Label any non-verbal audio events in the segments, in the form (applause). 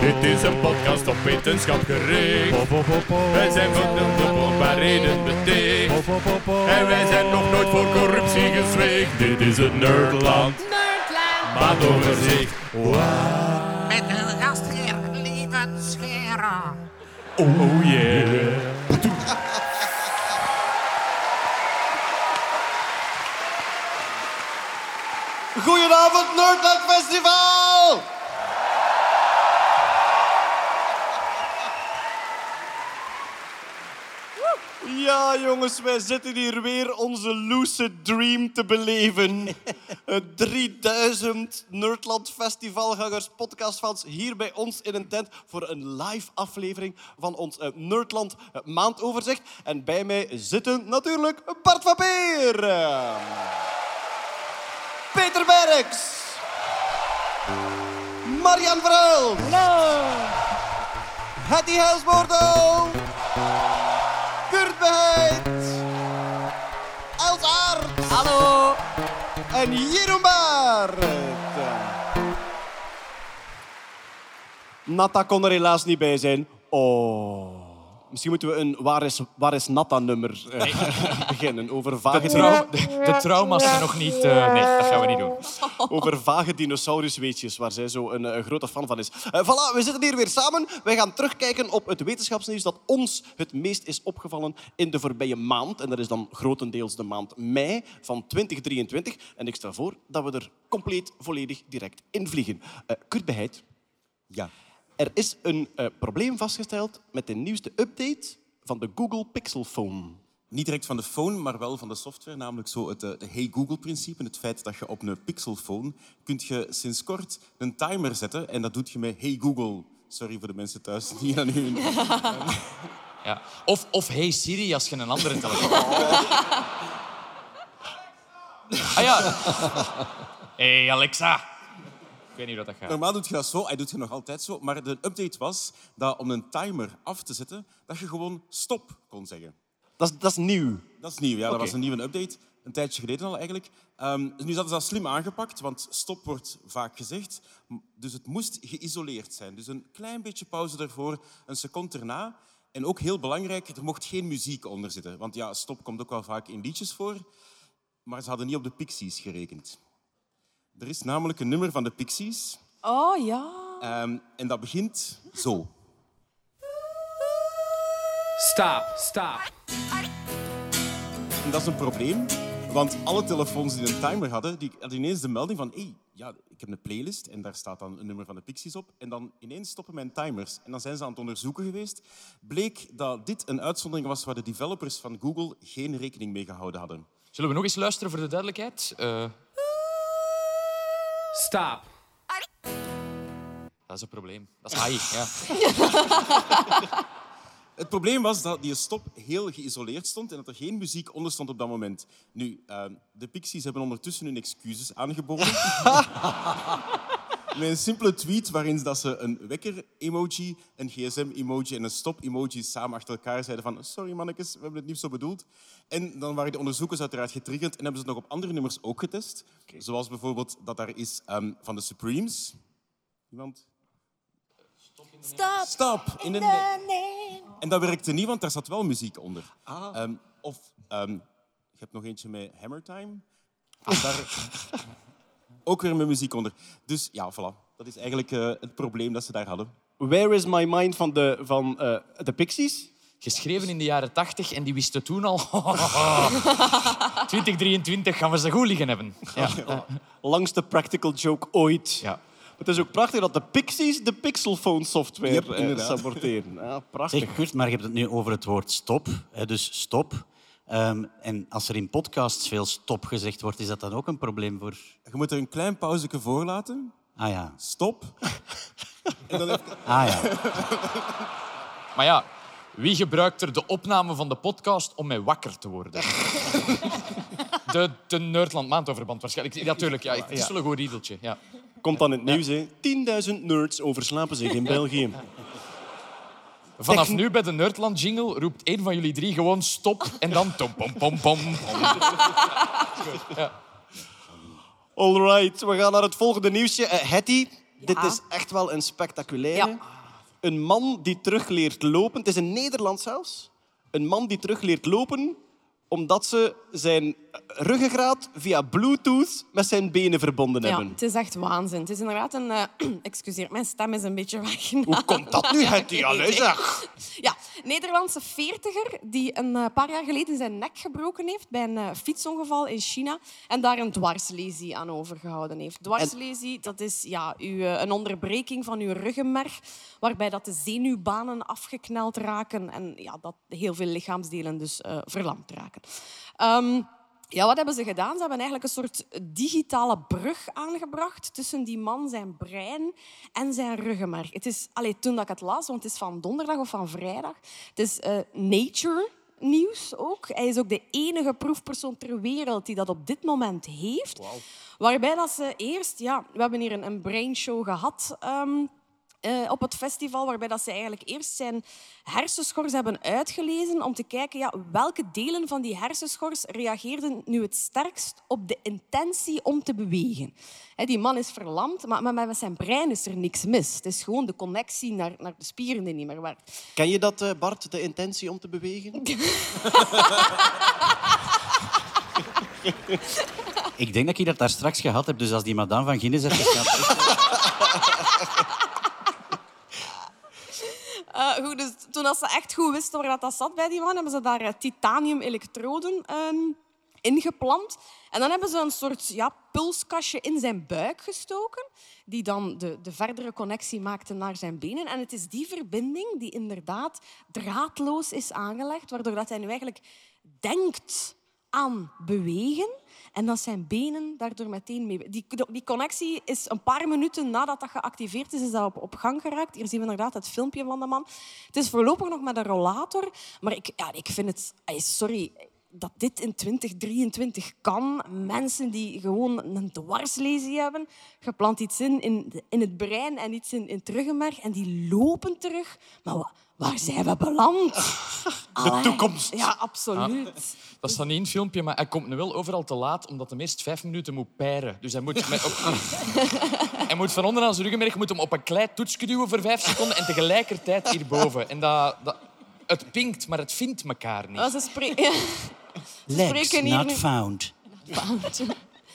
Dit is een podcast op wetenschap gericht. Wij zijn van de onwaarheden beticht. En wij zijn nog nooit voor corruptie gezwicht. Dit is het Nerdland. Nerdland. Maandoverzicht. Met een gastheer, lieve scheren. Oh yeah. Nerdland Festival! Ja, jongens, wij zitten hier weer onze lucid dream te beleven. (laughs) Het 3000 Nerdland Festivalgangers podcastfans hier bij ons in een tent voor een live aflevering van ons eh, Nerdland eh, maandoverzicht. En bij mij zitten natuurlijk Bart van Peer. Peter Berks. Marian Verhul. Hallo. Hetty Helsboordo. Kurt Beheid. Els Aert. Hallo. En Jeroen Baert. Natta kon er helaas niet bij zijn. Oh. Misschien moeten we een Waar is, waar is Natta-nummer eh, (laughs) beginnen over vage, De, trau- de, de trauma's zijn nog niet... eh, nee, dat gaan we niet doen. (laughs) over vage dinosaurusweetjes, waar zij zo een, eh, grote fan van is. Eh, voilà, we zitten hier weer samen. Wij gaan terugkijken op het wetenschapsnieuws dat ons het meest is opgevallen in de voorbije maand. En dat is dan grotendeels de maand mei van 2023. En ik stel voor dat we er compleet volledig direct in vliegen. Eh Kurt Beheid, Ja. Er is een eh, probleem vastgesteld met de nieuwste update van de Google Pixel Phone. Niet direct van de phone, maar wel van de software. Namelijk zo het eh, de Hey Google-principe. Het feit dat je op een Pixel-phone kunt je sinds kort een timer zetten. En dat doet je met Hey Google. Sorry voor de mensen thuis die aan u... (laughs) Ja. Of, of Hey Siri als je een andere telefoon hebt. (laughs) Ah ja. Hey Alexa. Ik weet niet hoe dat gaat. Normaal doet je dat zo, hij doet je nog altijd zo. Maar de update was dat om een timer af te zetten, dat je gewoon stop kon zeggen. Dat is, dat is nieuw. Dat is nieuw, ja. Dat was een nieuwe update. Een tijdje geleden al eigenlijk. Ehm, nu hadden ze dat slim aangepakt, want stop wordt vaak gezegd. Dus het moest geïsoleerd zijn. Dus een klein beetje pauze daarvoor, een seconde erna. En ook heel belangrijk, er mocht geen muziek onder zitten. Want ja, stop komt ook wel vaak in liedjes voor. Maar ze hadden niet op de Pixies gerekend. Er is namelijk een nummer van de Pixies. Oh ja. ehm, en dat begint zo. Stop, stop. En dat is een probleem, want alle telefoons die een timer hadden, die hadden ineens de melding van hey, ja, ik heb een playlist en daar staat dan een nummer van de Pixies op. En dan ineens stoppen mijn timers. En dan zijn ze aan het onderzoeken geweest. Bleek dat dit een uitzondering was waar de developers van Google geen rekening mee gehouden hadden. Zullen we nog eens luisteren voor de duidelijkheid? Eh, Stop. dat is een probleem. Dat is AI. Ja. (laughs) Het probleem was dat die stop heel geïsoleerd stond en dat er geen muziek onder stond op dat moment. Nu, ehm, de Pixies hebben ondertussen hun excuses aangeboden. (laughs) Met een simpele tweet waarin dat ze een wekker-emoji, een gsm-emoji en een stop-emoji samen achter elkaar zeiden van sorry mannetjes, we hebben het niet zo bedoeld. En dan waren de onderzoekers uiteraard getriggerd en hebben ze het nog op andere nummers ook getest. Zoals bijvoorbeeld dat daar is ehm, van de Supremes. Iemand? Stop. Stop! In name. En dat werkte niet, want daar zat wel muziek onder. Ehm, of ehm, je hebt nog eentje met Hammer Time. Daar (laughs) ook weer met muziek onder. Dus ja, voilà. Dat is eigenlijk eh, het probleem dat ze daar hadden. Where is my mind van de, van, eh, de Pixies? Geschreven in de jaren 80 en die wisten toen al... (laughs) 2023 gaan we ze goed liggen hebben. Ja. Langste practical joke ooit. Ja. Het is ook prachtig dat de Pixies de Pixelphone software Yep, eh, saboteren. Ja, prachtig. Zeg, Kurt, maar je hebt het nu over het woord stop. Hè, dus stop. Ehm, en als er in podcasts veel stop gezegd wordt, is dat dan ook een probleem voor... Je moet er een klein pauzeke voor laten. Ah ja. Stop. (laughs) en dan Ah ja. (laughs) Maar ja, wie gebruikt er de opname van de podcast om mij wakker te worden? (laughs) De, de Nerdland maandoverband waarschijnlijk. Ja, natuurlijk. Ja, het is wel een goed riedeltje. Ja. Komt dan in het nieuws, hè. 10.000 nerds overslapen zich in België. Vanaf nu bij de Nerdland jingle roept één van jullie drie gewoon stop en dan tom pom pom pom. Alright, we gaan naar het volgende nieuwsje. Eh, Hetty, dit Ja. is echt wel een spectaculaire. Ja. Een man die terug leert lopen. Het is in Nederland zelfs. Een man die terug leert lopen omdat ze zijn ruggengraat via bluetooth met zijn benen verbonden Ja, hebben. het is echt waanzin. Het is inderdaad een... eh, (clears throat) excuseer, mijn stem is een beetje (laughs) weg. Hoe komt dat nu, Hetty? (laughs) Allee, zeg. Ja, Nederlandse veertiger die een eh, paar jaar geleden zijn nek gebroken heeft bij een eh, fietsongeval in China en daar een dwarslesie aan overgehouden heeft. Dwarslesie, dat is ja, uw, een onderbreking van uw ruggenmerg, waarbij dat de zenuwbanen afgekneld raken en ja, dat heel veel lichaamsdelen dus verlamd raken. Ehm, ja, wat hebben ze gedaan? Ze hebben eigenlijk een soort digitale brug aangebracht tussen die man, zijn brein en zijn ruggenmerg. Het is, allee, toen dat ik het las, want het is van donderdag of van vrijdag, het is eh, Nature nieuws ook. Hij is ook de enige proefpersoon ter wereld die dat op dit moment heeft. Waarbij dat ze eerst, ja, we hebben hier een, een brainshow gehad. ehm, eh, op het festival, waarbij dat ze eigenlijk eerst zijn hersenschors hebben uitgelezen om te kijken ja, welke delen van die hersenschors reageerden nu het sterkst op de intentie om te bewegen. Hè, die man is verlamd, maar, maar met zijn brein is er niks mis. Het is gewoon de connectie naar, naar de spieren die niet meer werkt. Ken je dat, eh, Bart, de intentie om te bewegen? (laughs) Ik denk dat ik dat daar straks gehad heb, dus als die madame van Guinness gaat... Eh, goed, dus toen als ze echt goed wisten waar dat, zat bij die man, hebben ze daar eh, titanium-elektroden ehm, ingeplant. En dan hebben ze een soort ja, pulskastje in zijn buik gestoken, die dan de, de verdere connectie maakte naar zijn benen. En het is die verbinding die inderdaad draadloos is aangelegd, waardoor dat hij nu eigenlijk denkt aan bewegen en dat zijn benen daardoor meteen mee... Die, die connectie is een paar minuten nadat dat geactiveerd is, is dat op, gang geraakt. Hier zien we inderdaad het filmpje van de man. Het is voorlopig nog met een rollator, maar ik, ja, ik vind het... Sorry, dat dit in 2023 kan. Mensen die gewoon een dwarslesie hebben, geplant iets in, in, het brein en iets in, in het ruggenmerg, en die lopen terug. Maar wa- waar zijn we beland? (laughs) De toekomst. Ja, absoluut. Dat staat niet in het filmpje, maar hij komt nu wel overal te laat, omdat hij eerst vijf minuten moet peiren. Dus hij moet, (laughs) met, op, hij moet van onderaan zijn ruggenmerg moet hem op een klei toetsje duwen voor vijf seconden en tegelijkertijd hierboven. En dat, dat, het pinkt, maar het vindt elkaar niet. Ja, ze spreken... Legs spreken hier not nu- found. Ze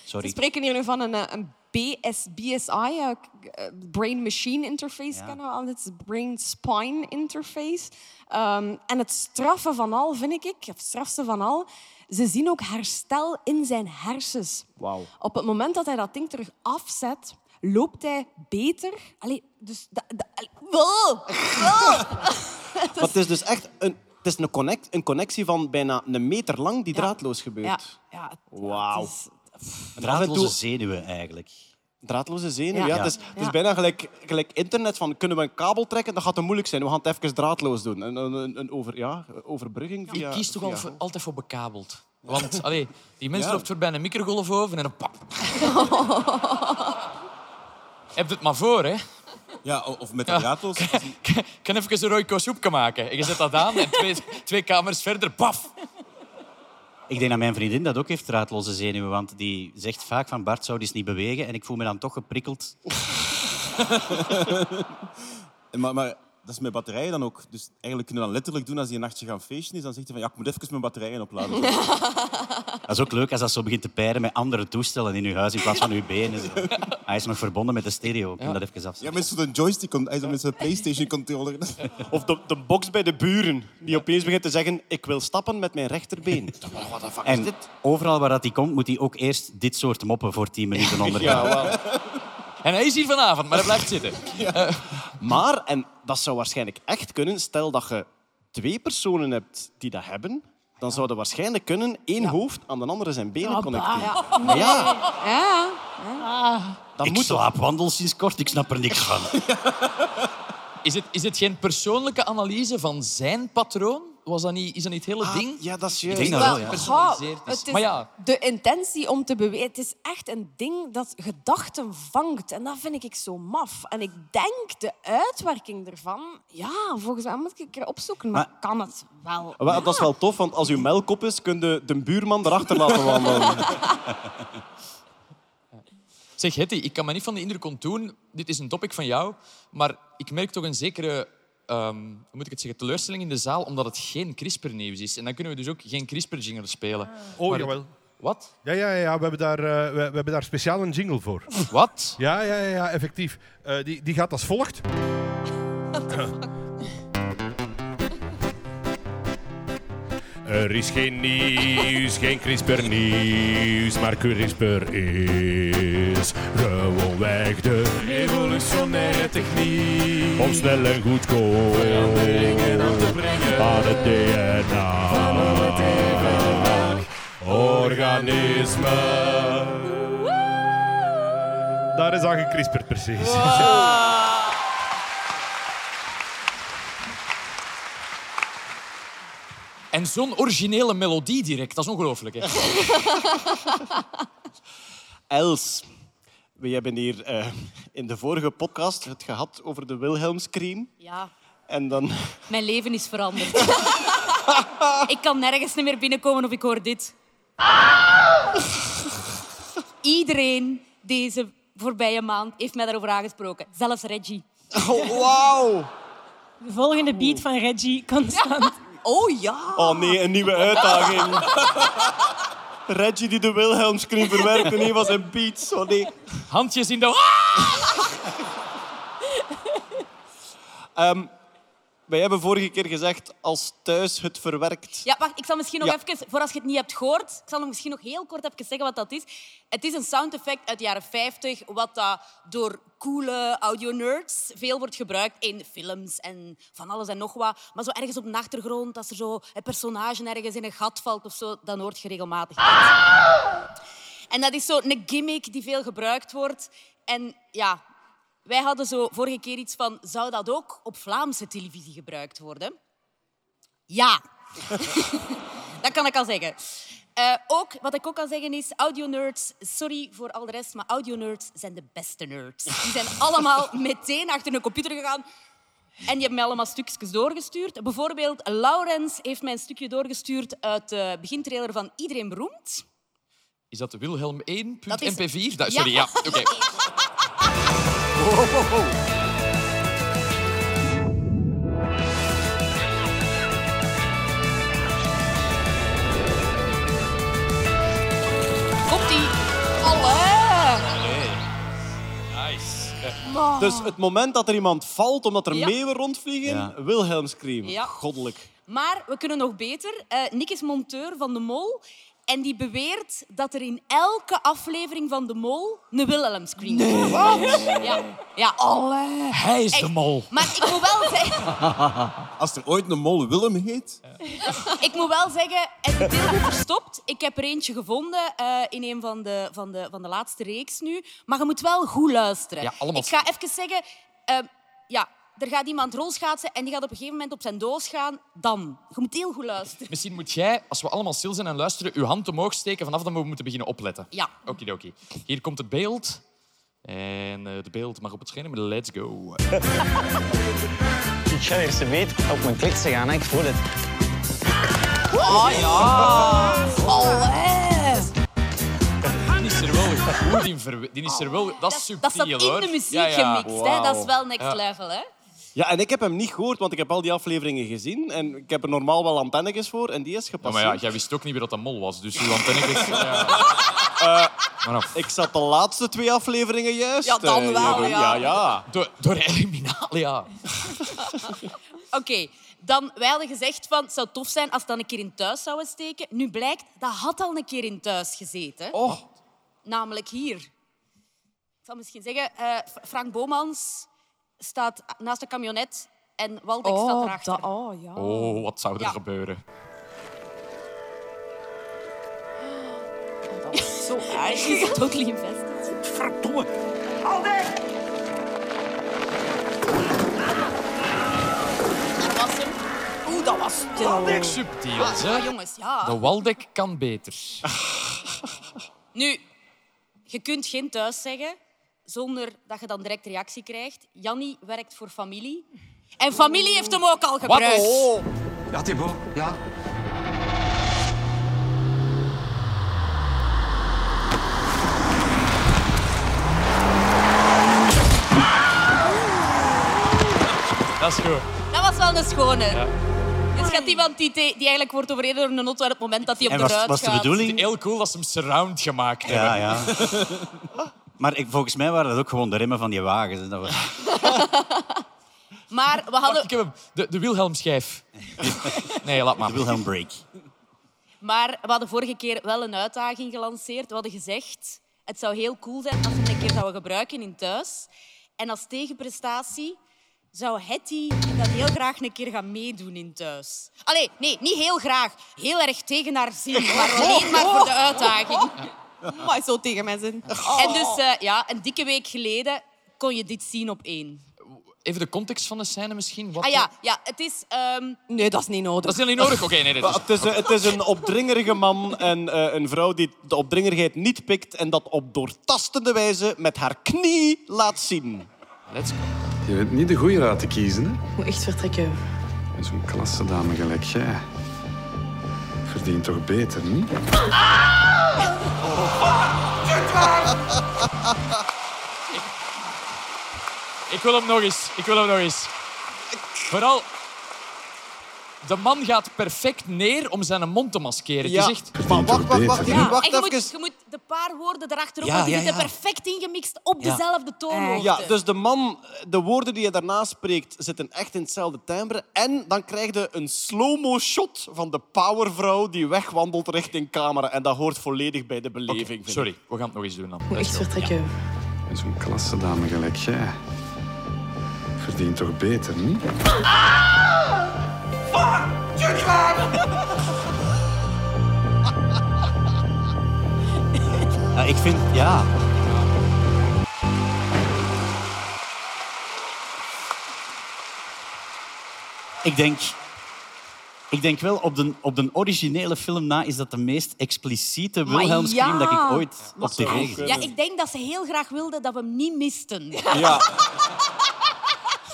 Sorry. spreken hier nu van een, eh, een BS, BSI, eh, eh, Brain Machine Interface, kennen we al. Dit is Brain Spine Interface. Ehm, en het straffe van al, vind ik, of het strafste van al, ze zien ook herstel in zijn hersens. Wauw. Op het moment dat hij dat ding terug afzet, loopt hij beter. Allee, dus... Allee, Wow! Wow! Maar het is dus echt een, het is een, connect, een connectie van bijna een meter lang die Ja. draadloos gebeurt. Ja, ja, ja, Wauw. Draadloze zenuwen, eigenlijk. Draadloze zenuw, ja. Ja. Het, is, het is Ja. bijna gelijk, gelijk internet. Van, kunnen we een kabel trekken? Dat gaat te moeilijk zijn. We gaan het even draadloos doen. Een, een, over, ja, overbrugging via... ik kies toch via- al voor- altijd voor bekabeld. Want allee, die mens Ja. loopt voorbij een microgolfoven en een pap. (laughs) Heb het maar voor, hè. Ja, of met de draadloos. (laughs) Ik kan even een rooiko soepje maken. En je zet dat aan en twee, twee kamers verder, paf. Ik denk dat mijn vriendin dat ook heeft, draadloze zenuwen. Want die zegt vaak van Bart zou die eens niet bewegen. En ik voel me dan toch geprikkeld. (laughs) Maar, maar dat is met batterijen dan ook. Dus eigenlijk kunnen we dan letterlijk doen als hij een nachtje gaan feesten is. Dan zegt hij van ja, ik moet even mijn batterijen opladen. (laughs) Dat is ook leuk als dat zo begint te peiren met andere toestellen in uw huis in plaats van uw benen. Zo. Hij is nog verbonden met de stereo. Ik kan dat even Ja, afzetten. met zo'n joystick, hij is met zijn PlayStation controller. (laughs) Of de, de box bij de buren, die opeens begint te zeggen... Ik wil stappen met mijn rechterbeen. (laughs) Wat de fuck is En dit? overal waar dat hij komt, moet hij ook eerst dit soort moppen voor 10 minuten ondergaan. Ja, wel. En hij is hier vanavond, maar hij blijft zitten. (laughs) Maar, en dat zou waarschijnlijk echt kunnen, stel dat je twee personen hebt die dat hebben, dan zou dat waarschijnlijk kunnen één hoofd aan de andere zijn benen Ah, connecteren. ja. Maar ja, Ja. dat ik moet toch... slaapwandel sinds kort, ik snap er niks van. (laughs) Is het, is het geen persoonlijke analyse van zijn patroon? Was dat niet, is dat niet het hele Ah, ding? ja, dat is Ik juist. denk dat Wel, ja. het is Maar ja. de intentie om te bewegen. Het is echt een ding dat gedachten vangt. En dat vind ik zo maf. En ik denk de uitwerking ervan... Ja, volgens mij moet ik er opzoeken. Maar, Maar- kan het wel? Wel, Dat is wel tof, want als uw melk op is, kun je de buurman erachter laten wandelen. (laughs) Zeg, Hetty, ik kan me niet van de indruk ontdoen. Dit is een topic van jou. Maar ik merk toch een zekere ehm, hoe moet ik het zeggen, teleurstelling in de zaal, omdat het geen CRISPR-nieuws is. En dan kunnen we dus ook geen CRISPR-jingle spelen. Oh, Maar- jawel. Wat? Ja, ja, ja, we hebben daar, eh, we, we hebben daar speciaal een jingle voor. Wat? Ja, ja, ja, ja effectief. Eh, die, die gaat als volgt. (clears throat) Er is geen nieuws, geen CRISPR-nieuws, maar CRISPR is. Gewoonweg de revolutionaire techniek. Om snel en goedkoop veranderingen aan te brengen. aan het DNA organisme. Daar is aan gecrisperd, precies. En zo'n originele melodie direct, dat is ongelooflijk. Hè? (laughs) Els, we hebben hier eh, in de vorige podcast het gehad over de Wilhelmscream. Ja, En dan... mijn leven is veranderd. (laughs) ik kan nergens niet meer binnenkomen of ik hoor dit. (laughs) Iedereen deze voorbije maand heeft mij daarover aangesproken. Zelfs Reggie. Oh, wauw! De volgende beat van Reggie, constant. Oh ja. Oh nee, een nieuwe uitdaging. (laughs) Reggie die de Wilhelmscream verwerkt in een van zijn beats. Oh nee. Handjes in de... Ehm, wij hebben vorige keer gezegd, als thuis het verwerkt. Ja, wacht, ik zal misschien nog Ja. even, voor als je het niet hebt gehoord, ik zal nog misschien nog heel kort even zeggen wat dat is. Het is een sound effect uit de jaren 50, wat dat door coole audio-nerds veel wordt gebruikt in films en van alles en nog wat. Maar zo ergens op de achtergrond, als er zo een personage ergens in een gat valt of zo, dan hoort je regelmatig. En dat is zo een gimmick die veel gebruikt wordt. En ja, wij hadden zo vorige keer iets van, zou dat ook op Vlaamse televisie gebruikt worden? Ja. (laughs) dat kan ik al zeggen. Eh, ook, wat ik ook kan zeggen is, audio-nerds, sorry voor al de rest, maar audio-nerds zijn de beste nerds. Die zijn (laughs) allemaal meteen achter een computer gegaan en die hebben mij allemaal stukjes doorgestuurd. Bijvoorbeeld, Laurens heeft mij een stukje doorgestuurd uit de begintrailer van Iedereen Beroemd. Is dat de Wilhelm 1.mp4? Dat is- Da- Sorry, ja. (laughs) Komt-ie. Allee. Nice. Eh, Dus het moment dat er iemand valt omdat er Ja. meeuwen rondvliegen, Ja. Wilhelmscream. Ja. Goddelijk. Maar we kunnen nog beter. Eh Nick is monteur van De Mol. En die beweert dat er in elke aflevering van De Mol een Wilhelm-screen nee, Ja. ja. Hij is de mol. Maar ik moet wel zeggen... (laughs) Als er ooit een mol Willem heet... Ik moet wel zeggen, het is heel goed verstopt. Ik heb er eentje gevonden eh, in een van de, van, de, van de laatste reeks nu. Maar je moet wel goed luisteren. Ja, allemaal- Ik ga even zeggen... eh, ja, er gaat iemand rolschaatsen en die gaat op een gegeven moment op zijn doos gaan. Dan. Je moet heel goed luisteren. Misschien moet jij, als we allemaal stil zijn en luisteren, uw hand omhoog steken vanaf dat we moeten beginnen opletten. Ja. Okidoki. Hier komt het beeld. En eh het beeld mag op het scherm. Let's go. (laughs) Ik ga eerst weet op mijn klitsen gaan, hè. ik voel het. Die is er wel in Die is er wel... Dat is Dat subtiel, staat in hoor. de muziek Ja, ja. gemixt. Hè? Dat is wel next Ja. level. Hè? Ja, en ik heb hem niet gehoord, want ik heb al die afleveringen gezien. En ik heb er normaal wel antennetjes voor en die is Ja, gepasseerd. maar ja, jij wist ook niet wie dat een mol was, dus uw antennetjes... (laughs) Ja. Maar nou, Ik zat de laatste twee afleveringen juist. Ja, dan Eh, wel, ja. ja. ja. door, door eliminalia. (laughs) Oké, dan wij hadden gezegd van het zou tof zijn als het dan een keer in thuis zouden steken. Nu blijkt, dat had al een keer in thuis gezeten. Oh, Namelijk hier. Ik zal misschien zeggen, eh, Frank Bomans staat naast de camionet en Waldeck staat Oh, erachter. dat, oh ja. Oh, wat zou er Ja. gebeuren? Dat was zo (laughs) erg. She's totally invested. Verdomme. Dat was hem. Oeh, dat was stil. Subtiel, Maar hè? jongens, ja. De Waldeck kan beter. Nu, je kunt geen thuis zeggen zonder dat je dan direct reactie krijgt. Janni werkt voor familie. En familie heeft hem ook al gebruikt. Wat? Oh. Ja, Thibaut. Ja. Dat is goed. Dat was wel een schone. Ja. Dus gaat iemand die, die eigenlijk wordt overreden door een auto op het moment dat hij op de ruit gaat. was de bedoeling? Heel cool dat ze hem surround gemaakt hebben. Ja, ja. (laughs) Maar ik, volgens mij waren dat ook gewoon de remmen van die wagens. Dat was... (laughs) Maar we hadden... Wacht, ik heb hem. De, de Wilhelm-schijf. (laughs) Nee, laat maar. De Wilhelm Break. Maar we hadden vorige keer wel een uitdaging gelanceerd. We hadden gezegd, het zou heel cool zijn als we het een keer zouden gebruiken in thuis. En als tegenprestatie zou Hetty dan heel graag een keer gaan meedoen in thuis. Allee, nee, niet heel graag. Heel erg tegen haar zin, maar (laughs) alleen maar voor de uitdaging. Maar zo tegen mij zin. En dus eh, ja, een dikke week geleden kon je dit zien op één. Even de context van de scène misschien. Wat Ah ja, ja het is... ehm, Nee, dat is niet nodig. Dat is niet nodig. Oké, nee, dit is... Het is, een- het is een opdringerige man en eh, een vrouw die de opdringerigheid niet pikt en dat op doortastende wijze met haar knie laat zien. Let's go. Je bent niet de goede raad te kiezen, hè? Ik moet echt vertrekken. En zo'n klassedame gelijk jij. Verdient toch beter, niet? Ik wil hem nog eens. Ik wil hem nog eens. Vooral... De man gaat perfect neer om zijn mond te maskeren. Ja, Het is echt... maar wacht, wacht, wacht, Jeroen, en wacht je moet, je paar woorden erachterop, Ja, die ja, zitten ja. perfect ingemixt op Ja. dezelfde toonhoogte. Ja, dus de man, de woorden die je daarna spreekt, zitten echt in hetzelfde timbre. En dan krijg je een slow-mo shot van de powervrouw die wegwandelt richting camera. En dat hoort volledig bij de beleving. Sorry, we gaan het nog eens doen dan. Ik moet echt vertrekken. En zo'n klassedame gelijk jij. Verdient toch beter, niet? (laughs) Ja, ik vind... Ja. Ik denk... Ik denk wel, op de, op de originele film na is dat de meest expliciete Maar Wilhelm-scream dat ik ja. ooit op heb. Ja, ik denk dat ze heel graag wilden dat we hem niet misten. Ja,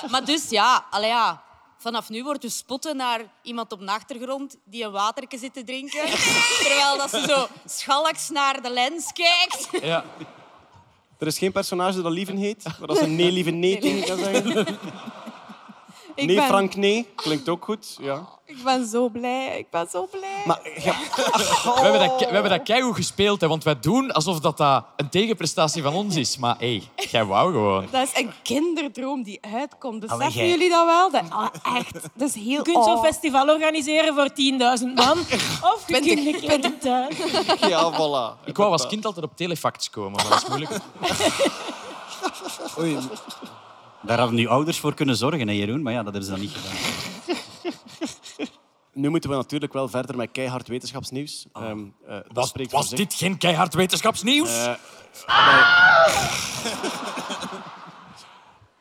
(laughs) Maar dus ja, allee, ja, vanaf nu wordt dus spotten naar iemand op de achtergrond die een waterke zit te drinken. (laughs) Terwijl dat ze zo schalks naar de lens kijkt. Ja. er is geen personage dat Lieven heet, maar dat is een nee, lieve nee tegen kan zeggen. Ik Nee, ben, Frank, nee. Klinkt ook goed, ja. Ik ben zo blij. Ik ben zo blij. Maar ja, (laughs) We hebben dat, we hebben dat keigoed gespeeld, hè, want wij doen alsof dat, dat een tegenprestatie van ons is. Maar hé, hey, jij wou gewoon. Dat is een kinderdroom die uitkomt. Beseffen jij- jullie dat wel? Dat, ah, echt. (laughs) Dat is heel... Je kunt zo'n oh. festival organiseren voor 10.000 man. (laughs) Of je kunt een keer in thuis. ja, voilà. Ik wou als kind altijd op telefacts komen, maar dat is moeilijk. Oei. Daar hadden nu ouders voor kunnen zorgen, hè, Jeroen? Maar ja, dat hebben ze dan niet gedaan. (laughs) Nu moeten we natuurlijk wel verder met keihard wetenschapsnieuws. Ehm, eh, dat Was, spreekt dit geen keihard wetenschapsnieuws? Eh, wij-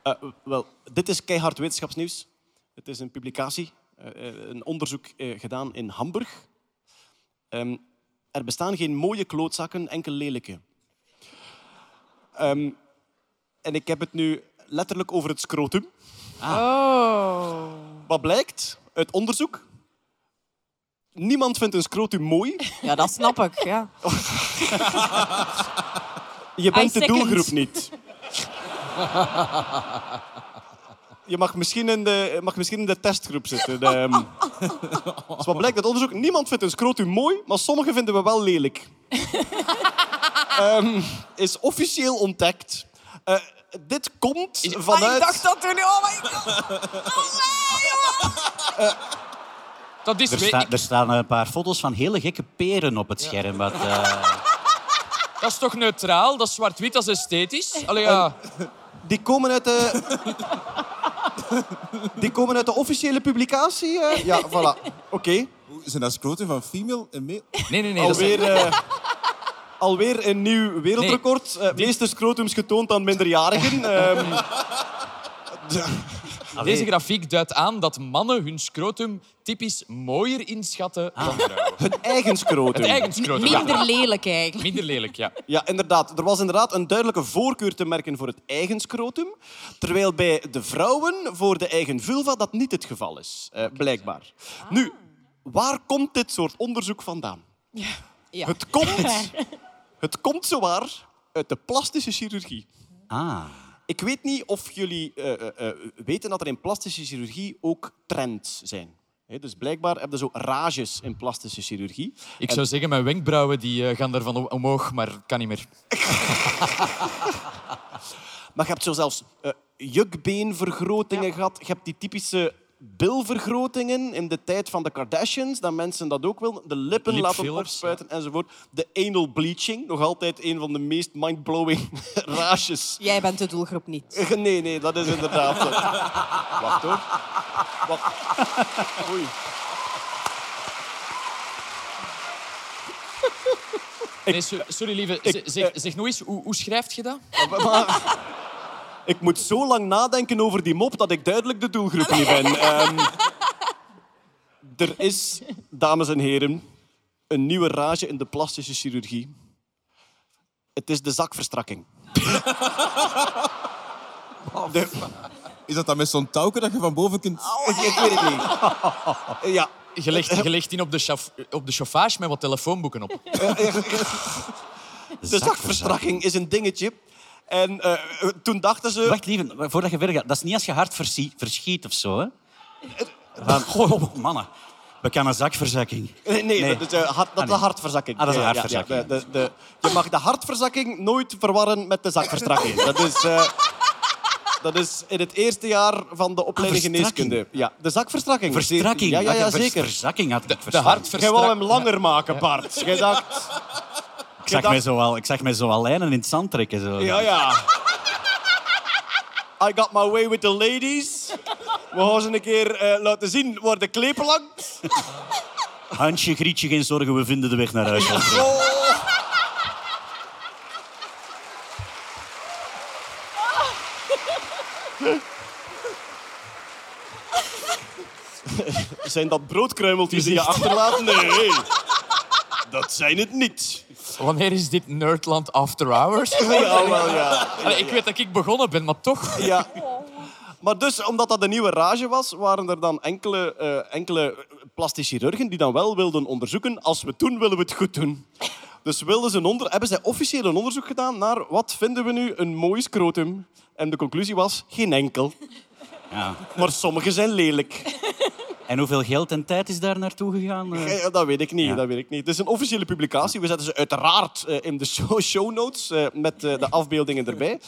(laughs) Eh, wel, dit is keihard wetenschapsnieuws. Het is een publicatie, een onderzoek eh, gedaan in Hamburg. Ehm, er bestaan geen mooie klootzakken, enkel lelijke. Ehm, en ik heb het nu letterlijk over het scrotum. Oh. Wat blijkt uit onderzoek? Niemand vindt een scrotum mooi. Ja, dat snap ik. Ja. (laughs) Je bent de doelgroep niet. Je mag misschien in de, mag misschien in de testgroep zitten. De, (laughs) ehm. Dus wat blijkt uit onderzoek? Niemand vindt een scrotum mooi, maar sommigen vinden we wel lelijk. (laughs) Ehm, is officieel ontdekt. Eh, dit komt vanuit... ik dacht dat toen... Oh my god. Dat is... Er, sta- er staan een paar foto's van hele gekke peren op het scherm. Wat, eh, (laughs) Dat is toch neutraal? Dat is zwart-wit, dat is esthetisch? Allee, ja. Die komen uit de... (laughs) Die komen uit de officiële publicatie. eh. Ja, voilà. Oké. Zijn dat scrotum van female en male? Nee, nee, nee. Dat is, Alweer, een nieuw wereldrecord. Eh meeste scrotums getoond aan minderjarigen. (laughs) Ehm, deze grafiek duidt aan dat mannen hun scrotum typisch mooier inschatten dan vrouwen. (laughs) het eigen scrotum. Het eigen scrotum. ja. Minder lelijk eigenlijk. Minder lelijk, ja. Ja, inderdaad. Er was inderdaad een duidelijke voorkeur te merken voor het eigen scrotum. Terwijl bij de vrouwen voor de eigen vulva dat niet het geval is. eh, blijkbaar. Nu, waar komt dit soort onderzoek vandaan? Ja. Het komt, (laughs) het komt zowaar uit de plastische chirurgie. ah. Ik weet niet of jullie eh, eh, eh, weten dat er in plastische chirurgie ook trends zijn. Hè, dus blijkbaar hebben ze zo rages in plastische chirurgie. Ik zou zeggen, mijn wenkbrauwen die, gaan daarvan omhoog, maar kan niet meer. (laughs) Maar je hebt zo zelfs eh, jukbeenvergrotingen gehad. Je hebt die typische bilvergrotingen in de tijd van de Kardashians, dat mensen dat ook wilden. De lippen laten opspuiten enzovoort. De anal bleaching, nog altijd een van de meest mindblowing (laughs) rages. Jij bent de doelgroep niet. Eh, (laughs) Nee, nee, dat is inderdaad zo. Wacht hoor. Wacht. Oei. Nee, so- sorry, lieve. zeg, zeg, zeg nog eens, hoe, hoe schrijf je dat? (laughs) Ik moet zo lang nadenken over die mop dat ik duidelijk de doelgroep niet ben. Ehm, er is, dames en heren, een nieuwe rage in de plastische chirurgie. Het is de zakverstrakking. De- Is dat dan met zo'n touwke dat je van boven kunt... ik, ik weet het niet. Ja. Je legt, je legt die op de, op de chauffage met wat telefoonboeken op. De zakverstrakking is een dingetje. En eh, toen dachten ze... Wacht, lieve, voordat je verder gaat. Dat is niet als je hart verschiet of zo, hè? Van, goh, mannen. We kan een zakverzakking. Nee, nee, Dat, is, eh, hart, dat Ah, hartverzakking. Ah, dat is een ja, hartverzakking. ja, de, de, de- je mag de hartverzakking nooit verwarren met de zakverstrakking. Dat is, eh, dat is in het eerste jaar van de opleiding Ah, geneeskunde. Ja, de zakverstrakking. Verstrakking. Ja, ja, Ah, ja zeker. Verzakking had ik De Jij wou hem langer maken, Bart. Jij dacht... Ik zag, mij zo ik zag mij zo lijnen in het zand trekken. Zo. Ja, ja. (laughs) I got my way with the ladies. We gaan ze een keer eh, laten zien waar de klepen langt. (laughs) Hansje, Grietje, geen zorgen, we vinden de weg naar huis. Zijn dat broodkruimeltjes die je achterlaat? Nee. Dat zijn het niet. Wanneer is dit Nerdland After Hours? (laughs) Ja, wel, ja. Allee, ik weet dat ik begonnen ben, maar toch. Ja. Maar dus, omdat dat een nieuwe rage was, waren er dan enkele, eh, enkele plastisch chirurgen die dan wel wilden onderzoeken. Als we het doen, willen we het goed doen. Dus wilden ze een onder... hebben zij officieel een onderzoek gedaan naar wat vinden we nu een mooi scrotum. En de conclusie was, geen enkel. Ja. Maar sommige zijn lelijk. En hoeveel geld en tijd is daar naartoe gegaan? eh? Eh, Dat weet ik niet. Ja. Dat weet ik niet. Het is een officiële publicatie. We zetten ze uiteraard eh, in de (laughs) show, notes eh, met eh, de afbeeldingen erbij.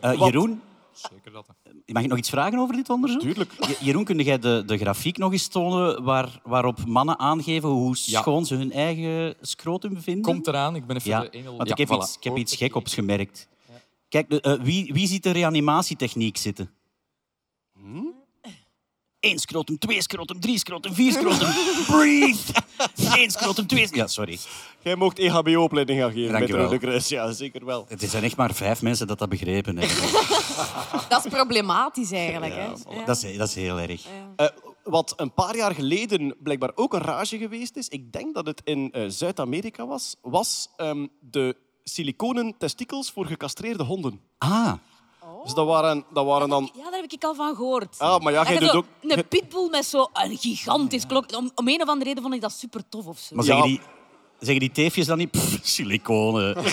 Eh, Jeroen, Zeker dat. mag ik nog iets vragen over dit onderzoek? Tuurlijk. Je- Jeroen, kun jij de, de grafiek nog eens tonen waar, waarop mannen aangeven hoe Ja. schoon ze hun eigen scrotum vinden? Komt eraan, ik ben even Ja, de engel... want Ja, ik heb, voilà. iets, ik heb iets gek opgemerkt. Kijk, de, eh, wie, wie ziet de reanimatietechniek zitten? Eén scrotum, twee scrotum, drie scrotum, vier scrotum. (laughs) Breathe! Eén scrotum, twee... Ja, sorry. Jij mocht E EHBO-opleiding gaan geven Dank met je wel. Rode Kruis. Ja, zeker wel. Het zijn echt maar vijf mensen dat dat begrepen hebben. (laughs) Dat is problematisch eigenlijk. hè? Ja. Dat, is, dat is heel erg. Eh, wat een paar jaar geleden blijkbaar ook een rage geweest is, ik denk dat het in eh, Zuid-Amerika was, was ehm, de siliconen testikels voor gecastreerde honden. Ah, Dus dat waren, dat waren dan... Ja, daar heb ik al van gehoord. Ah, maar ja, jij je doet ook... Een pitbull met zo'n gigantisch klok. Om, om een of andere reden vond ik dat super tof of zo. maar Ja. zeggen, die, zeggen die teefjes dan niet... Pff, siliconen. (laughs)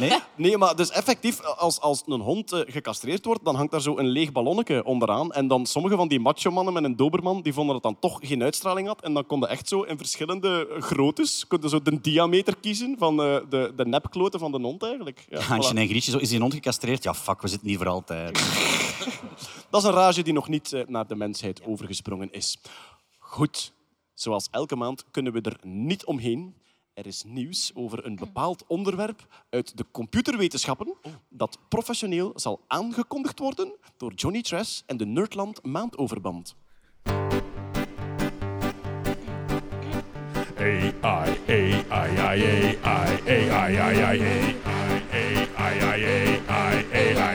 Nee? Nee, maar dus effectief, als, als een hond eh, gecastreerd wordt, dan hangt daar zo een leeg ballonnetje onderaan. En dan sommige van die macho-mannen met een doberman, die vonden dat dan toch geen uitstraling had. En dan konden echt zo in verschillende groottes, konden zo de diameter kiezen van eh, de, de nepkloten van de hond eigenlijk. Ja, Hansje voilà. en Grietje, zo, is die hond gecastreerd? Ja, fuck, we zitten niet voor altijd. (laughs) Dat is een rage die nog niet eh, naar de mensheid overgesprongen is. Goed, zoals elke maand kunnen we er niet omheen. Er is nieuws over een bepaald onderwerp uit de computerwetenschappen dat professioneel zal aangekondigd worden door Johnny Trash en de Nerdland Maandoverband. AI, AI, AI, AI, AI, AI,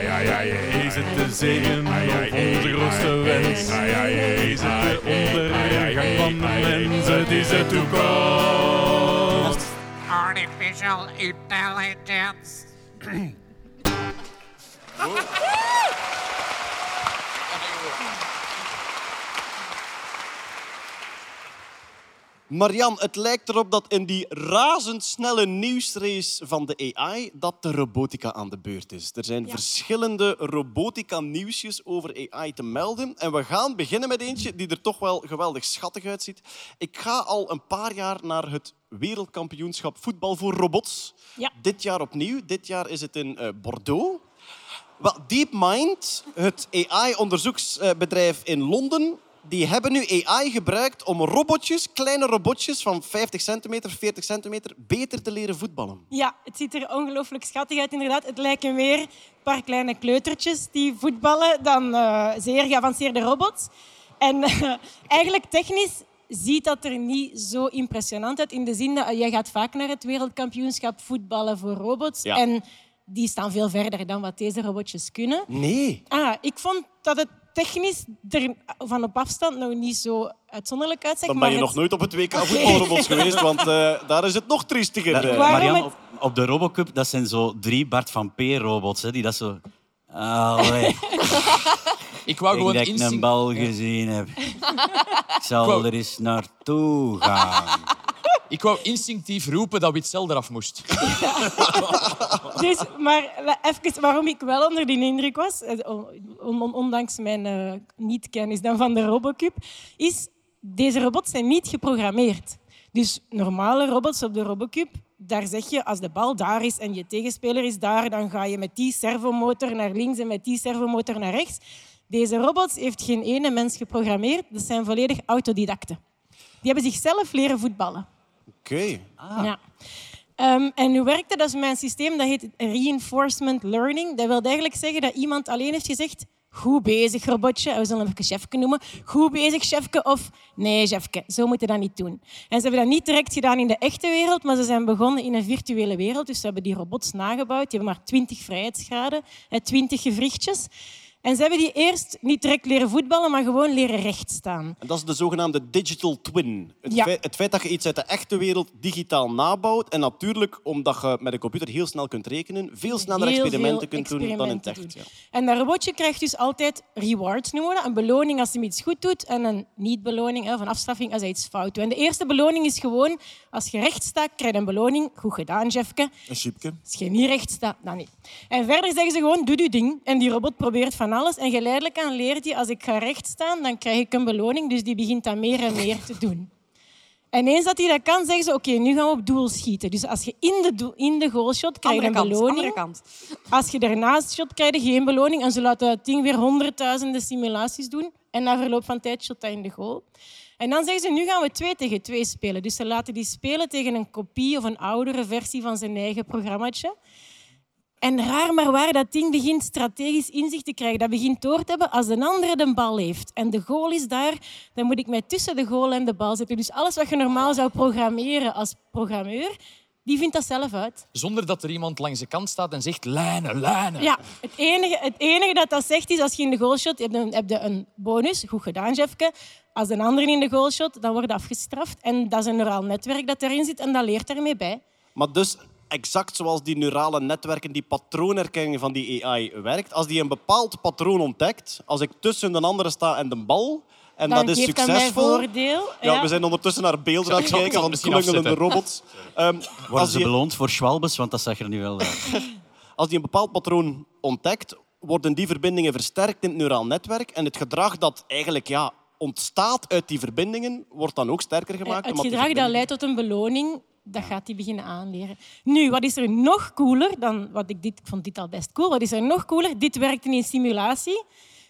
AI, Is het de zegen of onze grootste wens? Is het de ondergang van de mens? Het is de toekomst. Artificial intelligence. (coughs) Marian, het lijkt erop dat in die razendsnelle nieuwsrace van de AI dat de robotica aan de beurt is. Er zijn verschillende robotica-nieuwsjes over AI te melden. En we gaan beginnen met eentje die er toch wel geweldig schattig uitziet. Ik ga al een paar jaar naar het wereldkampioenschap voetbal voor robots. Ja. Dit jaar opnieuw. Dit jaar is het in eh, Bordeaux. Wel, DeepMind, het AI-onderzoeksbedrijf in Londen, die hebben nu AI gebruikt om robotjes, kleine robotjes van 50 centimeter, 40 centimeter, beter te leren voetballen. Ja, het ziet er ongelooflijk schattig uit, inderdaad. Het lijken weer een paar kleine kleutertjes die voetballen dan eh, zeer geavanceerde robots. En eh, eigenlijk technisch ziet dat er niet zo impressionant uit. In de zin dat eh, jij gaat vaak naar het wereldkampioenschap voetballen voor robots. Ja. En die staan veel verder dan wat deze robotjes kunnen. Nee. Ah, ik vond dat het technisch er van op afstand nog niet zo uitzonderlijk uitzag. Dan maar ben je het- nog nooit op het WK (laughs) voetbalrobots geweest, want eh, daar is het nog triestiger. Da- eh. Waarom Marianne, het- op, op de Robocup, dat zijn zo drie Bart van P-robots. hè, Die dat zo... Allee, (laughs) Ik wou gewoon dat ik een bal gezien heb. (laughs) Ik zal er eens naartoe gaan. Ik wou instinctief roepen dat Witzel eraf moest. (laughs) Dus, maar even waarom ik wel onder die indruk was, eh, on- on- ondanks mijn eh, niet-kennis dan van de Robocup, is deze robots zijn niet geprogrammeerd. Dus normale robots op de Robocup, daar zeg je als de bal daar is en je tegenspeler is daar, dan ga je met die servomotor naar links en met die servomotor naar rechts. Deze robots heeft geen ene mens geprogrammeerd. Dat zijn volledig autodidacten. Die hebben zichzelf leren voetballen. Oké. Ja. Ehm, en hoe werkt dat? Is mijn systeem, dat heet reinforcement learning. Dat wil eigenlijk zeggen dat iemand alleen heeft gezegd... Goed bezig, robotje. We zullen hem even chefke noemen. Goed bezig, chefke. Of nee, chefke. Zo moet je dat niet doen. En ze hebben dat niet direct gedaan in de echte wereld, maar ze zijn begonnen in een virtuele wereld. Dus ze hebben die robots nagebouwd. Die hebben maar 20 vrijheidsgraden, hè, 20 gewrichtjes. En ze hebben die eerst niet direct leren voetballen, maar gewoon leren rechtstaan. En dat is de zogenaamde digital twin. Het, Ja. feit, het feit dat je iets uit de echte wereld digitaal nabouwt. En natuurlijk, omdat je met een computer heel snel kunt rekenen, veel sneller Heel experimenten veel kunt doen dan in het echt. Ja. En dat robotje krijgt dus altijd rewards. Een beloning als hij iets goed doet en een niet-beloning hè, of een afstraffing als hij iets fout doet. En de eerste beloning is gewoon, als je recht staat, krijg je een beloning. Goed gedaan, Jeffke. Een chipje. Als je niet recht staat, dan niet. En verder zeggen ze gewoon, doe je ding. En die robot probeert van alles. En geleidelijk aan leert hij, als ik ga recht staan, dan krijg ik een beloning. Dus die begint dat meer en meer te doen. En eens dat hij dat kan, zeggen ze, oké, nu gaan we op doel schieten. Dus als je in de, doel- in de goalshot je Andere een kant, beloning. andere kant. Als je ernaast shot, krijg je geen beloning. En ze laten dat ding weer honderdduizenden simulaties doen. En na verloop van tijd shot dat in de goal. En dan zeggen ze, nu gaan we twee tegen twee spelen. Dus ze laten die spelen tegen een kopie of een oudere versie van zijn eigen programmaatje. En raar maar waar, dat ding begint strategisch inzicht te krijgen. Dat begint door te hebben als een andere de bal heeft. En de goal is daar, dan moet ik mij tussen de goal en de bal zetten. Dus alles wat je normaal zou programmeren als programmeur, die vindt dat zelf uit. Zonder dat er iemand langs de kant staat en zegt lijnen, lijnen. Ja, het enige, het enige dat dat zegt is, als je in de goal shot, heb je, een- heb je een bonus. Goed gedaan, Jeffke. Als een ander in de goal shot, dan wordt afgestraft. En dat is een neuraal netwerk dat erin zit en dat leert ermee bij. Maar dus exact zoals die neurale netwerken, die patroonherkenning van die AI werkt. Als die een bepaald patroon ontdekt, als ik tussen de andere sta en de bal, en dan dat is succesvol... voordeel. Ja, we zijn ondertussen naar beelden aan het kijken van klungelende robots. Ehm, Worden ze beloond voor schwalbes? Want dat zag er nu wel uit. (laughs) als die een bepaald patroon ontdekt, worden die verbindingen versterkt in het neuraal netwerk. En het gedrag dat eigenlijk ja, ontstaat uit die verbindingen, wordt dan ook sterker gemaakt. Het gedrag dat leidt tot een beloning, dat gaat hij beginnen aanleren. Nu, wat is er nog cooler dan... Wat ik, dit, ik vond dit al best cool. Wat is er nog cooler? Dit werkt in een simulatie.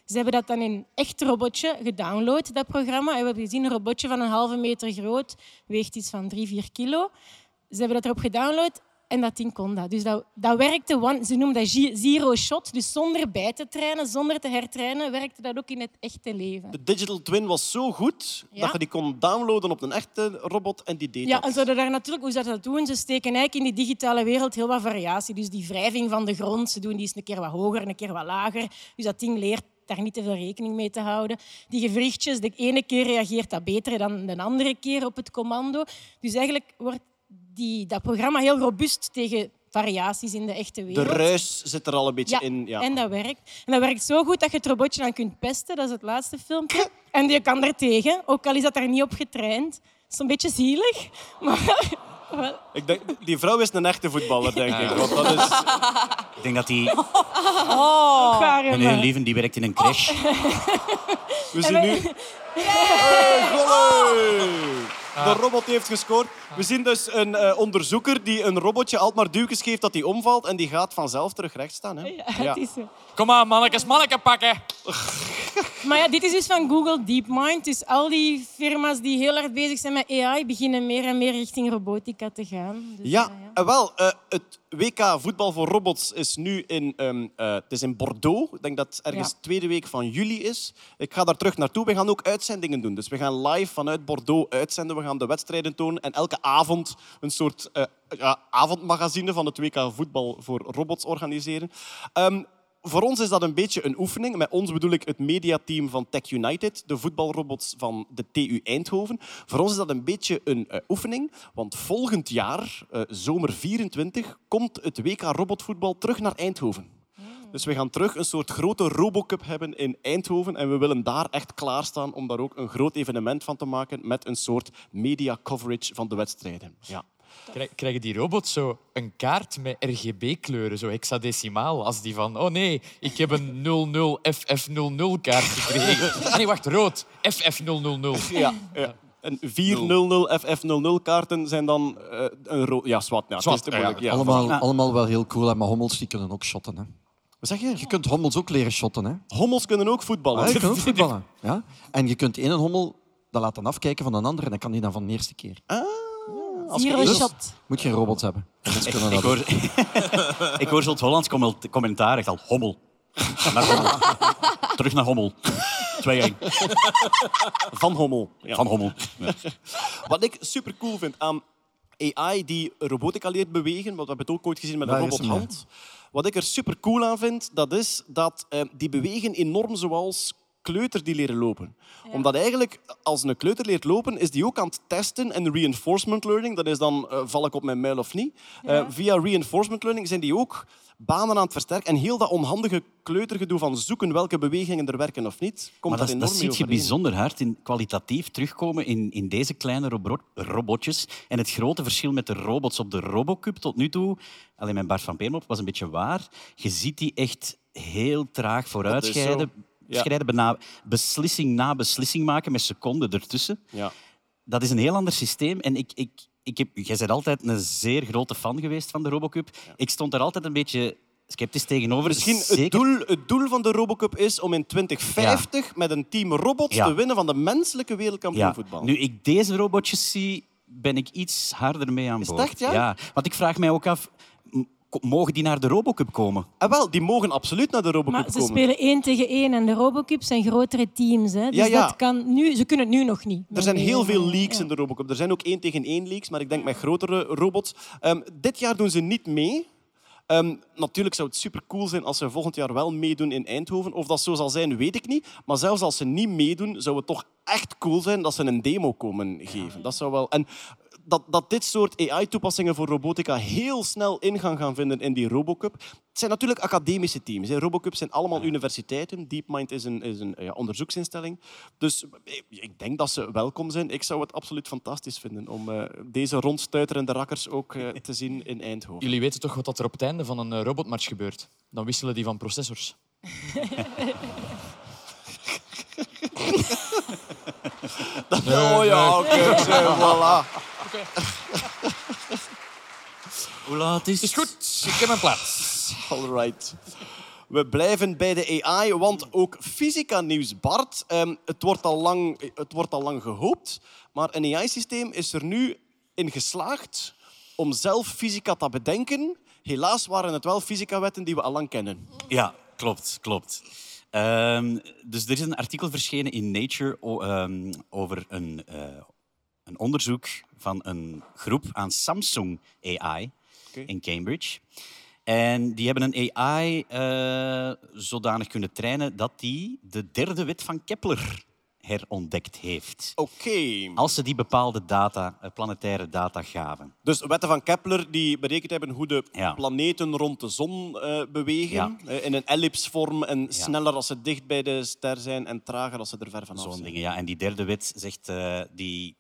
Ze hebben dat dan in een echt robotje gedownload, dat programma. En we hebben gezien een robotje van een halve meter groot, weegt iets van drie, vier kilo. Ze hebben dat erop gedownload en dat ding kon dat. Dus dat, dat werkte, one, ze noemen dat zero shot. Dus zonder bij te trainen, zonder te hertrainen, werkte dat ook in het echte leven. De digital twin was zo goed Ja. dat je die kon downloaden op een echte robot en die deed Ja, dat. en ze hadden daar natuurlijk, hoe ze dat doen, ze steken eigenlijk in die digitale wereld heel wat variatie. Dus die wrijving van de grond, ze doen die eens een keer wat hoger, een keer wat lager. Dus dat ding leert daar niet te veel rekening mee te houden. Die gewrichtjes, de ene keer reageert dat beter dan de andere keer op het commando. Dus eigenlijk wordt die, dat programma heel robuust tegen variaties in de echte De wereld. ruis zit er al een beetje Ja, in. Ja. en dat werkt. En dat werkt zo goed dat je het robotje dan kunt pesten. Dat is het laatste filmpje. En je kan er tegen, ook al is dat daar niet op getraind. is een beetje zielig. (laughs) Maar Ik denk, die vrouw is een echte voetballer, denk ik. Want dat is... Ik denk dat die... oh. Meneer Lieven die werkt in een crash. We zien nu... (laughs) Hey! De robot heeft gescoord. We zien dus een eh, onderzoeker die een robotje altijd maar duwtjes geeft dat hij omvalt en die gaat vanzelf terug recht staan. Hè? Ja, het is zo. Kom aan, mannetjes, manneken pakken. (laughs) Maar ja, dit is dus van Google DeepMind. Dus al die firma's die heel hard bezig zijn met AI beginnen meer en meer richting robotica te gaan. Dus, Ja, en wel, eh, het WK voetbal voor robots is nu in, ehm, eh, het is in Bordeaux. Ik denk dat het ergens Ja. tweede week van juli is. Ik ga daar terug naartoe. We gaan ook uitzendingen doen. Dus we gaan live vanuit Bordeaux uitzenden. We gaan de wedstrijden tonen en elke avond een soort eh, ja, avondmagazine van het WK voetbal voor robots organiseren. Ehm, voor ons is dat een beetje een oefening. Met ons bedoel ik het mediateam van Tech United, de voetbalrobots van de TU Eindhoven. Voor ons is dat een beetje een eh, oefening, want volgend jaar, eh, zomer 24, komt het WK robotvoetbal terug naar Eindhoven. Dus we gaan terug een soort grote Robocup hebben in Eindhoven en we willen daar echt klaarstaan om daar ook een groot evenement van te maken met een soort media coverage van de wedstrijden. Ja. Krij- Krijgen die robots zo een kaart met RGB-kleuren, zo hexadecimaal, als die van... Oh nee, ik heb een 00FF00-kaart gekregen. (laughs) Nee, wacht, rood. FF000. Ja, ja. En 400 FF00 kaarten zijn dan eh, een rood. Ja, zwart. Ja, het is Zwart, ja, allemaal, allemaal wel heel cool, maar hommels die kunnen ook shotten. Hè. Wat zeg je? Je kunt hommels ook leren shotten. Hè. Hommels kunnen ook voetballen. Ah, je kunt ook (laughs) voetballen. Ja? En je kunt één hommel dat laten afkijken van een ander en dan kan die dan van de eerste keer. Als je Zero shot. Moet geen robots hebben. Robots Ik, kunnen ik dat hoor, (laughs) ik hoor zo het Hollands comment- commentaar. Echt al hommel. Naar hommel. Terug naar hommel. 2-1. Van Hommel. Ja. Van hommel. Ja. Wat ik super cool vind aan AI die robotica leert bewegen, want we hebben het ook ooit gezien met een robothand. Wat ik er super cool aan vind, dat is dat eh, die bewegen enorm zoals kleuter die leren lopen. Omdat eigenlijk, als een kleuter leert lopen, is die ook aan het testen en reinforcement learning, dat is dan eh, val ik op mijn muil of niet. Eh, via reinforcement learning zijn die ook banen aan het versterken. En heel dat onhandige kleutergedoe van zoeken welke bewegingen er werken of niet, komt Maar dat, dat enorm zie mee je bijzonder hard in kwalitatief terugkomen in, in deze kleine robo- robotjes. En het grote verschil met de robots op de Robocup tot nu toe, alleen mijn Bart van Peermop was een beetje waar, je ziet die echt heel traag vooruitschrijden. Zo. Ja. Schrijden, bijna beslissing na beslissing maken met seconden ertussen. Ja. Dat is een heel ander systeem. En ik, ik, ik heb, jij bent altijd een zeer grote fan geweest van de Robocup. Ik stond er altijd een beetje sceptisch tegenover. Misschien het doel, het doel van de Robocup is om in 2050 met een team robots Ja. te winnen van de menselijke wereldkampioenvoetbal. Nu ik deze robotjes zie, ben ik iets harder mee aan Is het boord. echt, ja? Want ik vraag mij ook af, mogen die naar de Robocup komen? En wel, die mogen absoluut naar de Robocup Maar ze komen. spelen één tegen één en de Robocup zijn grotere teams. Hè. Dus Ja, ja. Dat kan nu, ze kunnen het nu nog niet. Er zijn heel veel Ja. leaks in de Robocup. Er zijn ook één tegen één leaks, maar ik denk met grotere robots. Ehm, dit jaar doen ze niet mee. Ehm, natuurlijk zou het super cool zijn als ze volgend jaar wel meedoen in Eindhoven. Of dat zo zal zijn, weet ik niet. Maar zelfs als ze niet meedoen, zou het toch echt cool zijn dat ze een demo komen geven. Dat zou wel... En dat, dat dit soort AI-toepassingen voor robotica heel snel ingang gaan vinden in die Robocup. Het zijn natuurlijk academische teams. Hè. Robocups zijn allemaal universiteiten. DeepMind is een, is een ja, onderzoeksinstelling. Dus eh, ik denk dat ze welkom zijn. Ik zou het absoluut fantastisch vinden om eh, deze rondstuiterende rakkers ook eh, te zien in Eindhoven. Jullie weten toch wat er op het einde van een robotmatch gebeurt? Dan wisselen die van processors. (laughs) oh ja, oké. zo, voilà. (laughs) Hoe laat is Het is goed, ik heb mijn plaats. Alright. We blijven bij de AI, want ook fysica-nieuws, Bart. Ehm, het, wordt al lang, het wordt al lang gehoopt, maar een AI-systeem is er nu in geslaagd om zelf fysica te bedenken. Helaas waren het wel fysica-wetten die we al lang kennen. Ja, klopt, klopt. Ehm, dus er is een artikel verschenen in Nature ehm, over een, eh, een onderzoek van een groep aan Samsung AI in Cambridge. En die hebben een AI eh, zodanig kunnen trainen dat die de derde wet van Kepler herontdekt heeft. Oké. Als ze die bepaalde data, eh, planetaire data gaven. Dus wetten van Kepler die berekend hebben hoe de Ja. planeten rond de zon eh, bewegen. Ja. In een ellipsvorm en sneller als ze dicht bij de ster zijn en trager als ze er ver vanaf Zo'n zijn. dingen, ja. En die derde wet zegt, die,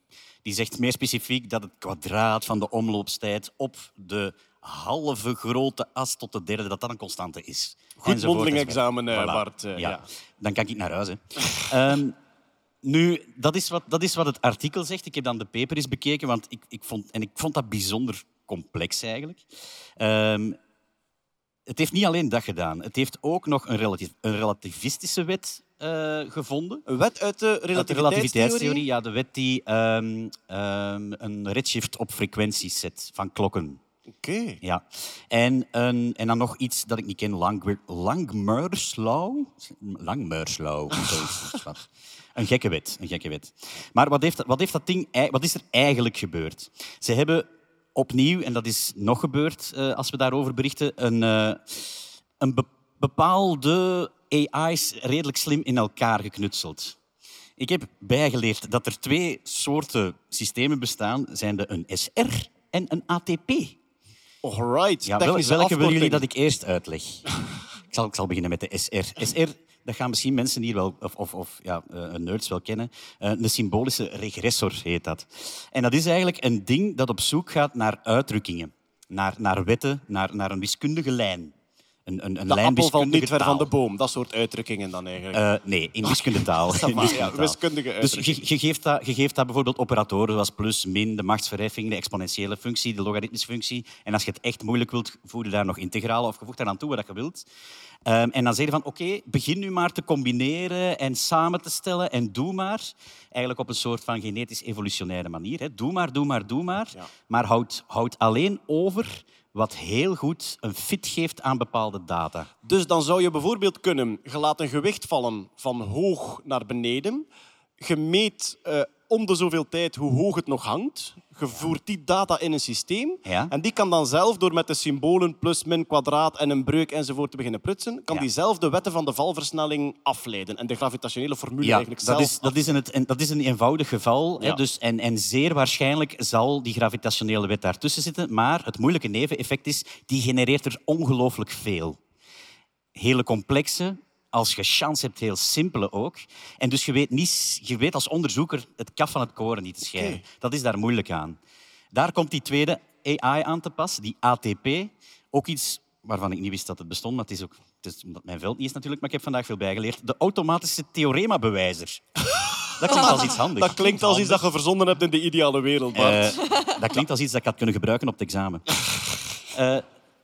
Die zegt meer specifiek dat het kwadraat van de omloopstijd op de halve grote as tot de derde, dat dat een constante is. Goed Enzovoort, mondeling enzovoort. examen, eh, Voilà. Bart, eh, ja. ja. Dan kan ik naar huis. Hè. (laughs) Ehm, nu, dat is, wat, dat is wat het artikel zegt. Ik heb dan de paper eens bekeken, want ik, ik vond, en ik vond dat bijzonder complex eigenlijk. Ehm, het heeft niet alleen dat gedaan. Het heeft ook nog een, relatief, een relativistische wet eh, gevonden. Een wet uit de Uit de relativiteitstheorie? relativiteitstheorie, ja, de wet die ehm, ehm, een redshift op frequenties zet van klokken. Oké. Ja. En, een, en dan nog iets dat ik niet ken, Lang, (laughs) wat. Een gekke wet. Een gekke wet. Maar wat, heeft, wat, heeft dat ding, wat is er eigenlijk gebeurd? Ze hebben opnieuw, en dat is nog gebeurd eh, als we daarover berichten, een, eh, een be- bepaalde AI's redelijk slim in elkaar geknutseld. Ik heb bijgeleerd dat er twee soorten systemen bestaan, zijn de een SR en een ATP. Alright, Ja, wel- welke willen jullie dat ik eerst uitleg? (laughs) ik, zal, ik zal beginnen met de SR. SR, dat gaan misschien mensen hier wel, of, of, of ja, eh, nerds wel kennen. Eh, een symbolische regressor heet dat. En dat is eigenlijk een ding dat op zoek gaat naar uitdrukkingen, naar, naar wetten, naar, naar een wiskundige lijn. Een, een, een De lijn appel valt niet ver van de boom. Dat soort uitdrukkingen dan eigenlijk. Eh, nee, in wiskundetaal. Ça (laughs) va, In ja, wiskundetaal. wiskundige Dus je, je, geeft dat, je geeft dat bijvoorbeeld operatoren zoals plus, min, de machtsverheffing, de exponentiële functie, de logaritmische functie. En als je het echt moeilijk wilt, voeg je daar nog integralen of daar aan toe wat je wilt. Ehm, en dan zeg je van, oké, begin nu maar te combineren en samen te stellen en doe maar. Eigenlijk op een soort van genetisch-evolutionaire manier. Hè. Doe maar, doe maar, doe maar. Maar houd, houd alleen over wat heel goed een fit geeft aan bepaalde data. Dus dan zou je bijvoorbeeld kunnen, je laat een gewicht vallen van hoog naar beneden. Je meet eh, om de zoveel tijd hoe hoog het nog hangt. Je voert die data in een systeem. Ja. En die kan dan zelf, door met de symbolen plus, min, kwadraat en een breuk enzovoort te beginnen prutsen, kan Ja. die zelf de wetten van de valversnelling afleiden. En de gravitationele formule Ja, eigenlijk dat zelf is, dat, is een, en dat is een eenvoudig geval. Hè, dus, en, en zeer waarschijnlijk zal die gravitationele wet daartussen zitten. Maar het moeilijke neveneffect is, die genereert er ongelooflijk veel. Hele complexe, als je chance hebt, heel simpele ook. En dus je weet, niet, je weet als onderzoeker het kaf van het koren niet te scheiden. Dat is daar moeilijk aan. Daar komt die tweede AI aan te pas, die ATP. Ook iets waarvan ik niet wist dat het bestond, maar het is ook het is omdat mijn veld niet is natuurlijk, maar ik heb vandaag veel bijgeleerd. De automatische theorema-bewijzer. (laughs) Dat klinkt als iets handigs. Dat klinkt als iets dat je verzonnen hebt in de ideale wereld, Bart. Eh, dat klinkt als iets dat ik had kunnen gebruiken op het examen. (laughs) Eh,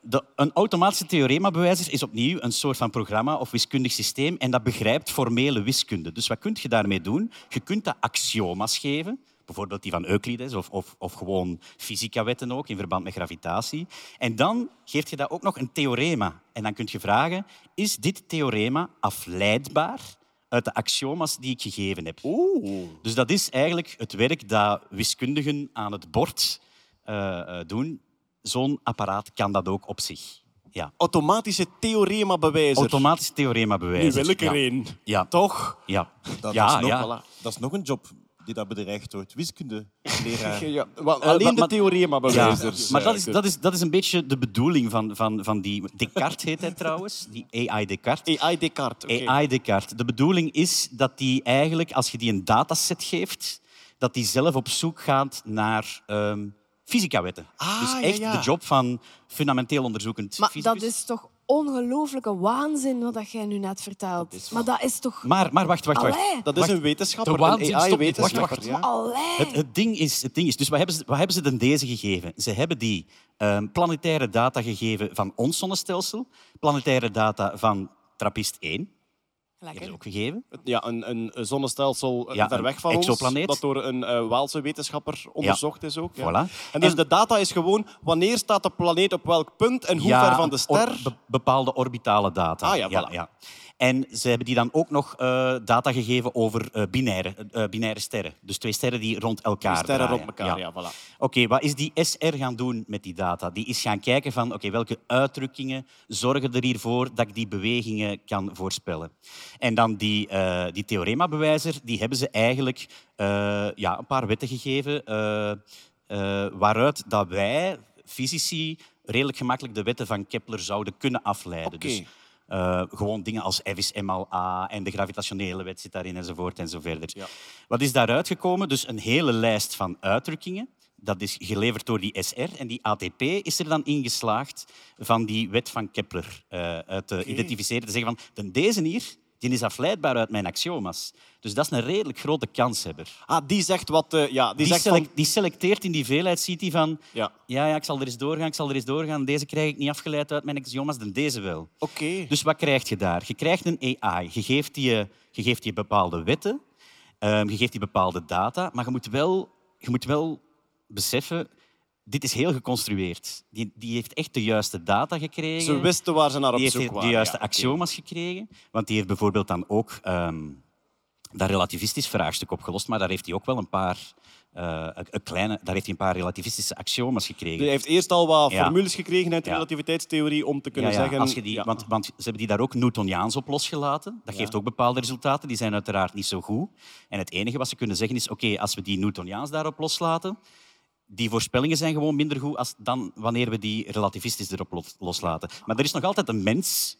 de, een automatische theorema-bewijzer is opnieuw een soort van programma of wiskundig systeem en dat begrijpt formele wiskunde. Dus wat kun je daarmee doen? Je kunt dat axioma's geven, bijvoorbeeld die van Euclides of, of, of gewoon fysica-wetten ook in verband met gravitatie. En dan geef je dat ook nog een theorema. En dan kun je vragen, is dit theorema afleidbaar uit de axioma's die ik gegeven heb? Dus dat is eigenlijk het werk dat wiskundigen aan het bord eh, eh, doen. Zo'n apparaat kan dat ook op zich. Ja. Automatische theorema-bewijzer. Automatische theorema-bewijzer. Nu wil ik er ja. één. Ja. Toch? Ja. Dat, ja, is nog, ja. dat is nog een job die dat bedreigd wordt. Wiskundeleraar. (laughs) Ja, wel, Eh, alleen maar- de theorema-bewijzers. Ja, maar dat is, dat, is, dat is een beetje de bedoeling van, van, van die... Descartes heet hij trouwens, die AI Descartes. AI Descartes. AI Descartes. De bedoeling is dat die eigenlijk, als je die een dataset geeft, dat die zelf op zoek gaat naar ehm fysica-wetten. Ah, dus echt ja. de job van fundamenteel onderzoekend Maar fysicus. dat is toch ongelooflijke waanzin wat dat jij nu net vertelt. Maar dat is toch... Maar, maar wacht, wacht, wacht. Allee. Dat is een wetenschapper, De waanzin een. AI-wetenschapper. Wacht, wacht, ja. Het, het, ding is, het ding is, dus wat hebben ze, wat hebben ze dan deze gegeven? Ze hebben die ehm, planetaire data gegeven van ons zonnestelsel, planetaire data van Trappist 1. Ook gegeven. Ja, een, een zonnestelsel eh, Ja, ver weg van exoplaneet. ons, dat door een eh, Waalse wetenschapper onderzocht is ook. Ja. Voilà. En dus En- de data is gewoon wanneer staat de planeet op welk punt en hoe Ja, ver van de ster. or- be- bepaalde orbitale data. Ah, ja, voilà. En ze hebben die dan ook nog eh, data gegeven over eh, binaire, eh, binaire sterren. Dus twee sterren die rond elkaar Die sterren draaien. rond elkaar, ja, voilà. Oké, wat is die SR gaan doen met die data? Die is gaan kijken van oké, welke uitdrukkingen zorgen er hiervoor dat ik die bewegingen kan voorspellen. En dan die, eh, die theorema-bewijzer, die hebben ze eigenlijk ja, een paar wetten gegeven waaruit dat wij, fysici, redelijk gemakkelijk de wetten van Kepler zouden kunnen afleiden. Dus Eh, gewoon dingen als F is MLA en de gravitationele wet zit daarin enzovoort en zo verder. Wat is daaruit gekomen? Dus een hele lijst van uitdrukkingen. Dat is geleverd door die SR. En die ATP is er dan ingeslaagd van die wet van Kepler eh, uit te identificeren. Te zeggen van, de- deze hier die is afleidbaar uit mijn axioma's. Dus dat is een redelijk grote kanshebber. Ah, die zegt wat... eh, ja, die, Die, zegt van... die selecteert in die veelheid, ziet hij van... Ja. Ja, ja, ik zal er eens doorgaan, ik zal er eens doorgaan. Deze krijg ik niet afgeleid uit mijn axioma's, dan deze wel. Oké. Dus wat krijg je daar? Je krijgt een AI. Je geeft die, je geeft die bepaalde wetten, ehm, je geeft die bepaalde data, maar je moet wel, je moet wel beseffen... Dit is heel geconstrueerd. Die, die heeft echt de juiste data gekregen. Ze wisten waar ze naar op die zoek heeft waren. de juiste ja, oké. axioma's gekregen. Want die heeft bijvoorbeeld dan ook ehm, dat relativistisch vraagstuk opgelost. Maar daar heeft hij ook wel een paar, eh, een, kleine, daar heeft hij een paar relativistische axioma's gekregen. Die heeft eerst al wat Ja. formules gekregen uit de Ja. relativiteitstheorie om te kunnen zeggen... Als je die, want, want ze hebben die daar ook Newtoniaans op losgelaten. Dat geeft ook bepaalde resultaten. Die zijn uiteraard niet zo goed. En het enige wat ze kunnen zeggen is... Oké, als we die Newtoniaans daarop loslaten... Die voorspellingen zijn gewoon minder goed als dan wanneer we die relativistisch erop los- loslaten. Maar er is nog altijd een mens...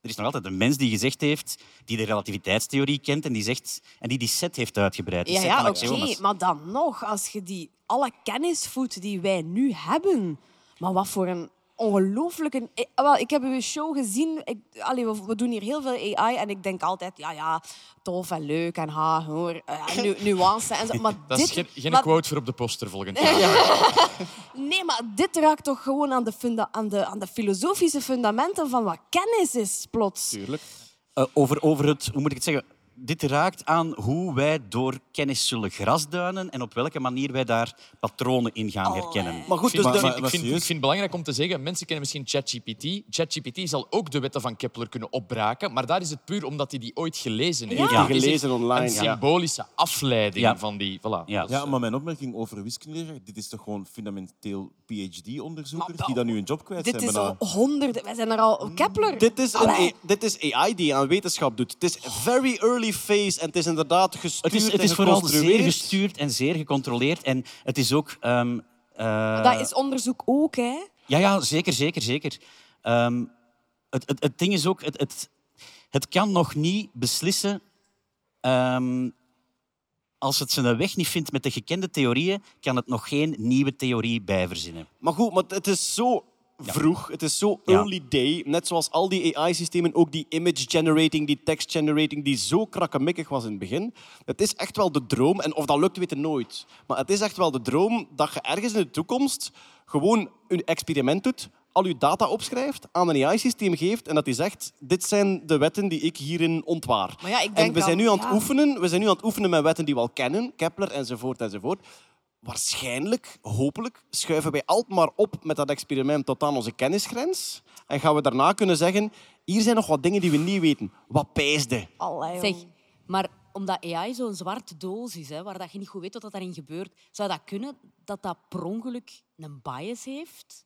Er is nog altijd een mens die gezegd heeft, die de relativiteitstheorie kent en die, zegt, en die die set heeft uitgebreid. Ja, oké. Maar dan nog, als je die alle kennis voedt die wij nu hebben. Maar wat voor een ongelooflijke... Eh, Wel, ik heb uw show gezien. Ik, allee, we, we doen hier heel veel AI en ik denk altijd, ja, ja, tof en leuk en ha, hoor, nu, (laughs) nuance en zo. Maar Dat dit, is geen, geen maar- quote voor op de poster volgend jaar. (laughs) Nee, maar dit raakt toch gewoon aan de, funda aan de, aan de filosofische fundamenten van wat kennis is, plots. Tuurlijk. Eh, over, over het, hoe moet ik het zeggen? Dit raakt aan hoe wij door kennis zullen grasduinen en op welke manier wij daar patronen in gaan herkennen. Maar goed, Ik vind, dus de- ik, vind, ik, vind, ik vind het belangrijk om te zeggen, mensen kennen misschien ChatGPT. ChatGPT zal ook de wetten van Kepler kunnen opbraken, maar daar is het puur omdat hij die ooit gelezen heeft. Is gelezen online, Een ja. symbolische afleiding Ja. van die... Voilà. Ja. Ja, maar mijn opmerking over wiskundeleraar, dit is toch gewoon fundamenteel PhD-onderzoekers die dan nu een job kwijt Dit zijn. is bijna. al honderden... Wij zijn er al... Kepler. Dit is, een dit is AI die aan wetenschap doet. Het is very early phase en het is inderdaad gestuurd Het is, het en is vooral zeer gestuurd en zeer gecontroleerd. En het is ook... ehm, eh, Dat is onderzoek ook, hè. Ja, ja, zeker, zeker, zeker. Ehm, het, het, het ding is ook, het, het, het kan nog niet beslissen. ehm, als het zijn weg niet vindt met de gekende theorieën, kan het nog geen nieuwe theorie bijverzinnen. Maar goed, maar het is zo vroeg, het is zo Ja. early day. Net zoals al die AI-systemen, ook die image generating, die text generating, die zo krakkemikkig was in het begin. Het is echt wel de droom, en of dat lukt, weten we nooit. Maar het is echt wel de droom dat je ergens in de toekomst gewoon een experiment doet, al je data opschrijft, aan een AI-systeem geeft en dat hij zegt, dit zijn de wetten die ik hierin ontwaar. Maar ja, ik en we zijn nu aan het ja. oefenen, we zijn nu aan het oefenen met wetten die we al kennen, Kepler enzovoort enzovoort. Waarschijnlijk, hopelijk, schuiven wij altijd maar op met dat experiment tot aan onze kennisgrens. En gaan we daarna kunnen zeggen, hier zijn nog wat dingen die we niet weten. Wat pijsde? Allee, Zeg, maar omdat AI zo'n zwarte doos is, hè, waar dat je niet goed weet wat dat daarin gebeurt, zou dat kunnen dat dat per ongeluk een bias heeft?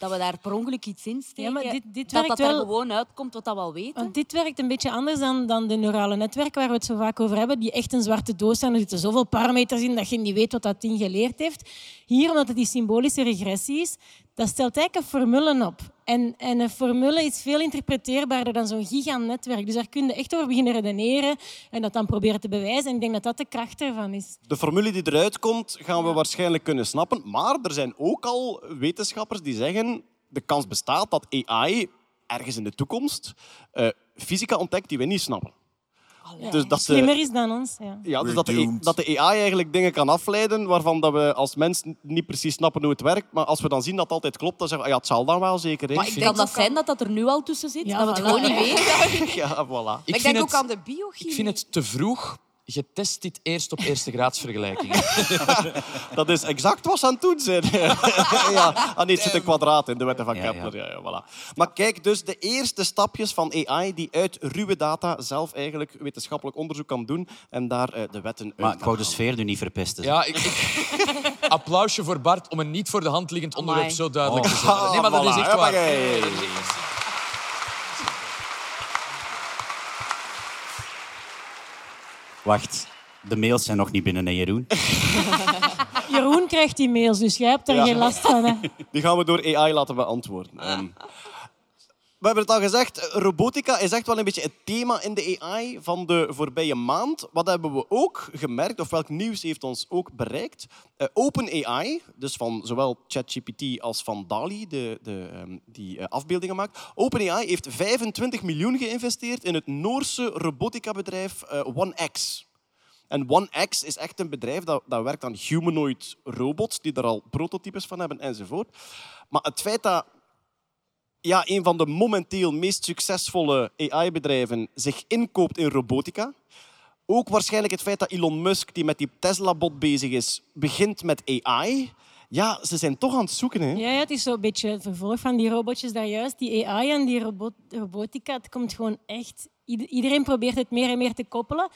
Dat we daar per ongeluk iets in steken? Ja, maar dit- dit dat werkt dat er wel- gewoon uitkomt wat dat wel weten? Want dit werkt een beetje anders dan, dan de neurale netwerken waar we het zo vaak over hebben, die echt een zwarte doos zijn. Er zitten zoveel parameters in dat je niet weet wat dat ding geleerd heeft. Hier, omdat het die symbolische regressie is, dat stelt eigenlijk een formule op. En, en een formule is veel interpreteerbaarder dan zo'n giganetwerk. Dus daar kun je echt over beginnen redeneren en dat dan proberen te bewijzen. En ik denk dat dat de kracht ervan is. De formule die eruit komt, gaan we waarschijnlijk kunnen snappen. Maar er zijn ook al wetenschappers die zeggen... De kans bestaat dat AI ergens in de toekomst eh, fysica ontdekt die we niet snappen. Ja, Dus dat de- Slimmer is dan ons. Ja. Ja, dus dat de, doomed. dat de AI eigenlijk dingen kan afleiden waarvan dat we als mens niet precies snappen hoe het werkt. Maar als we dan zien dat het altijd klopt, dan zeggen we, ja, het zal dan wel zeker. Hè? Maar ik kan denk dat zijn dat dat er nu al tussen zit? Ja, dat we het voilà. gewoon niet (laughs) weten? Ja, voilà. Maar Ik ik denk het- ook aan de biochemie. Ik vind het te vroeg. Je test dit eerst op eerste graadsvergelijkingen. (laughs) Dat is exact wat ze aan het doen zijn. (laughs) ja. Ah, nee, het zit een kwadraat in de wetten van Ja, Kepler. Ja. Ja, voilà. Maar kijk, dus de eerste stapjes van AI die uit ruwe data zelf eigenlijk wetenschappelijk onderzoek kan doen en daar eh, de wetten uit Maar ik wou de sfeer nu niet verpesten. Ja, ik, ik- (laughs) applausje voor Bart om een niet voor de hand liggend onderwerp zo duidelijk Oh. te zetten. Nee, maar dat is Voilà, echt waar. Wacht, de mails zijn nog niet binnen, hè, Jeroen? (laughs) Jeroen krijgt die mails, dus jij hebt er Ja. geen last van. Hè. (laughs) Die gaan we door AI laten beantwoorden. Ehm, (laughs) We hebben het al gezegd, robotica is echt wel een beetje het thema in de AI van de voorbije maand. Wat hebben we ook gemerkt, of welk nieuws heeft ons ook bereikt? Uh, OpenAI, dus van zowel ChatGPT als van DALI, de, de, ehm, die uh, afbeeldingen maakt. OpenAI heeft 25 miljoen geïnvesteerd in het Noorse robotica-bedrijf uh, OneX. En OneX is echt een bedrijf dat, dat werkt aan humanoid robots, die er al prototypes van hebben enzovoort. Maar het feit dat ja, een van de momenteel meest succesvolle AI-bedrijven zich inkoopt in robotica. Ook waarschijnlijk het feit dat Elon Musk, die met die Tesla-bot bezig is, begint met AI. Ja, ze zijn toch aan het zoeken. Hè? Ja, het is zo'n beetje het vervolg van die robotjes daar juist. Die AI en die robot robotica, het komt gewoon echt... Iedereen probeert het meer en meer te koppelen.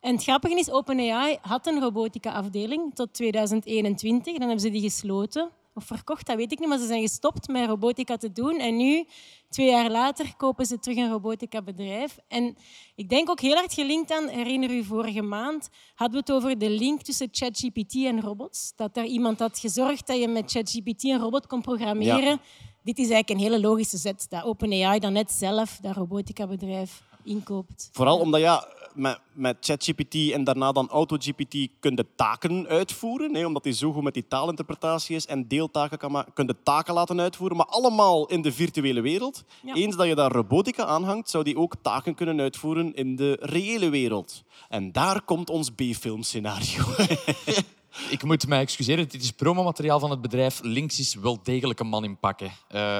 En het grappige is, OpenAI had een robotica-afdeling tot 2021. Dan hebben ze die gesloten of verkocht, dat weet ik niet, maar ze zijn gestopt met robotica te doen. En nu, twee jaar later, kopen ze terug een robotica-bedrijf. En ik denk ook heel hard gelinkt aan, herinner u, vorige maand hadden we het over de link tussen ChatGPT en robots. Dat daar iemand had gezorgd dat je met ChatGPT een robot kon programmeren. Dit is eigenlijk een hele logische zet, dat OpenAI dan net zelf dat robotica-bedrijf inkoopt. Vooral omdat ja, met, met ChatGPT en daarna dan AutoGPT kun je taken uitvoeren, hè, omdat hij zo goed met die taalinterpretatie is en deeltaken kan maken, kun je taken laten uitvoeren, maar allemaal in de virtuele wereld. Eens dat je daar robotica aanhangt, zou die ook taken kunnen uitvoeren in de reële wereld. En daar komt ons B-filmscenario. (laughs) Ik moet mij excuseren, dit is promomateriaal van het bedrijf. Links is wel degelijk een man in pakken. Uh,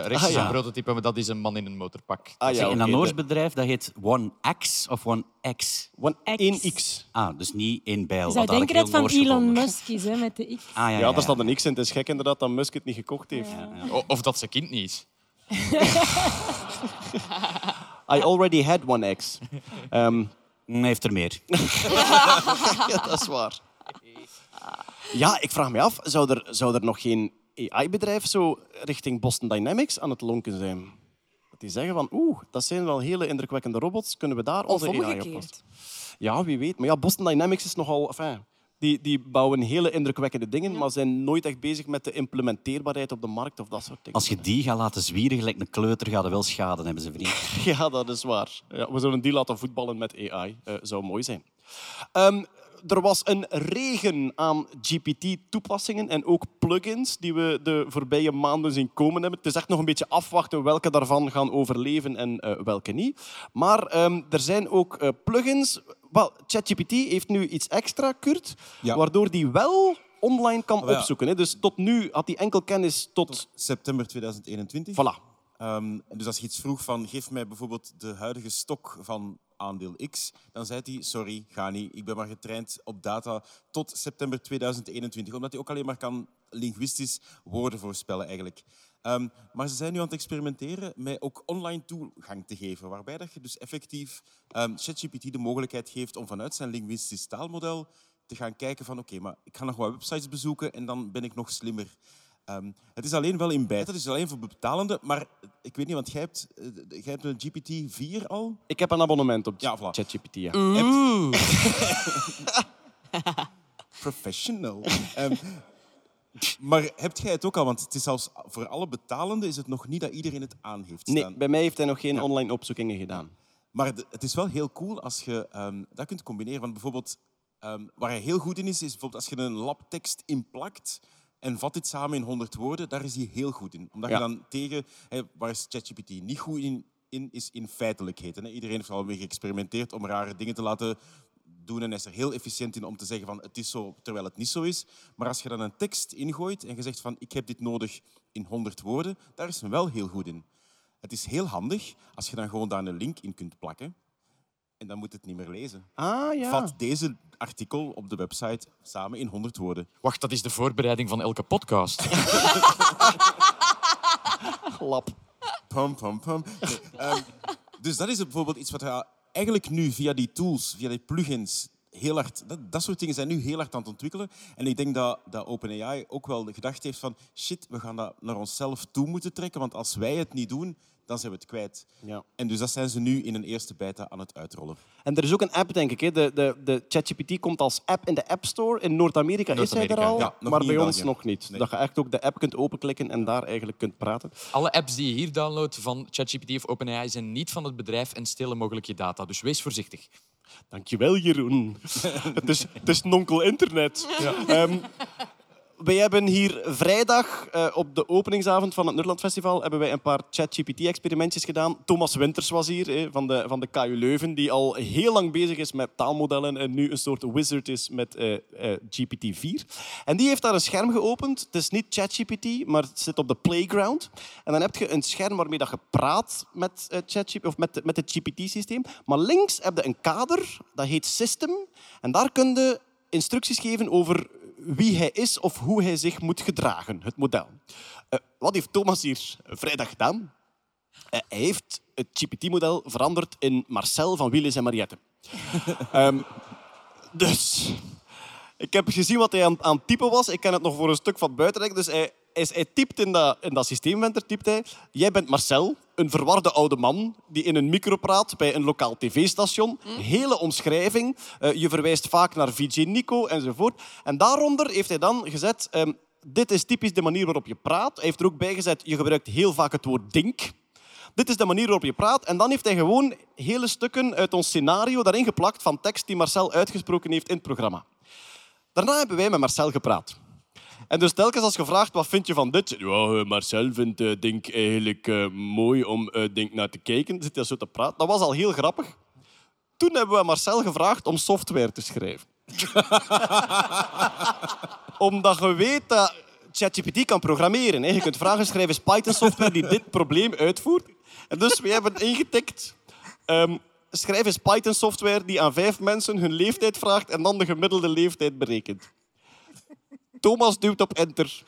rechts Ah, is ja. een prototype, maar dat is een man in een motorpak. Ah, Zeg, en dat Noors bedrijf dat heet One X of One X? One 1X. Ah, dus niet één bijl. Je zou denken dat van Noors Elon gevonden Musk is, hè, met de X. Ah, ja, Ja, ja, ja. daar staat een X in. Het is gek inderdaad dat Musk het niet gekocht heeft. Of dat zijn kind niet is. (laughs) I already had one X. Ehm, Hij heeft er meer. (laughs) ja, dat is waar. Ja, ik vraag me af, zou er, zou er nog geen AI-bedrijf zo richting Boston Dynamics aan het lonken zijn? Dat die zeggen van, oeh, dat zijn wel hele indrukwekkende robots, kunnen we daar onze AI op passen? Ja, wie weet. Maar ja, Boston Dynamics is nogal... Enfin, die, die bouwen hele indrukwekkende dingen, maar zijn nooit echt bezig met de implementeerbaarheid op de markt of dat soort dingen. Als je die gaat laten zwieren gelijk een kleuter, gaat er wel schade hebben, ze vriend. (laughs) Ja, dat is waar. Ja, we zullen die laten voetballen met AI. Eh zou mooi zijn. Ehm, er was een regen aan GPT-toepassingen en ook plugins die we de voorbije maanden zien komen hebben. Het is echt nog een beetje afwachten welke daarvan gaan overleven en eh, welke niet. Maar ehm, er zijn ook eh, plugins. Wel, ChatGPT heeft nu iets extra, Kurt, Ja. waardoor die wel online kan Oh, ja. opzoeken. Hè. Dus tot nu had hij enkel kennis tot... September 2021. Voilà. Ehm, dus als je iets vroeg van geef mij bijvoorbeeld de huidige stok van aandeel X, dan zei hij sorry, ga niet. Ik ben maar getraind op data tot september 2021, omdat hij ook alleen maar kan linguistisch woorden voorspellen eigenlijk. Ehm, maar ze zijn nu aan het experimenteren met ook online toegang te geven, waarbij dat je dus effectief ehm, ChatGPT de mogelijkheid geeft om vanuit zijn linguistisch taalmodel te gaan kijken van oké, maar ik ga nog wat websites bezoeken en dan ben ik nog slimmer. Ehm, het is alleen wel in beta, het is alleen voor betalende, maar ik weet niet, want jij hebt, eh, jij hebt een GPT-4 al? Ik heb een abonnement op Ja, voilà. ChatGPT. Ja. (laughs) Professional. Ehm, maar hebt jij het ook al? Want het is zelfs voor alle betalenden is het nog niet dat iedereen het aan heeft staan. Nee, bij mij heeft hij nog geen online opzoekingen gedaan. Maar de- het is wel heel cool als je ehm, dat kunt combineren. Want bijvoorbeeld, ehm, waar hij heel goed in is, is bijvoorbeeld als je een labtekst inplakt en vat dit samen in 100 woorden, daar is hij heel goed in. Omdat Ja. je dan tegen, hè, waar is ChatGPT niet goed in, in is in feitelijkheden. Hè. Iedereen heeft er al mee geëxperimenteerd om rare dingen te laten doen en hij is er heel efficiënt in om te zeggen van het is zo, terwijl het niet zo is. Maar als je dan een tekst ingooit en je zegt van ik heb dit nodig in 100 woorden, daar is hem wel heel goed in. Het is heel handig als je dan gewoon daar een link in kunt plakken en dan moet het niet meer lezen. Ah, ja. Vat deze artikel op de website samen in 100 woorden. Wacht, dat is de voorbereiding van elke podcast. (laughs) Lap. Pum, pum, pum. Nee, ehm, dus dat is bijvoorbeeld iets wat je eigenlijk nu via die tools, via die plugins, heel hard... Dat, dat soort dingen zijn nu heel hard aan het ontwikkelen. En ik denk dat, dat OpenAI ook wel gedacht heeft van shit, we gaan dat naar onszelf toe moeten trekken, want als wij het niet doen, dan zijn we het kwijt. Ja. En dus dat zijn ze nu in een eerste beta aan het uitrollen. En er is ook een app, denk ik. Hè. De, de, de ChatGPT komt als app in de App Store. In Noord-Amerika is hij er al, ja. Nog maar niet bij ons nog niet. Nee. Dat je echt ook de app kunt openklikken en daar eigenlijk kunt praten. Alle apps die je hier downloadt van ChatGPT of OpenAI zijn niet van het bedrijf en stelen mogelijk je data. Dus wees voorzichtig. Dankjewel, Jeroen. (laughs) het, is, het is nonkel internet. Ehm, wij hebben hier vrijdag eh, op de openingsavond van het Nerdland Festival hebben wij een paar ChatGPT-experimentjes gedaan. Thomas Winters was hier eh, van, de, van de KU Leuven, die al heel lang bezig is met taalmodellen en nu een soort wizard is met eh, eh, GPT-4. En die heeft daar een scherm geopend. Het is niet ChatGPT, maar het zit op de playground. En dan heb je een scherm waarmee dat je praat met, ChatGPT, of met, met het GPT-systeem. Maar links heb je een kader, dat heet System. En daar kun je instructies geven over wie hij is of hoe hij zich moet gedragen, het model. Eh, wat heeft Thomas hier vrijdag gedaan? Eh, hij heeft het GPT-model veranderd in Marcel van Willis en Mariette. (laughs) Ehm, dus ik heb gezien wat hij aan, aan het typen was. Ik kan het nog voor een stuk van buiten leggen. Dus hij, hij, hij typt in dat, in dat systeemvenster, typt hij... Jij bent Marcel, een verwarde oude man die in een micro praat bij een lokaal tv-station. Hele omschrijving. Eh, je verwijst vaak naar VJ Nico enzovoort. En daaronder heeft hij dan gezet... ehm, dit is typisch de manier waarop je praat. Hij heeft er ook bij gezet, je gebruikt heel vaak het woord dink. Dit is de manier waarop je praat. En dan heeft hij gewoon hele stukken uit ons scenario daarin geplakt van tekst die Marcel uitgesproken heeft in het programma. Daarna hebben wij met Marcel gepraat. En dus telkens als gevraagd, wat vind je van dit? Eh, Marcel vindt eh, Dink eigenlijk eh, mooi om Dink naar te kijken. Zit hij zo te praten. Dat was al heel grappig. Toen hebben we Marcel gevraagd om software te schrijven. (laughs) Omdat je weet dat ChatGPT kan programmeren. Je kunt vragen schrijven, is Python-software die dit probleem uitvoert? En dus we hebben ingetikt... ehm, schrijf eens Python-software die aan vijf mensen hun leeftijd vraagt en dan de gemiddelde leeftijd berekent. Thomas duwt op enter.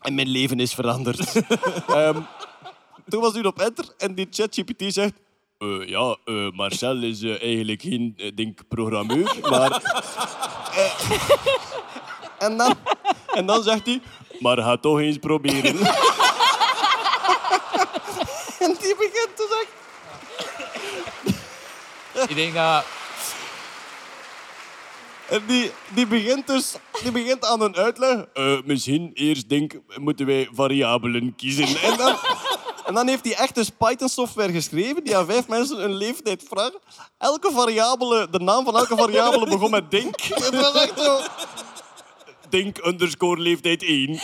En mijn leven is veranderd. (laughs) Ehm, Thomas duwt op enter en die ChatGPT zegt... "Eh, ja, eh, Marcel is eh, eigenlijk geen denk, programmeur, (laughs) maar... en, dan, en dan zegt hij... Maar ga toch eens proberen. (laughs) en die begint te zeggen... Ik denk dat... En die, die begint dus die begint aan een uitleg. Eh, misschien eerst denk, moeten wij variabelen kiezen. En dan, en dan heeft hij echt dus Python-software geschreven die aan vijf mensen een leeftijd vraagt. Elke variabele, de naam van elke variabele begon met denk. Het was echt zo... Denk underscore leeftijd 1.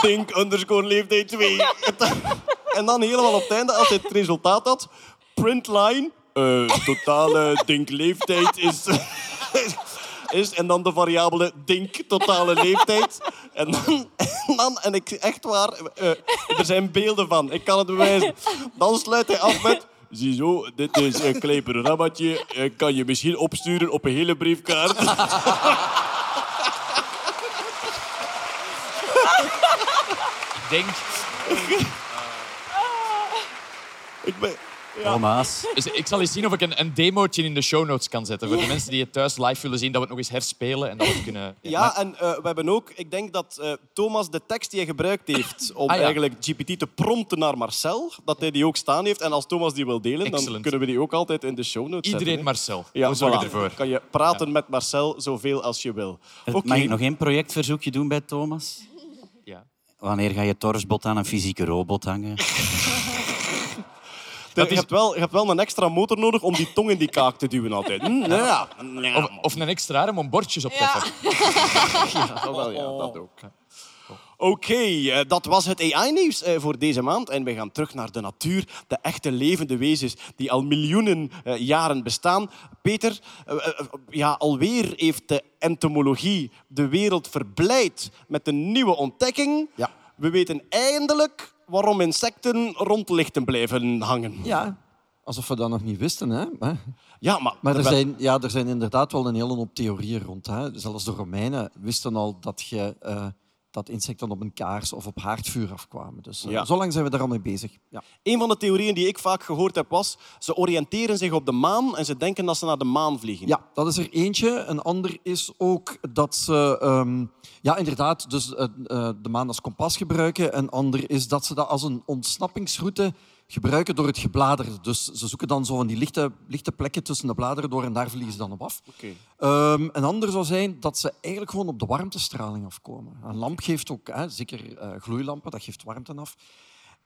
Denk underscore leeftijd 2. En dan helemaal op het einde, als hij het resultaat had, printline, eh totale denkleeftijd is, (laughs) is... En dan de variabele denk totale leeftijd. En dan, en, dan, en ik echt waar, eh, er zijn beelden van. Ik kan het bewijzen. Dan sluit hij af met... Ziezo, dit is een klein programmaatje. Eh, Kan je misschien opsturen op een hele briefkaart? Denk... Ik ben... Thomas. Dus ik zal eens zien of ik een, een demootje in de show notes kan zetten. Voor de mensen die het thuis live willen zien, dat we het nog eens herspelen en dat we het kunnen... (laughs) Ja, en eh, we hebben ook... Ik denk dat eh, Thomas de tekst die hij gebruikt heeft (laughs) om Ah, ja. eigenlijk GPT te prompten naar Marcel, dat hij die ook staan heeft. En als Thomas die wil delen, dan kunnen we die ook altijd in de show notes Iedereen zetten. Marcel. Ja, we zorgen voilà. ervoor. Kan je praten met Marcel zoveel als je wil. Oké. Mag ik nog één projectverzoekje doen bij Thomas? Ja. Wanneer ga je Torsbot aan een fysieke robot hangen? (laughs) Je, hebt wel, je hebt wel een extra motor nodig om die tong in die kaak te duwen altijd. (laughs) Hm, ja. Of, of een extra arm om bordjes op te Ja. heffen. (laughs) Ja, dat wel, ja, dat ook. Oké, eh, dat was het AI-nieuws eh, voor deze maand. En we gaan terug naar de natuur, de echte levende wezens die al miljoenen eh, jaren bestaan. Peter, ja, alweer heeft de entomologie de wereld verblijd met een nieuwe ontdekking. Ja. We weten eindelijk waarom insecten rond lichten blijven hangen. Ja. Alsof we dat nog niet wisten, hè? Maar, Ja, maar, maar er, zijn, ja, er zijn inderdaad wel een hele hoop theorieën rond. Hè? Zelfs de Romeinen wisten al dat je eh, dat insecten op een kaars of op haardvuur afkwamen. Dus eh, Ja. zo lang zijn we daar al mee bezig. Ja. Een van de theorieën die ik vaak gehoord heb was... ze oriënteren zich op de maan en ze denken dat ze naar de maan vliegen. Ja, dat is er eentje. Een ander is ook dat ze ehm, ja, inderdaad dus, eh, eh, de maan als kompas gebruiken. Een ander is dat ze dat als een ontsnappingsroute gebruiken door het gebladeren. Dus ze zoeken dan zo van die lichte, lichte plekken tussen de bladeren door en daar vliegen ze dan op af. Ehm, een ander zou zijn dat ze eigenlijk gewoon op de warmtestraling afkomen. Een lamp geeft ook, hè, zeker eh, gloeilampen, dat geeft warmte af.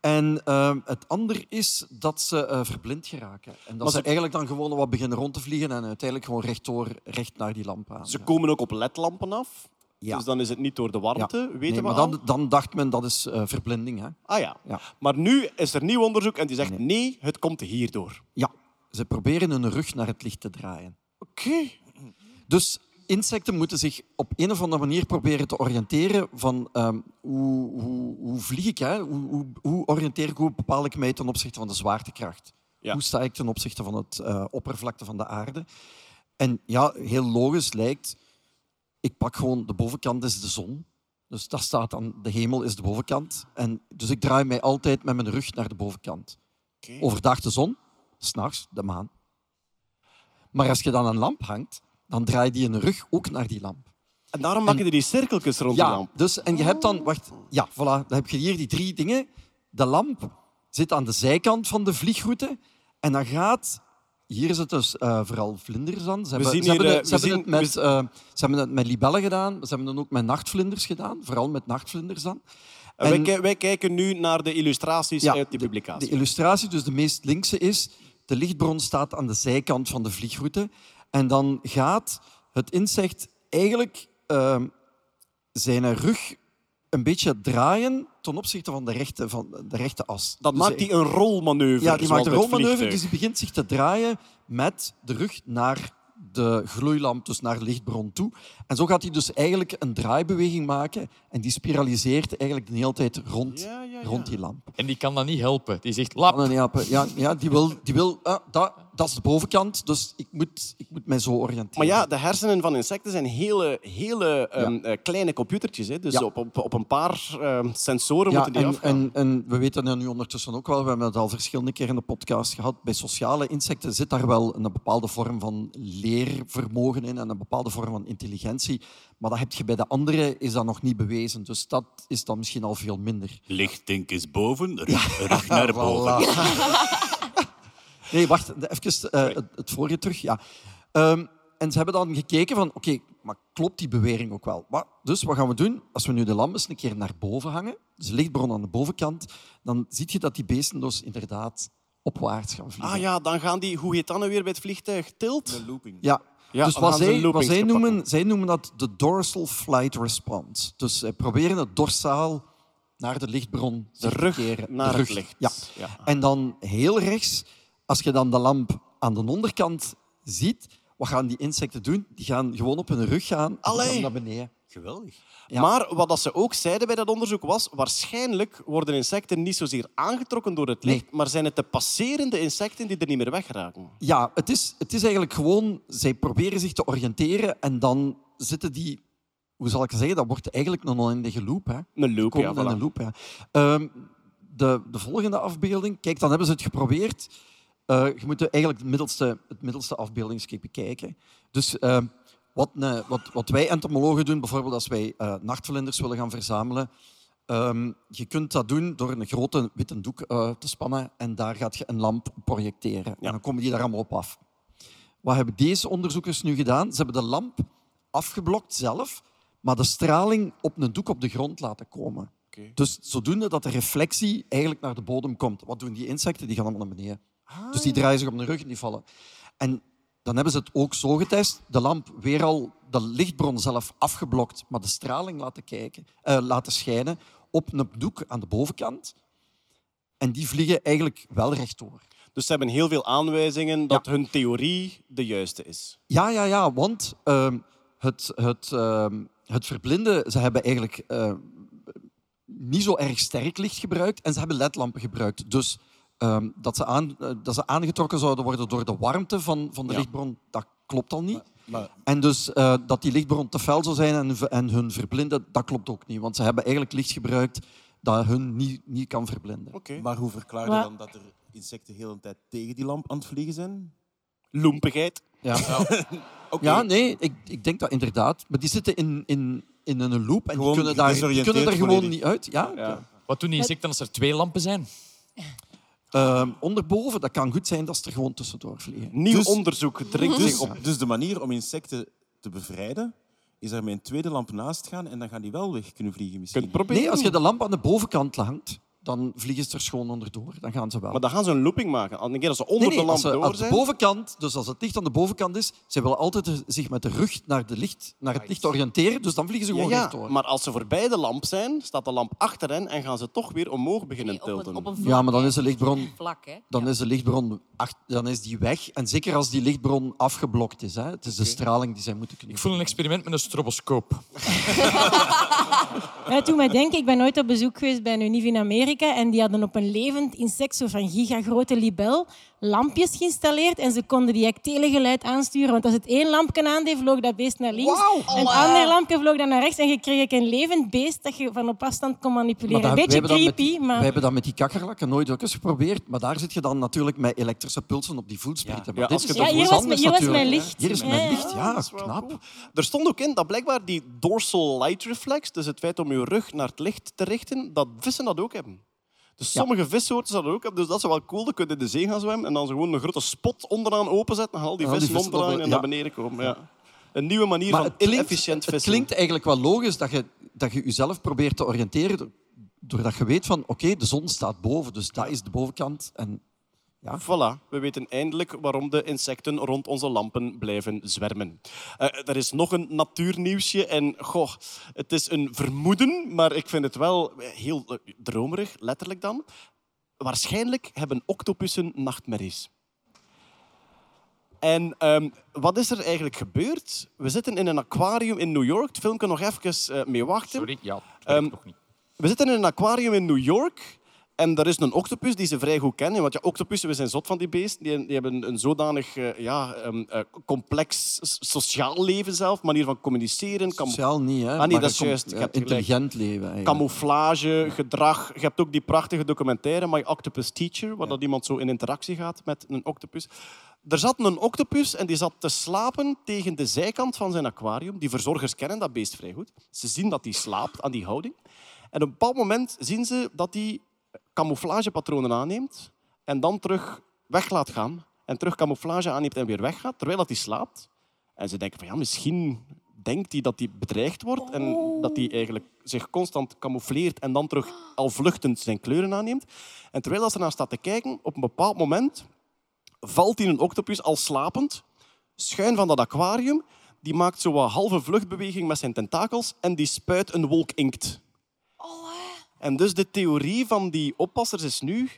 En ehm, het ander is dat ze eh, verblind geraken. En dat Maar ze ze- eigenlijk dan gewoon wat beginnen rond te vliegen en uiteindelijk gewoon rechtdoor recht naar die lamp aan. Ze komen ook op ledlampen af. Ja. Dus dan is het niet door de warmte, Ja. weten Nee, we maar dan, dan dacht men dat is eh, verblinding. Hè? Ah ja. Ja. Maar nu is er nieuw onderzoek en die zegt nee, het komt hierdoor. Ja, ze proberen hun rug naar het licht te draaien. Oké. Dus insecten moeten zich op een of andere manier proberen te oriënteren van ehm, hoe, hoe, hoe vlieg ik, hè? Hoe, hoe, hoe oriënteer ik, hoe bepaal ik mij ten opzichte van de zwaartekracht? Ja. Hoe sta ik ten opzichte van het eh, oppervlakte van de aarde? En ja, heel logisch lijkt, ik pak gewoon de bovenkant is de zon. Dus dat staat dan, de hemel is de bovenkant. En dus ik draai mij altijd met mijn rug naar de bovenkant. Overdag de zon, s'nachts de maan. Maar als je dan een lamp hangt, dan draai je een rug ook naar die lamp. En daarom maken die die cirkeltjes rond de Ja, lamp. dus, en je hebt dan... Wacht, ja, voilà. Dan heb je hier die drie dingen. De lamp zit aan de zijkant van de vliegroute. En dan gaat... Hier is het dus eh, vooral vlinders dan. Ze hebben, zien ze hebben, hier, het, eh, ze hebben het zien- met, eh, ze hebben het met libellen gedaan. Ze hebben het ook met nachtvlinders gedaan. Vooral met nachtvlinders dan. En wij, wij kijken nu naar de illustraties Ja, uit die publicatie. De illustratie, dus de meest linkse, is de lichtbron staat aan de zijkant van de vliegroute. En dan gaat het insect eigenlijk ehm, zijn rug een beetje draaien ten opzichte van de rechte, van de rechte as. Dan Dus maakt hij een rolmanoeuvre. Ja, die maakt een rolmanoeuvre, dus die begint zich te draaien met de rug naar de gloeilamp, dus naar de lichtbron toe. En zo gaat hij dus eigenlijk een draaibeweging maken en die spiraliseert eigenlijk de hele tijd rond, rond die lamp. En die kan dat niet helpen. Die zegt, lap. Kan dat niet helpen. Ja, ja, die wil, die wil ah, dat, dat is de bovenkant, dus ik moet, ik moet mij zo oriënteren. Maar ja, de hersenen van insecten zijn hele, hele ehm, eh, kleine computertjes. Hè? Dus Ja. op, op, op een paar ehm, sensoren Ja, moeten die en, afgaan. en, en we weten dat nu ondertussen ook wel, we hebben het al verschillende keren in de podcast gehad, bij sociale insecten zit daar wel een bepaalde vorm van leervermogen in en een bepaalde vorm van intelligentie. Maar dat heb je bij de andere, is dat nog niet bewezen. Dus dat is dan misschien al veel minder. Lichtdink is boven, rug, rug naar (laughs) boven. (laughs) Nee, wacht, even eh, het, het vorige terug. Ja. Ehm, en ze hebben dan gekeken van, oké, maar klopt die bewering ook wel? Maar, dus wat gaan we doen? Als we nu de lamp eens een keer naar boven hangen, dus de lichtbron aan de bovenkant, dan zie je dat die beesten dus inderdaad opwaarts gaan vliegen. Ah ja, dan gaan die, hoe heet dat nou weer bij het vliegtuig? Tilt? looping. Ja. Ja, dus wat zij, wat zij, noemen, zij noemen dat de dorsal flight response. Dus zij proberen het dorsaal naar de lichtbron De te rug keren. naar de het rug. licht. Ja. Ja. En dan heel rechts, als je dan de lamp aan de onderkant ziet, wat gaan die insecten doen? Die gaan gewoon op hun rug gaan en naar beneden. Geweldig. Ja. Maar wat dat ze ook zeiden bij dat onderzoek was, waarschijnlijk worden insecten niet zozeer aangetrokken door het licht, maar zijn het de passerende insecten die er niet meer weggeraken. Ja, het is, het is eigenlijk gewoon... Zij proberen zich te oriënteren en dan zitten die... Hoe zal ik het zeggen? Dat wordt eigenlijk een oneindige loop. Hè? Een loop, ja, in voilà. een loop, ja. Ehm, de, de volgende afbeelding... Kijk, dan hebben ze het geprobeerd. Eh, je moet eigenlijk het middelste, het middelste afbeeldingsje bekijken. Dus ehm, wat, ne- wat, wat wij entomologen doen, bijvoorbeeld als wij eh, nachtvlinders willen gaan verzamelen, ehm, je kunt dat doen door een grote witte doek eh, te spannen en daar gaat je een lamp projecteren. En dan komen die daar allemaal op af. Wat hebben deze onderzoekers nu gedaan? Ze hebben de lamp afgeblokt zelf, maar de straling op een doek op de grond laten komen. Dus zodoende dat de reflectie eigenlijk naar de bodem komt. Wat doen die insecten? Die gaan allemaal naar beneden. Dus die draaien zich op de rug en die vallen. En dan hebben ze het ook zo getest. De lamp weer al de lichtbron zelf afgeblokt, maar de straling laten, kijken, eh, laten schijnen op een doek aan de bovenkant. En die vliegen eigenlijk wel rechtdoor. Dus ze hebben heel veel aanwijzingen dat hun theorie de juiste is. Ja, ja, ja, want ehm, het, het, ehm, het verblinden, ze hebben eigenlijk eh, niet zo erg sterk licht gebruikt en ze hebben ledlampen gebruikt. Dus ehm, dat, ze aan, eh, dat ze aangetrokken zouden worden door de warmte van, van de Ja. lichtbron, dat klopt al niet. En dus eh, dat die lichtbron te fel zou zijn en, en hun verblinden, dat klopt ook niet. Want ze hebben eigenlijk licht gebruikt dat hun niet, niet kan verblinden. Maar hoe verklaar je Maar- dan dat er insecten de hele tijd tegen die lamp aan het vliegen zijn? Loempigheid. Ja, (laughs) Oké. ja nee, ik, ik denk dat inderdaad. Maar die zitten in, in, in een loop en die kunnen, daar, die kunnen er gewoon volledig. niet uit. Ja, Wat doen die insecten als er twee lampen zijn? Ehm, onderboven, dat kan goed zijn dat ze er gewoon tussendoor vliegen. Nieuw Dus- onderzoek dringt zich Dus, op. dus de manier om insecten te bevrijden is er met een tweede lamp naast gaan en dan gaan die wel weg kunnen vliegen misschien. Nee, als je de lamp aan de bovenkant hangt, dan vliegen ze er schoon onderdoor. Dan gaan ze wel. Maar dan gaan ze een looping maken. Een keer als ze onder Nee, nee, de lamp als ze door aan zijn... de bovenkant, dus als het licht aan de bovenkant is, ze willen altijd zich met de rug naar, de licht, naar het licht oriënteren, dus dan vliegen ze gewoon ja, rechtdoor. maar als ze voorbij de lamp zijn, staat de lamp achter hen en gaan ze toch weer omhoog beginnen tilten. Ja, maar dan is de lichtbron, Vlak, hè? dan is de lichtbron dan is die weg. En zeker als die lichtbron afgeblokt is. Hè. Het is de straling die zij moeten kunnen. Ik voel een experiment met een stroboscoop. (laughs) (laughs) Ja, toen mij denken, ik ben ooit op bezoek geweest bij een unief in Amerika en die hadden op een levend insect, zo van gigagrote libel, lampjes geïnstalleerd en ze konden die telegeluid aansturen. Want als het één lampje aandeed, vloog dat beest naar links. En het andere lampje vloog dan naar rechts en je kreeg een levend beest dat je van op afstand kon manipuleren. Een beetje wij hebben dat creepy, met, maar... Wij hebben dat met die kakkerlakken nooit ook eens geprobeerd. Maar daar zit je dan natuurlijk met elektrische pulsen op die voelsprieten. Maar Ja, dit als is je Ja, hier iets was hier mijn licht. Hier is Ja, mijn ja. licht, ja, knap. cool. Er stond ook in dat blijkbaar die dorsal light reflex, dus het feit om je rug naar het licht te richten, dat vissen dat ook hebben. Dus sommige vissoorten zouden ook hebben, dus dat is wel cool. Dan kun je in de zee gaan zwemmen en dan zo gewoon een grote spot onderaan openzetten, dan gaan al die vissen vissen omdraaien en naar beneden komen. Ja. Een nieuwe manier Maar van het klinkt, inefficiënt het vissen. klinkt eigenlijk wel logisch dat je, dat je jezelf probeert te oriënteren door- doordat je weet van oké, de zon staat boven, dus dat is de bovenkant. En ja. Voilà, we weten eindelijk waarom de insecten rond onze lampen blijven zwermen. Eh, er is nog een natuurnieuwsje en goh, het is een vermoeden, maar ik vind het wel heel eh, dromerig, letterlijk dan. Waarschijnlijk hebben octopussen nachtmerries. En ehm, wat is er eigenlijk gebeurd? We zitten in een aquarium in New York. Het filmpje nog even eh, mee wachten. Sorry, ja, werkt Ehm, nog niet. we zitten in een aquarium in New York. En daar is een octopus die ze vrij goed kennen. Want ja, octopussen, we zijn zot van die beesten. Die, die hebben een zodanig eh, ja, ehm, eh, complex sociaal leven zelf. Manier van communiceren. Sociaal niet, hè? Ah, nee, dat is je juist. gelijk. intelligent leven. Eigenlijk. Camouflage, gedrag. Je hebt ook die prachtige documentaire My Octopus Teacher, waar dat iemand zo in interactie gaat met een octopus. Er zat een octopus en die zat te slapen tegen de zijkant van zijn aquarium. Die verzorgers kennen dat beest vrij goed. Ze zien dat hij slaapt aan die houding. En op een bepaald moment zien ze dat hij camouflagepatronen aanneemt en dan terug weg laat gaan. En terug camouflage aanneemt en weer weggaat, terwijl hij slaapt. En ze denken van ja, misschien denkt hij dat hij bedreigd wordt en dat hij eigenlijk zich constant camoufleert en dan terug al vluchtend zijn kleuren aanneemt. En terwijl ze naar staat te kijken, op een bepaald moment valt hij een octopus al slapend, schuin van dat aquarium. Die maakt zo wat halve vluchtbeweging met zijn tentakels en die spuit een wolk inkt. En dus de theorie van die oppassers is nu...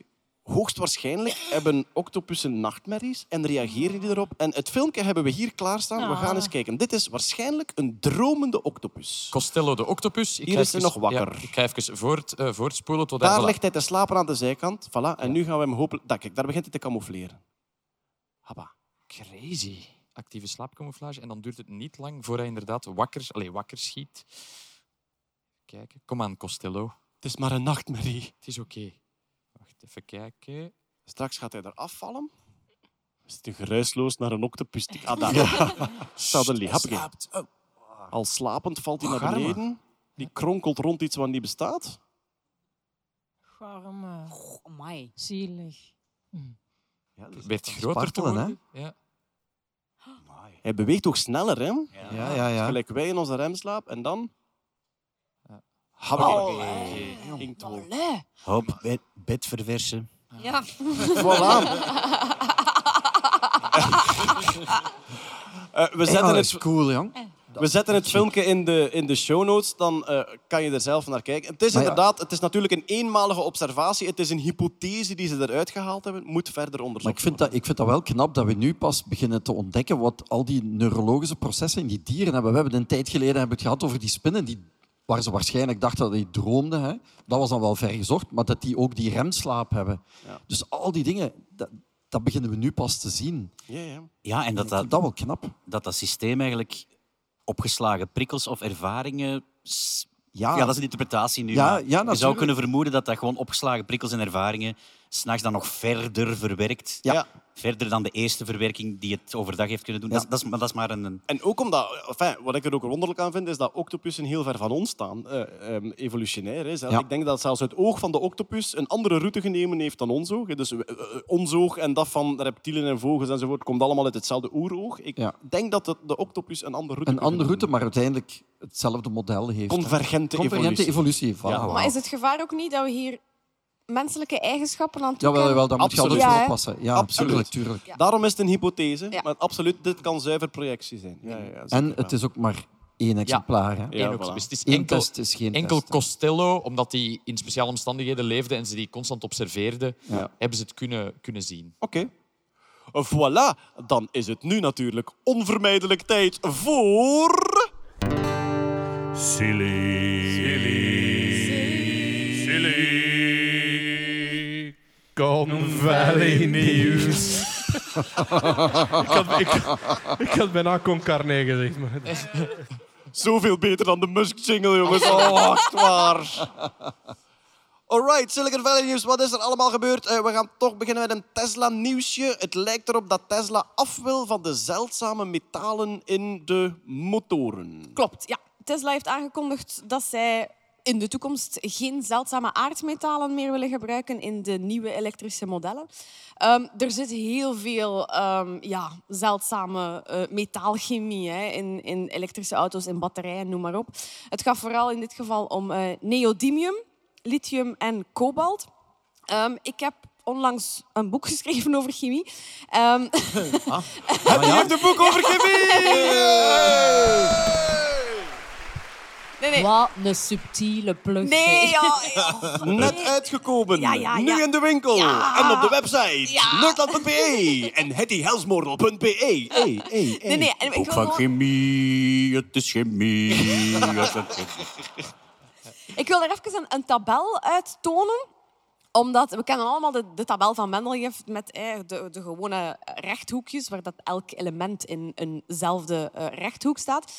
Hoogstwaarschijnlijk hebben octopussen nachtmerries en reageren die erop. En het filmpje hebben we hier klaarstaan. We gaan eens kijken. Dit is waarschijnlijk een dromende octopus. Costello de octopus. Ik Hier ga is hij even- nog wakker. Ja, ik ga even voort, eh, voortspoelen tot hij... Daar ligt hij te slapen aan de zijkant. Voilà. En nu gaan we hem hopelijk... Dat, kijk, daar begint hij te camoufleren. Habba. Crazy. Actieve slaapcamouflage. En dan duurt het niet lang voor hij inderdaad wakker, allez, wakker schiet. Kijken. Kom aan, Costello. Het is maar een nachtmerrie. Het is oké. Wacht, even kijken. Straks gaat hij er afvallen. Is het een geruisloos naar een octopus? Ah, daar. (laughs) Suddenly. Hoppakee. Al slapend valt hij Oh, naar beneden. Die kronkelt rond iets wat niet bestaat. Arme. Amai. Zielig. Het werd groter te spartelen, hè? Ja. Hij beweegt toch sneller, hè? Ja, ja, ja. Gelijk wij in onze remslaap. En dan... Oh. Inktwolk. Allee. Hoop, bed, bed verversen. Ja. (laughs) Voilà. (laughs) Eh, we zetten het cool, jong. We zetten het filmpje in de, in de show notes, dan eh, kan je er zelf naar kijken. Het is Maar ja. inderdaad, het is natuurlijk een eenmalige observatie. Het is een hypothese die ze eruit gehaald hebben. Moet verder Maar onderzocht ik vind, dat, ik vind dat wel knap dat we nu pas beginnen te ontdekken wat al die neurologische processen in die dieren hebben. We hebben een tijd geleden hebben het gehad over die spinnen, die, waar ze waarschijnlijk dachten dat die droomden. Hè. Dat was dan wel ver gezocht, maar dat die ook die remslaap hebben. Ja. Dus al die dingen, dat, dat beginnen we nu pas te zien. Ja, ja. Ja, en dat Ik dat, vind dat wel knap. dat dat systeem eigenlijk opgeslagen prikkels of ervaringen... Ja. Ja, dat is een interpretatie nu. Ja, ja, je zou kunnen vermoeden dat dat gewoon opgeslagen prikkels en ervaringen s'nachts dan nog verder verwerkt. Ja. Verder dan de eerste verwerking die het overdag heeft kunnen doen. Dat, is, dat, is, maar dat is maar een... En ook omdat, enfin, wat ik er ook wonderlijk aan vind, is dat octopussen heel ver van ons staan, eh, ehm, evolutionair. Hè. Ja. Ik denk dat zelfs het oog van de octopus een andere route genomen heeft dan ons oog. hè. Dus eh, eh, ons oog en dat van reptielen en vogels enzovoort komt allemaal uit hetzelfde oeroog. Ik Ja. denk dat de, de octopus een andere route Een andere route, maar uiteindelijk hetzelfde model heeft. Convergente Convergente evolutie. voilà. Maar is het gevaar ook niet dat we hier menselijke eigenschappen aan toekennen? jawel, daar moet je altijd Absoluut. Ja, oppassen. Ja, Absoluut. tuurlijk, tuurlijk. Ja. Daarom is het een hypothese, Ja. maar absoluut, dit kan zuiver projectie zijn. En het is ook maar één exemplaar. Hè. Ja, Eén ook- voilà. dus het is Eén enkel, test is geen enkel test. Costello, omdat hij in speciale omstandigheden leefde en ze die constant observeerden, Ja. hebben ze het kunnen, kunnen zien. Oké. Voilà, dan is het nu natuurlijk onvermijdelijk tijd voor... Silly. Silly. Silly. Convalley News. (laughs) ik, had, ik, ik had bijna Con Carne gezegd. Maar... (laughs) Zoveel beter dan de Musk-jingle, jongens. Oh, echt waar. Alright, Silicon Valley News. Wat is er allemaal gebeurd? Eh, we gaan toch beginnen met een Tesla-nieuwsje. Het lijkt erop dat Tesla af wil van de zeldzame metalen in de motoren. Klopt, ja. Tesla heeft aangekondigd dat zij in de toekomst geen zeldzame aardmetalen meer willen gebruiken in de nieuwe elektrische modellen. Ehm, er zit heel veel ehm, ja, zeldzame eh, metaalchemie hè, in, in elektrische auto's, in batterijen, noem maar op. Het gaat vooral in dit geval om eh, neodymium, lithium en kobalt. Ehm, ik heb onlangs een boek geschreven over chemie. Ehm, (laughs) (laughs) Hij heeft een boek over chemie! (laughs) nee, nee. Wat een subtiele plug. Nee. (laughs) Net uitgekomen. Ja, ja, Nu ja. in de winkel. Ja. En op de website. Ja. Nerdland.be. (laughs) En hettihelsmortel.be. Hey, hey, hey. Nee, nee. en ik Ook van gewoon- chemie, het is chemie. (laughs) Ik wil er even een, een tabel uit tonen omdat we kennen allemaal de, de tabel van Mendeleev met eh, de, de gewone rechthoekjes, waar dat elk element in eenzelfde eh, rechthoek staat.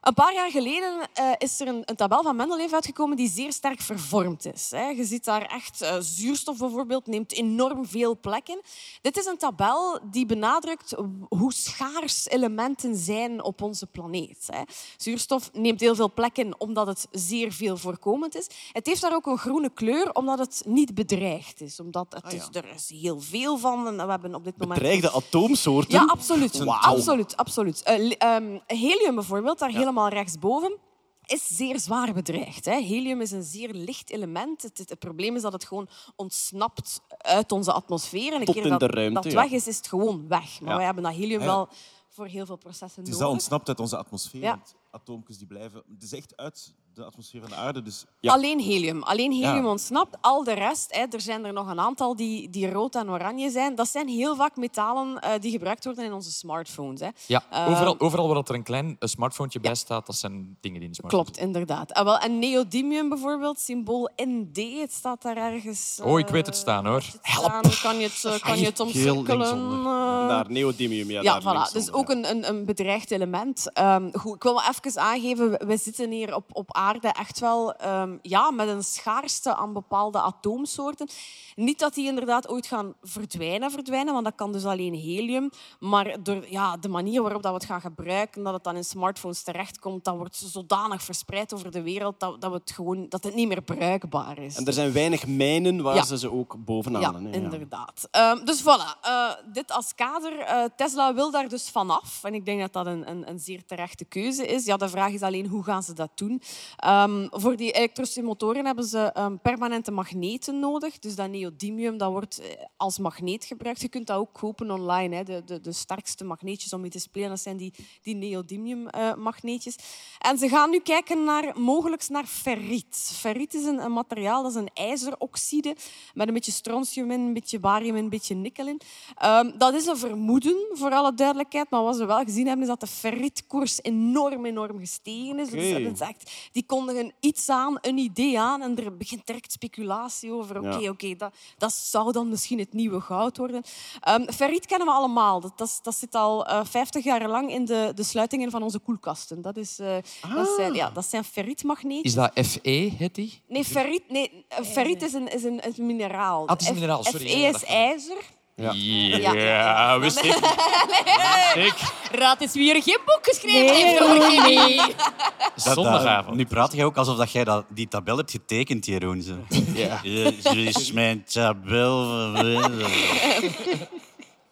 Een paar jaar geleden eh, is er een, een tabel van Mendeleev uitgekomen die zeer sterk vervormd is. Hè. Je ziet daar echt eh, zuurstof bijvoorbeeld neemt enorm veel plek in. Dit is een tabel die benadrukt hoe schaars elementen zijn op onze planeet. Hè. Zuurstof neemt heel veel plek in omdat het zeer veel voorkomend is. Het heeft daar ook een groene kleur omdat het niet bedreigd is. Omdat het is, er is heel veel van en we hebben op dit moment Bedreigde atoomsoorten. ja, absoluut. Absoluut, absoluut. Eh, ehm, helium bijvoorbeeld, daar helemaal rechtsboven, is zeer zwaar bedreigd. Hè. Helium is een zeer licht element. Het, het, het probleem is dat het gewoon ontsnapt uit onze atmosfeer. En een Tot keer in dat de ruimte, dat ja. weg is, is het gewoon weg. Maar Ja. wij hebben dat helium wel voor heel veel processen Het is nodig. al ontsnapt uit onze atmosfeer. Ja. Atoomjes die blijven... Het is echt uit de atmosfeer van de aarde. Dus Alleen helium. Alleen helium Ja. ontsnapt. Al de rest, hè, er zijn er nog een aantal die, die rood en oranje zijn. Dat zijn heel vaak metalen eh, die gebruikt worden in onze smartphones. Hè. Ja, Eh, overal, overal waar er een klein een smartphone bij staat, dat zijn dingen die in de smartphone Klopt, inderdaad. Ah, wel, en neodymium bijvoorbeeld, symbool ND, het staat daar ergens. Oh, ik weet het staan, hoor. Help! Kan je het, eh, kan je het omcirkelen? eh? Daar, neodymium. Ja, Ja, daar voilà. Dus ook een, een, een bedreigd element. Ehm, goed, ik wil wel even aangeven, we- zitten hier op, op aarde echt wel ehm, ja, met een schaarste aan bepaalde atoomsoorten. Niet dat die inderdaad ooit gaan verdwijnen, verdwijnen, want dat kan dus alleen helium. Maar door ja, de manier waarop dat we het gaan gebruiken, dat het dan in smartphones terechtkomt, dat wordt zodanig verspreid over de wereld dat, dat, we het gewoon, dat het niet meer bruikbaar is. En er zijn weinig mijnen waar Ja. ze ze ook bovenaan Ja, hè. inderdaad. Ehm, dus voilà, eh, dit als kader. Eh, Tesla wil daar dus vanaf. En ik denk dat dat een, een, een zeer terechte keuze is. Ja, de vraag is alleen hoe gaan ze dat doen. Ehm, voor die elektrische motoren hebben ze ehm, permanente magneten nodig. Dus dat neodymium dat wordt eh, als magneet gebruikt. Je kunt dat ook kopen online. Hè. De, de, de sterkste magneetjes om mee te spelen, dat zijn die, die neodymium-magneetjes. en ze gaan nu kijken naar, mogelijk naar ferriet. Ferriet is een, materiaal, dat is een ijzeroxide met een beetje strontium in, een beetje barium in, een beetje nikkel in. Ehm, dat is een vermoeden, voor alle duidelijkheid. Maar wat we wel gezien hebben, is dat de ferrietkoers enorm, enorm gestegen is. Dus dat is echt, die kondigen iets aan, een idee aan en er begint direct speculatie over. Oké, Ja. oké, dat, dat zou dan misschien het nieuwe goud worden. Ehm ferriet kennen we allemaal. Dat, dat, zit al eh 50 jaar lang in de, de sluitingen van onze koelkasten. Dat, is, eh, dat, zijn, ja, dat zijn ferrietmagneten. Is dat FE, heet die? Nee, ferriet, nee, eh, ferriet is een, is een, is een mineraal. Ah, het is een mineraal, sorry. Fe is ijzer. Ja, Ja. wist ik. Nee. Ik. Raad eens wie er geen boek geschreven Nee, heeft over chemie. Dat- Zondagavond. nu praat jij ook alsof dat jij dat, die tabel hebt getekend, Jeroen. Zo. Ja. (laughs) Dit is mijn tabel.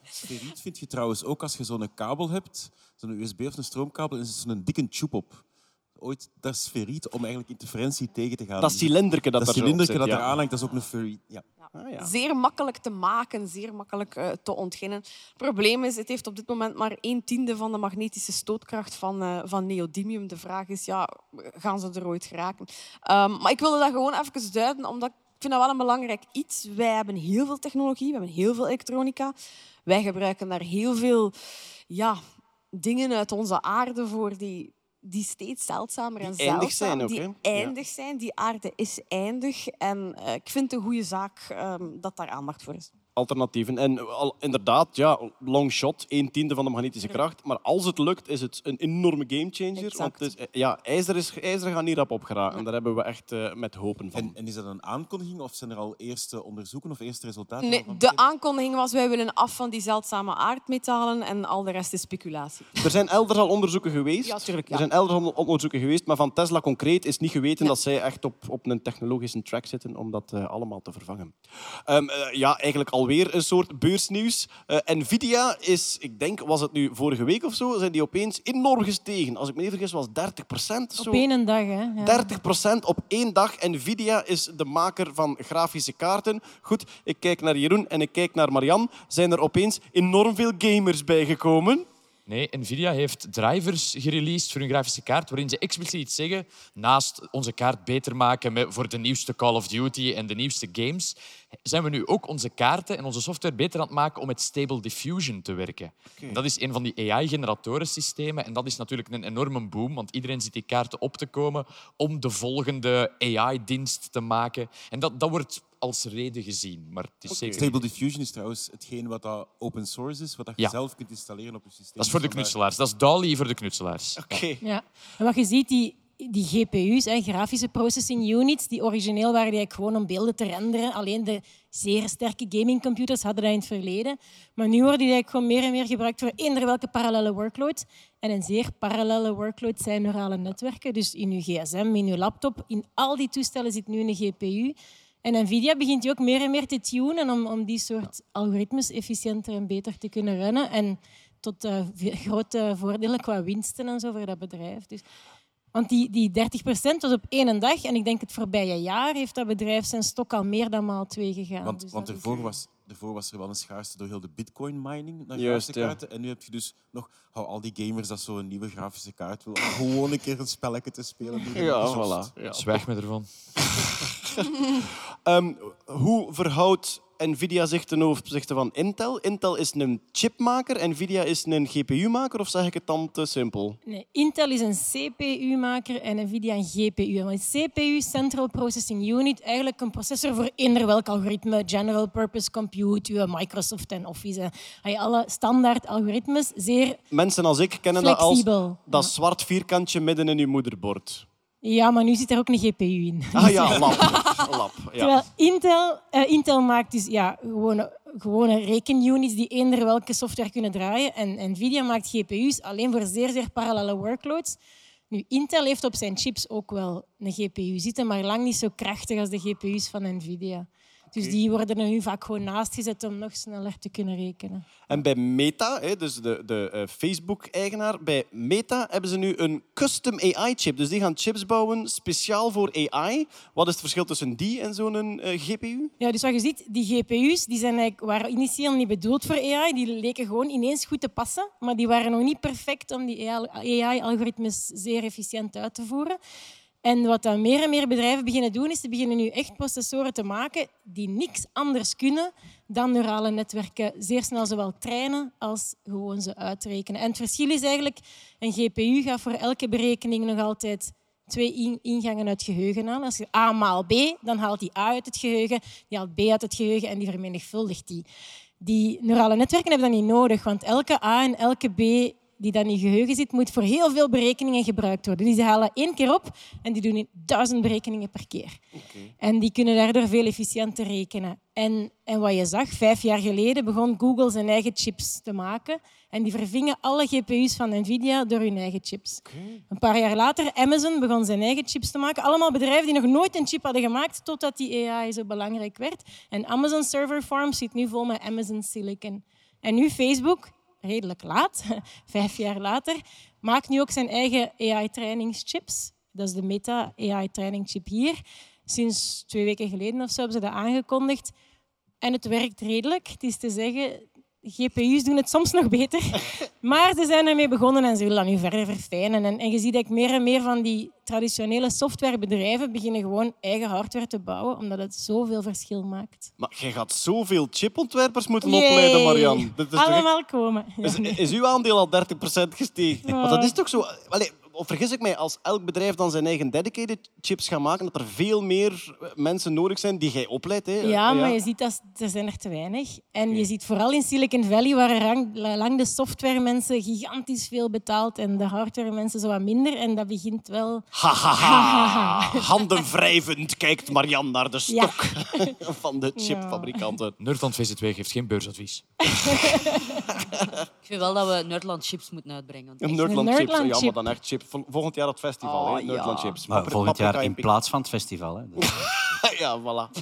Sferiet vind je trouwens ook als je zo'n kabel hebt, zo'n USB of een stroomkabel, en er zit zo'n dikke tube op. Ooit, dat is ferriet om eigenlijk interferentie tegen te gaan. Dat cilinderke dat, dat er cilinderke zit, dat ja. eraan hangt, dat is ook een ferriet. Ja. Ah, ja. Zeer makkelijk te maken, zeer makkelijk eh, te ontginnen. Het probleem is, het heeft op dit moment maar een tiende van de magnetische stootkracht van, eh, van neodymium. De vraag is, ja, gaan ze er ooit geraken? Ehm, maar ik wilde dat gewoon even duiden, omdat ik vind dat wel een belangrijk iets. Wij hebben heel veel technologie, we hebben heel veel elektronica. Wij gebruiken daar heel veel ja, dingen uit onze aarde voor die, die steeds zeldzamer en Die eindig zeldzaam- zijn ook, die eindig zijn. Die aarde is eindig. En eh, ik vind het een goede zaak ehm, dat daar aandacht voor is. Alternatieven. En al, inderdaad, ja, long shot, een tiende van de magnetische kracht. Maar als het lukt, is het een enorme gamechanger. Want het is, ja, ijzer, is, ijzer gaat niet rap opgeraken. En daar hebben we echt eh, met hopen van. En, en is dat een aankondiging of zijn er al eerste onderzoeken of eerste resultaten? Nee, de aankondiging was, wij willen af van die zeldzame aardmetalen en al de rest is speculatie. Er zijn elders al onderzoeken geweest. Ja, tuurlijk, ja. Er zijn elders al onderzoeken geweest, maar van Tesla concreet is niet geweten dat zij echt op, op een technologische track zitten om dat eh, allemaal te vervangen. Ehm, eh, ja, eigenlijk alweer een soort beursnieuws. Eh, Nvidia is, ik denk, was het nu vorige week of zo, zijn die opeens enorm gestegen. Als ik me niet vergis, was 30 procent. Op één dag, hè. Ja. 30% op één dag. Nvidia is de maker van grafische kaarten. Goed, ik kijk naar Jeroen en ik kijk naar Marian. Zijn er opeens enorm veel gamers bijgekomen? Nee, Nvidia heeft drivers gereleased voor hun grafische kaart waarin ze expliciet zeggen naast onze kaart beter maken met, voor de nieuwste Call of Duty en de nieuwste games, zijn we nu ook onze kaarten en onze software beter aan het maken om met Stable Diffusion te werken. Dat is een van die AI-generatorensystemen en dat is natuurlijk een enorme boom, want iedereen zit die kaarten op te komen om de volgende AI-dienst te maken. En dat, dat wordt als reden gezien, maar het is zeker... Stable Diffusion is trouwens hetgeen wat dat open source is, wat dat je Ja. zelf kunt installeren op je systeem. Dat is voor de knutselaars. Dat is DALI voor de knutselaars. Oké. Ja. En wat je ziet, die, die GPU's, hè, grafische processing units, die origineel waren die eigenlijk gewoon om beelden te renderen. Alleen de zeer sterke gamingcomputers hadden dat in het verleden. Maar nu worden die eigenlijk gewoon meer en meer gebruikt voor eender welke parallele workload. En een zeer parallele workload zijn neurale netwerken. Dus in uw gsm, in uw laptop, in al die toestellen zit nu een GPU. En Nvidia begint die ook meer en meer te tunen om, om die soort algoritmes efficiënter en beter te kunnen runnen. En tot eh, grote voordelen qua winsten en zo voor dat bedrijf. Dus, want die, die 30% was op één dag. En ik denk het voorbije jaar heeft dat bedrijf zijn stok al meer dan maal twee gegaan. Want, Dus want is- ervoor, was, ervoor was er wel een schaarste door heel de bitcoin-mining naar Juist, grafische ja. kaarten. En nu heb je dus nog hou al die gamers dat zo'n nieuwe grafische kaart wil. om Gewoon een keer een spelletje te spelen. Ja, voilà. Ja. Zwijg me ervan. (laughs) (laughs) Ehm, hoe verhoudt Nvidia zich ten opzichte van Intel? Intel is een chipmaker, Nvidia is een GPU-maker, of zeg ik het dan te simpel? Nee, Intel is een CPU-maker en Nvidia een GPU. En wat is CPU, Central Processing Unit, eigenlijk een processor voor eender welk algoritme, General Purpose Compute, Microsoft en Office. hè. Ay, Alle standaard algoritmes, zeer Mensen als ik kennen dat als dat zwart vierkantje midden in uw moederbord. Ja, maar nu zit er ook een GPU in. Ah ja, (laughs) lap. ja. Terwijl Intel, eh, Intel maakt dus ja, gewone, gewone rekenunits die eender welke software kunnen draaien. En Nvidia maakt GPU's alleen voor zeer, zeer parallele workloads. Nu, Intel heeft op zijn chips ook wel een GPU zitten, maar lang niet zo krachtig als de GPU's van Nvidia. Dus die worden er nu vaak gewoon naast gezet om nog sneller te kunnen rekenen. En bij Meta, dus de, de eh, Facebook-eigenaar, bij Meta hebben ze nu een custom AI-chip. Dus die gaan chips bouwen speciaal voor AI. Wat is het verschil tussen die en zo'n eh, GPU? Ja, dus wat je ziet, die GPU's die zijn eigenlijk, waren initieel niet bedoeld voor AI. Die leken gewoon ineens goed te passen, maar die waren nog niet perfect om die AI-algoritmes zeer efficiënt uit te voeren. En wat dan meer en meer bedrijven beginnen doen, is ze beginnen nu echt processoren te maken die niks anders kunnen dan neurale netwerken zeer snel zowel trainen als gewoon ze uitrekenen. En het verschil is eigenlijk, een GPU gaat voor elke berekening nog altijd twee in- ingangen uit geheugen aan. Als je A maal B, dan haalt die A uit het geheugen, die haalt B uit het geheugen en die vermenigvuldigt die. Die neurale netwerken hebben dat niet nodig, want elke A en elke B die dan in je geheugen zit, moet voor heel veel berekeningen gebruikt worden. Dus die halen één keer op en die doen duizend berekeningen per keer. En die kunnen daardoor veel efficiënter rekenen. En, en wat je zag, vijf jaar geleden begon Google zijn eigen chips te maken. En die vervingen alle GPU's van Nvidia door hun eigen chips. Een paar jaar later, Amazon begon zijn eigen chips te maken. Allemaal bedrijven die nog nooit een chip hadden gemaakt, totdat die AI zo belangrijk werd. En Amazon Server Farm zit nu vol met Amazon Silicon. En nu Facebook, redelijk laat, (laughs) vijf jaar later, maakt nu ook zijn eigen AI-trainingschips. Dat is de Meta AI-trainingschip hier. Sinds twee weken geleden of zo hebben ze dat aangekondigd. En het werkt redelijk. Het is te zeggen, GPU's doen het soms nog beter. (laughs) Maar ze zijn ermee begonnen en ze willen dat nu verder verfijnen. En, en je ziet dat meer en meer van die traditionele softwarebedrijven beginnen gewoon eigen hardware te bouwen, omdat het zoveel verschil maakt. Maar jij gaat zoveel chipontwerpers moeten opleiden, echt- Allemaal komen. Ja, Is, nee. is uw aandeel al 30% gestegen? Want dat is toch zo... Allee, of vergis ik mij, als elk bedrijf dan zijn eigen dedicated chips gaat maken, dat er veel meer mensen nodig zijn die jij opleidt. Hè? Ja, maar je ziet dat er zijn er te weinig. En je ziet vooral in Silicon Valley, waar er lang, lang de softwaremensen gigantisch veel betaald en de hardwaremensen zo wat minder. En dat begint wel... Ha, ha, ha. (laughs) Handen wrijvend kijkt Marianne naar de Ja. stok (laughs) van de chipfabrikanten. Nerdland VZ2 geeft geen beuradvies. (laughs) (laughs) Ik vind wel dat we Nerdland chips moeten uitbrengen. Een Nerdland, Nerdland chips. Ja, maar dan echt chip. Vol- Volgend jaar het festival, Oh, hè? Nerdland ja. chips. Maar volgend jaar paprika in en plaats van het festival. Hè. Dus- (laughs) ja, voilà.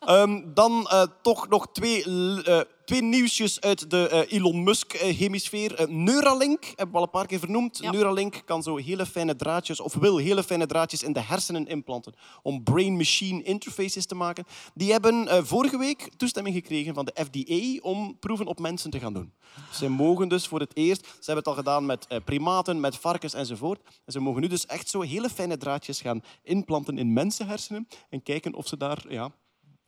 Ehm, dan eh, toch nog twee, l- eh, twee nieuwsjes uit de eh, Elon Musk-hemisfeer. Eh, Neuralink, hebben we al een paar keer vernoemd. Ja. Neuralink kan zo hele fijne draadjes, of wil hele fijne draadjes in de hersenen implanten om brain-machine interfaces te maken. Die hebben eh, vorige week toestemming gekregen van de FDA om proeven op mensen te gaan doen. Ze mogen dus voor het eerst, ze hebben het al gedaan met eh, primaten, met varkens enzovoort. En ze mogen nu dus echt zo hele fijne draadjes gaan implanten in mensenhersenen en kijken of ze daar ja,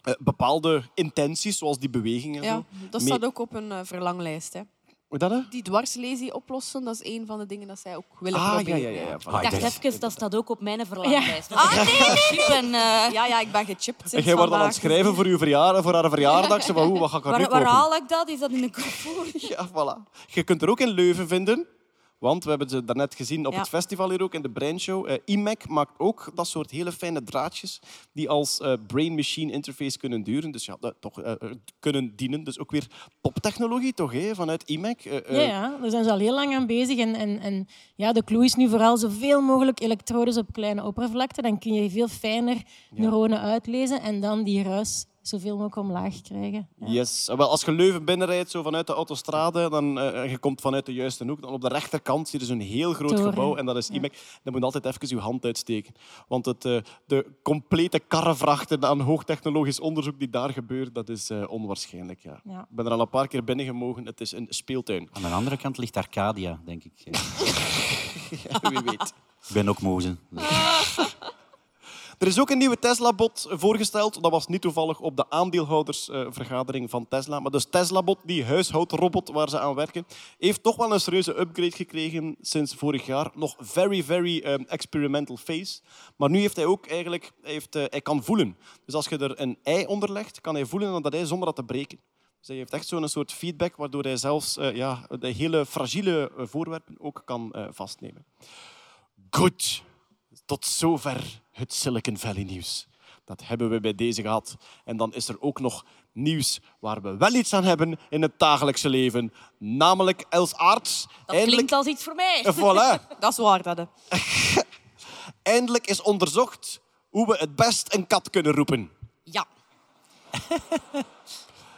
eh, bepaalde intenties, zoals die bewegingen en Ja, zo. dat mee- staat ook op een eh, verlanglijst. Hè. Hoe dat? hè? Die dwarslesie oplossen, dat is een van de dingen dat zij ook willen Ah, ja, proberen. ja, ja. ja. Ah, Ik dacht even, dat staat ook op mijn verlanglijst. Ja. Ah, nee, nee, En, eh, Ja, ja, ik ben gechipt En sinds jij wordt al aan het schrijven voor, uw verjaardag, voor haar verjaardag. Zo van, hoe, wat ga ik haar nu waar, waar kopen? haal ik dat? Is dat in een Carrefour? (laughs) Ja, voilà. Je kunt er ook in Leuven vinden. Want we hebben ze daarnet gezien op Ja. het festival hier ook, in de Brainshow. Eh IMAC maakt ook dat soort hele fijne draadjes die als eh, brain-machine interface kunnen duren. Dus ja, dat, toch eh, kunnen dienen. Dus ook weer toptechnologie toch, hè, vanuit IMAC. Eh, Ja, ja, daar zijn ze al heel lang aan bezig. En, en, en ja, de clue is nu vooral zoveel mogelijk elektrodes op kleine oppervlakte. Dan kun je veel fijner neuronen uitlezen en dan die ruis zoveel mogelijk omlaag krijgen. Ja. Yes. Wel, als je Leuven binnenrijdt zo vanuit de autostrade dan, eh, en je komt vanuit de juiste hoek, dan op de rechterkant zie je zo'n heel groot Toren. gebouw en dat is IMEC. Dan moet je altijd even je hand uitsteken. Want het, eh, de complete karrevrachten aan hoogtechnologisch onderzoek die daar gebeurt, dat is eh, onwaarschijnlijk. Ja. Ja. Ik ben er al een paar keer binnen gemogen. Het is een speeltuin. Aan de andere kant ligt Arcadia, denk ik. (laughs) Ja, wie weet. Ik ben ook mozen. (laughs) Er is ook een nieuwe Tesla-bot voorgesteld. Dat was niet toevallig op de aandeelhoudersvergadering van Tesla. Maar dus Tesla-bot, die huishoudrobot waar ze aan werken, heeft toch wel een serieuze upgrade gekregen sinds vorig jaar. Nog very, very um, experimental phase. Maar nu heeft hij ook eigenlijk, hij, heeft, eh, hij kan voelen. Dus als je er een ei onder legt, kan hij voelen dat ei zonder dat te breken. Dus hij heeft echt zo'n soort feedback waardoor hij zelfs eh, ja, de hele fragiele eh, voorwerpen ook kan vastnemen. Goed. Tot zover het Silicon Valley nieuws. Dat hebben we bij deze gehad. En dan is er ook nog nieuws waar we wel iets aan hebben in het dagelijkse leven. Namelijk Els Aarts. Dat klinkt als iets voor mij. Eh, Voilà. (laughs) Dat is waar, dat. (laughs) Eindelijk is onderzocht hoe we het best een kat kunnen roepen. Ja. (laughs)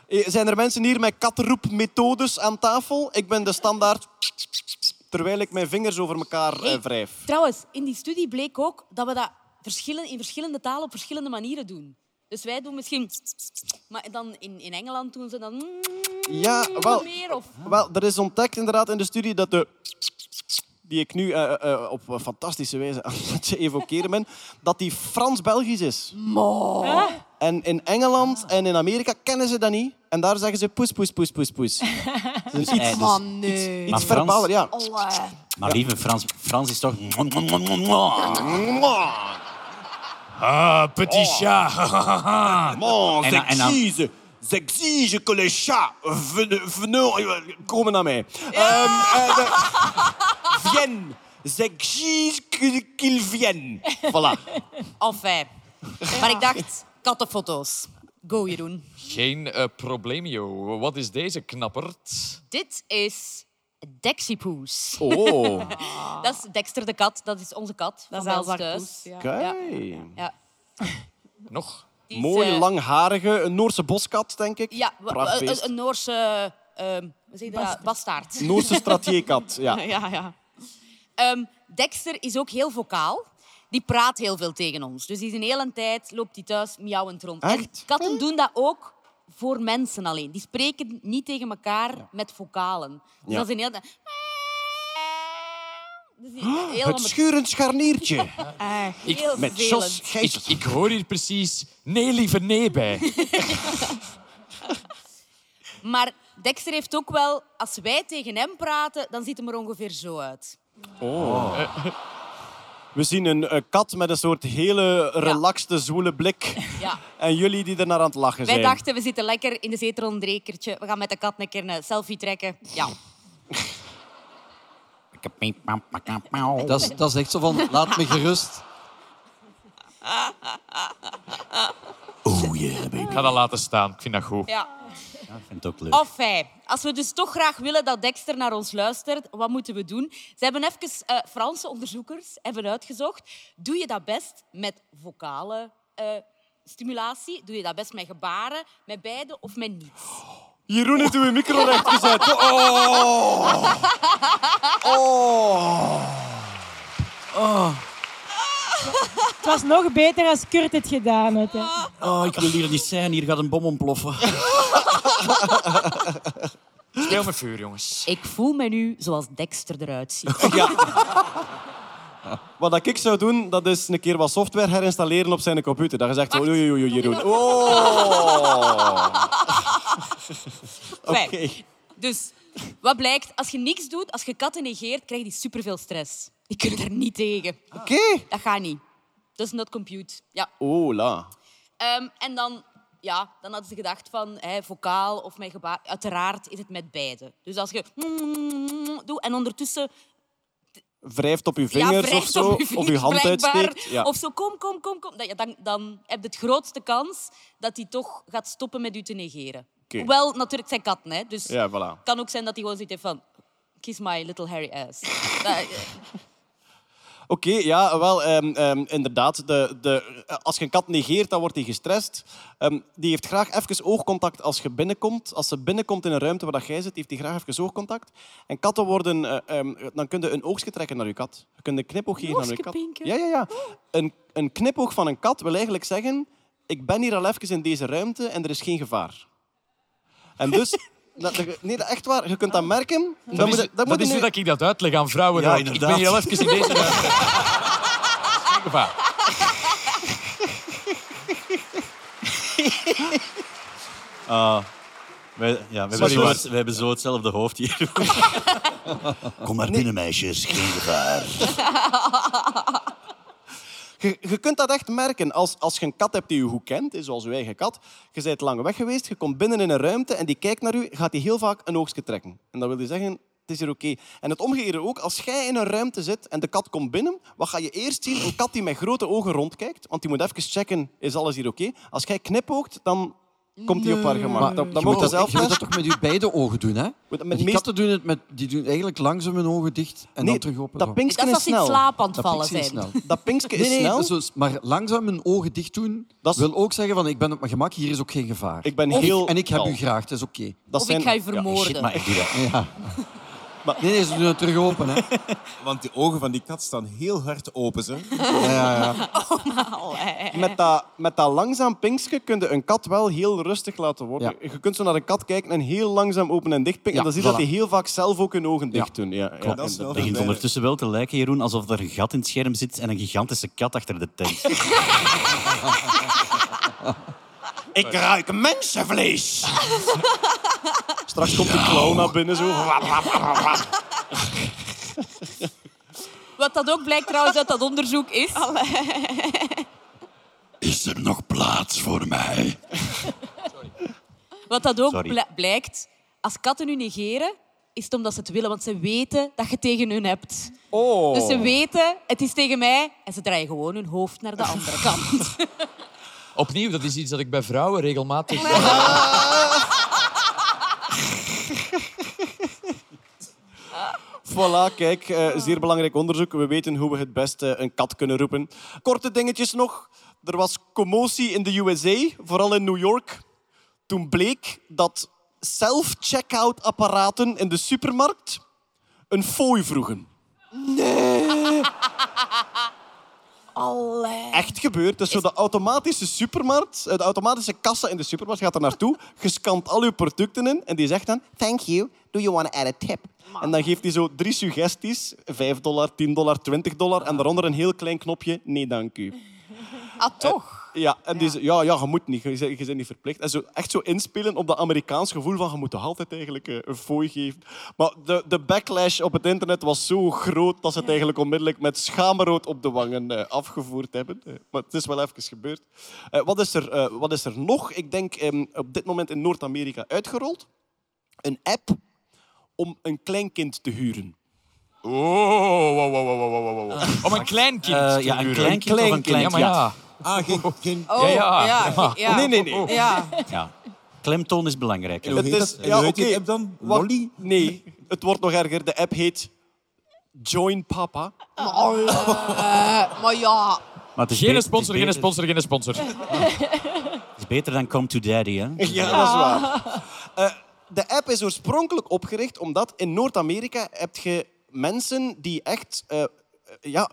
Eh, Zijn er mensen hier met kattenroepmethodes aan tafel? Ik ben de standaard... Terwijl ik mijn vingers over elkaar eh, Hey, wrijf. Trouwens, in die studie bleek ook dat we dat verschillen, in verschillende talen op verschillende manieren doen. Dus wij doen misschien... Maar dan in, in Engeland doen ze dan... Ja, wel, meer of... wel, er is ontdekt inderdaad in de studie dat de die ik nu eh, eh, op een fantastische wijze aan het evokeren ben, dat die Frans-Belgisch is. En in Engeland en in Amerika kennen ze dat niet. En daar zeggen ze poes, poes, poes, poes, poes. (laughs) Dus iets, dus- nee. iets Maar Frans- verbaler, ja. Maar lieve Frans, Frans is toch... Ah, petit chat. (laughs) Mon, j'exige, j'exige que les chats ven- venons, komen naar mij. Ehm, eh, (laughs) viennent. J'exige que- qu'ils viennent. Voilà. Enfin. Maar ik dacht, kattenfoto's. Go, Jeroen. Geen eh, probleemio. Wat is deze knappert? Dit is Dexipoes. Oh. (laughs) dat is Dexter de kat. Dat is onze kat. Dat van is thuis. Ja. Kijk. Ja. Nog? Is, Mooie, eh, langharige, een Noorse boskat, denk ik. Ja, een, een Noorse... ehm dat? Bastaard. Noorse stratierkat, ja. (laughs) Ja, ja. Ehm, Dexter is ook heel vocaal. Die praat heel veel tegen ons. Dus die is een hele tijd loopt hij thuis miauwend rond. En Echt? katten doen dat ook voor mensen alleen. Die spreken niet tegen elkaar met vocalen. Dus Ja. dat is een hele tijd... Dus die- heel Het schurend scharniertje. (laughs) Ik, heel Met. Jos Ik, hoor hier precies nee, liever nee bij. (laughs) Maar Dexter heeft ook wel... Als wij tegen hem praten, dan ziet hem er ongeveer zo uit. Oh. We zien een eh, kat met een soort hele relaxte, zwoele blik. Ja. En jullie die er naar aan het lachen Wij zijn. dachten, we zitten lekker in de zetel een drekertje. We gaan met de kat een keer een selfie trekken. Ja. Dat is, dat is echt zo van, laat me gerust. Oh yeah, baby. Ik ga dat laten staan. Ik vind dat goed. ja. Ja, ik vind het ook leuk. Enfin, als we dus toch graag willen dat Dexter naar ons luistert, wat moeten we doen? Ze hebben even, eh, Franse onderzoekers hebben uitgezocht. Doe je dat best met vocale eh, stimulatie? Doe je dat best met gebaren, met beide of met niets? Jeroen heeft uw micro recht gezet. Oh. Oh. Oh. Het was nog beter als Kurt het gedaan had. Hè. Oh, ik wil hier niet zijn. Hier gaat een bom ontploffen. Speel met vuur, jongens. Ik voel me nu zoals Dexter eruit ziet. (laughs) Ja. Wat ik zou doen, dat is een keer wat software herinstalleren op zijn computer. Dat je zegt, oei, oei, oei, Jeroen. Oh. (laughs) Oké. Fijn. Dus wat blijkt? Als je niks doet, als je katten negeert, krijg je superveel stress. Die kunnen daar niet tegen. Oké. Dat gaat niet. Dat is not compute. Ja. Oh, la. Ehm, en dan, ja, dan hadden ze gedacht van hè, vocaal of met gebaar. Uiteraard is het met beide. Dus als je doet en ondertussen Wrijft op je ja, vingers of wrijft zo. op je Of je hand uitsteekt. Ja. Of zo, kom, kom, kom, kom. Ja, Dan, dan heb je het grootste kans dat hij toch gaat stoppen met u te negeren. Hoewel, natuurlijk zijn katten, hè. Dus Ja, voilà. het kan ook zijn dat hij gewoon zoiets heeft van... Kiss my little hairy ass. (laughs) Dat- Oké, ja, wel, ehm, ehm, inderdaad. De, de, als je een kat negeert, dan wordt hij gestrest. Ehm, die heeft graag even oogcontact als je binnenkomt. Als ze binnenkomt in een ruimte waar dat jij zit, heeft hij graag even oogcontact. En katten worden... eh, dan kun je een oogstje trekken naar je kat. Je kunt een knipoog geven naar je kat. Ja, ja, ja. Een, een knipoog van een kat wil eigenlijk zeggen... Ik ben hier al even in deze ruimte en er is geen gevaar. En dus... dat- dat- nee, dat echt waar. Je kunt dat merken. Dat moet is, dan dat moet is nu- dat ik dat uitleg aan vrouwen. Ja. Ik ben hier al even in deze gevaar. Wij, ja, we, hebben Sorry, zo, maar- het- we hebben zo hetzelfde hoofd hier. (laughs) Kom maar binnen, meisjes. Geen gevaar. (laughs) Je, je kunt dat echt merken als, als je een kat hebt die je goed kent, zoals je eigen kat. Je bent lang weg geweest, je komt binnen in een ruimte en die kijkt naar u, gaat hij heel vaak een oogstje trekken. En dat wil je zeggen, het is hier oké. En het omgekeerde ook, als jij in een ruimte zit en de kat komt binnen, wat ga je eerst zien? Een kat die met grote ogen rondkijkt, want die moet even checken, is alles hier oké? Als jij knipoogt, dan komt hij op haar gemak. Maar Dat, dat je moet dat, zelf je moet dat toch met je beide ogen doen, hè? Met die meest- katten doen het met, die doen eigenlijk langzaam hun ogen dicht en Nee, dan terug open. dat pinkske Dat is is als ze in snel. slaap aan het Dat vallen zijn. snel. Dat pinkske is Nee, nee, snel. zo- maar langzaam mijn ogen dicht doen Dat is- wil ook zeggen van ik ben op mijn gemak, hier is ook geen gevaar. Ik ben Of- heel... En ik heb u graag, het is oké. Dat Of zijn- ik ga je Ja, vermoorden. Shit, maar ik doe dat. Ja. (laughs) Nee, nee, ze doen het terug open. Hè. (laughs) Want die ogen van die kat staan heel hard open. Ze. Ja, ja, ja. Met dat, met dat langzaam pinkske kun je een kat wel heel rustig laten worden. Je kunt zo naar een kat kijken en heel langzaam open en dicht pinken. Ja, en dan zie je dat die heel vaak zelf ook hun ogen dicht doen. Ja, ja, dat is wel inderdaad. Het begint ondertussen wel te lijken, Jeroen, alsof er een gat in het scherm zit en een gigantische kat achter de tent. (laughs) Ik ruik mensenvlees. (laughs) Straks komt de clown naar binnen zo. (laughs) Wat dat ook blijkt trouwens uit dat onderzoek is... Is er nog plaats voor mij? Wat dat ook bl- blijkt, als katten u negeren, is het omdat ze het willen, want ze weten dat je tegen hun hebt. Oh. Dus ze weten, het is tegen mij, en ze draaien gewoon hun hoofd naar de andere kant. (laughs) Opnieuw, dat is iets dat ik bij vrouwen regelmatig... Voilà, kijk, eh, zeer belangrijk onderzoek. We weten hoe we het beste een kat kunnen roepen. Korte dingetjes nog. Er was commotie in de USA, vooral in New York. Toen bleek dat self-checkout-apparaten in de supermarkt een fooi vroegen. Nee. (laughs) Echt gebeurd. Dus zo de automatische supermarkt, eh, de automatische kassa in de supermarkt gaat er naartoe, gescant al uw producten in en die zegt dan, thank you, do you want to add a tip? En dan geeft hij zo drie suggesties, 5 dollar, 10 dollar, 20 dollar en daaronder een heel klein knopje, nee dank u. Ah, toch? Ja, en die zei, ja, ja, je moet niet, je bent, je bent niet verplicht. En zo, echt zo inspelen op dat Amerikaans gevoel van je moet toch altijd eigenlijk eh, een fooi geven. Maar de, de backlash op het internet was zo groot dat ze het eigenlijk onmiddellijk met schaamrood op de wangen eh, afgevoerd hebben. Eh, maar het is wel even gebeurd. Eh, wat, is er, eh, wat is er nog? Ik denk ehm, op dit moment in Noord-Amerika uitgerold. Een app om een kleinkind te huren. Oh, wow, wow, wow, wow. Om een kleinkind te ja, een huren. kleinkind of een Ja, maar ja. Ah, geen... geen... Oh, Ja, ja. ja, ja. Nee, nee, nee. Ja. Ja. Klemtoon is belangrijk. En hoe heet die app dan? Lolly? Nee, het wordt nog erger. De app heet Join Papa. Oh, maar ja. Maar het is Geen beter- sponsor, het geen is sponsor, geen sponsor. Het is beter dan Come to Daddy, hè? Ja, dat is waar. Eh, de app is oorspronkelijk opgericht omdat in Noord-Amerika heb je mensen die echt eh, ja,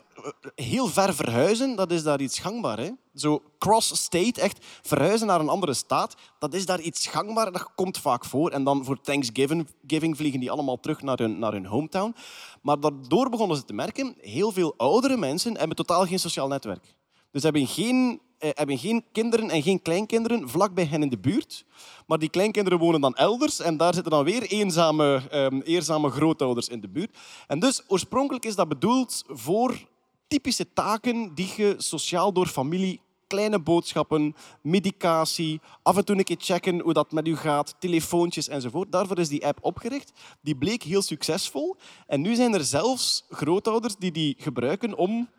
heel ver verhuizen. Dat is daar iets gangbaar. Hè? Zo cross-state, echt verhuizen naar een andere staat. Dat is daar iets gangbaar. Dat komt vaak voor. En dan voor Thanksgiving giving vliegen die allemaal terug naar hun, naar hun hometown. Maar daardoor begonnen ze te merken, heel veel oudere mensen hebben totaal geen sociaal netwerk. Dus hebben geen, eh, hebben geen kinderen en geen kleinkinderen vlak bij hen in de buurt. Maar die kleinkinderen wonen dan elders en daar zitten dan weer eenzame, ehm, eenzame grootouders in de buurt. En dus oorspronkelijk is dat bedoeld voor typische taken die je sociaal door familie kleine boodschappen, medicatie, af en toe een keer checken hoe dat met u gaat, telefoontjes enzovoort. Daarvoor is die app opgericht. Die bleek heel succesvol. En nu zijn er zelfs grootouders die die gebruiken om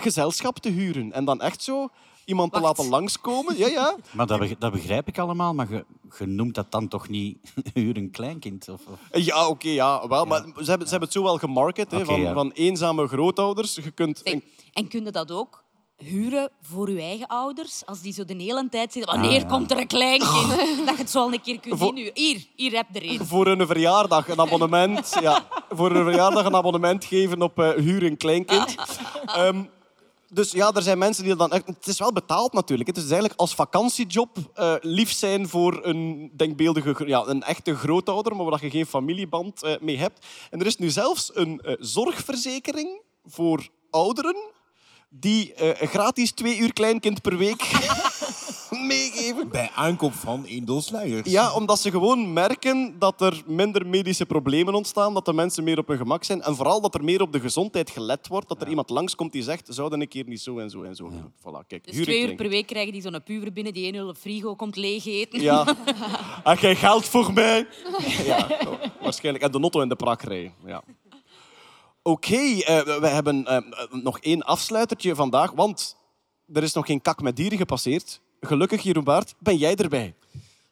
gezelschap te huren. En dan echt zo iemand te laten langskomen. Ja, ja. (laughs) Maar dat, beg- dat begrijp ik allemaal, maar je, je noemt dat dan toch niet (laughs) huur een kleinkind? Of, of... Ja, oké, ja. Wel, maar ze hebben, ze hebben het zo wel gemarket, van, ja. van eenzame grootouders. Je kunt... Zeg, en kun je dat ook huren voor je eigen ouders? Als die zo de hele tijd zitten, wanneer Ah, ja. komt er een kleinkind? (laughs) Dat je het zo al een keer kunt Voor- zien. Hier, hier heb je er een. voor een verjaardag een abonnement, ja, voor een verjaardag een abonnement geven op eh huur een kleinkind. Ehm, dus ja, er zijn mensen die dan. Het is wel betaald natuurlijk. Het is eigenlijk als vakantiejob eh, lief zijn voor een denkbeeldige... Ja, een echte grootouder, maar waar je geen familieband eh, mee hebt. En er is nu zelfs een eh, zorgverzekering voor ouderen die gratis twee uur kleinkind per week (laughs) meegeven. Bij aankoop van één doos luiers. Ja, omdat ze gewoon merken dat er minder medische problemen ontstaan, dat de mensen meer op hun gemak zijn en vooral dat er meer op de gezondheid gelet wordt, dat er iemand langskomt die zegt, zouden een keer niet zo en zo en zo doen. Voilà, kijk, Dus twee ik uur per week krijgen die zo'n puber binnen die één uur op frigo komt leeg eten. Ja. (laughs) Heb jij geld voor mij? (laughs) Ja, waarschijnlijk. En de notto in de prak rijden. Ja. Oké, eh, we hebben eh, nog één afsluitertje vandaag, want er is nog geen kak met dieren gepasseerd. Gelukkig, Jeroen Baart, ben jij erbij.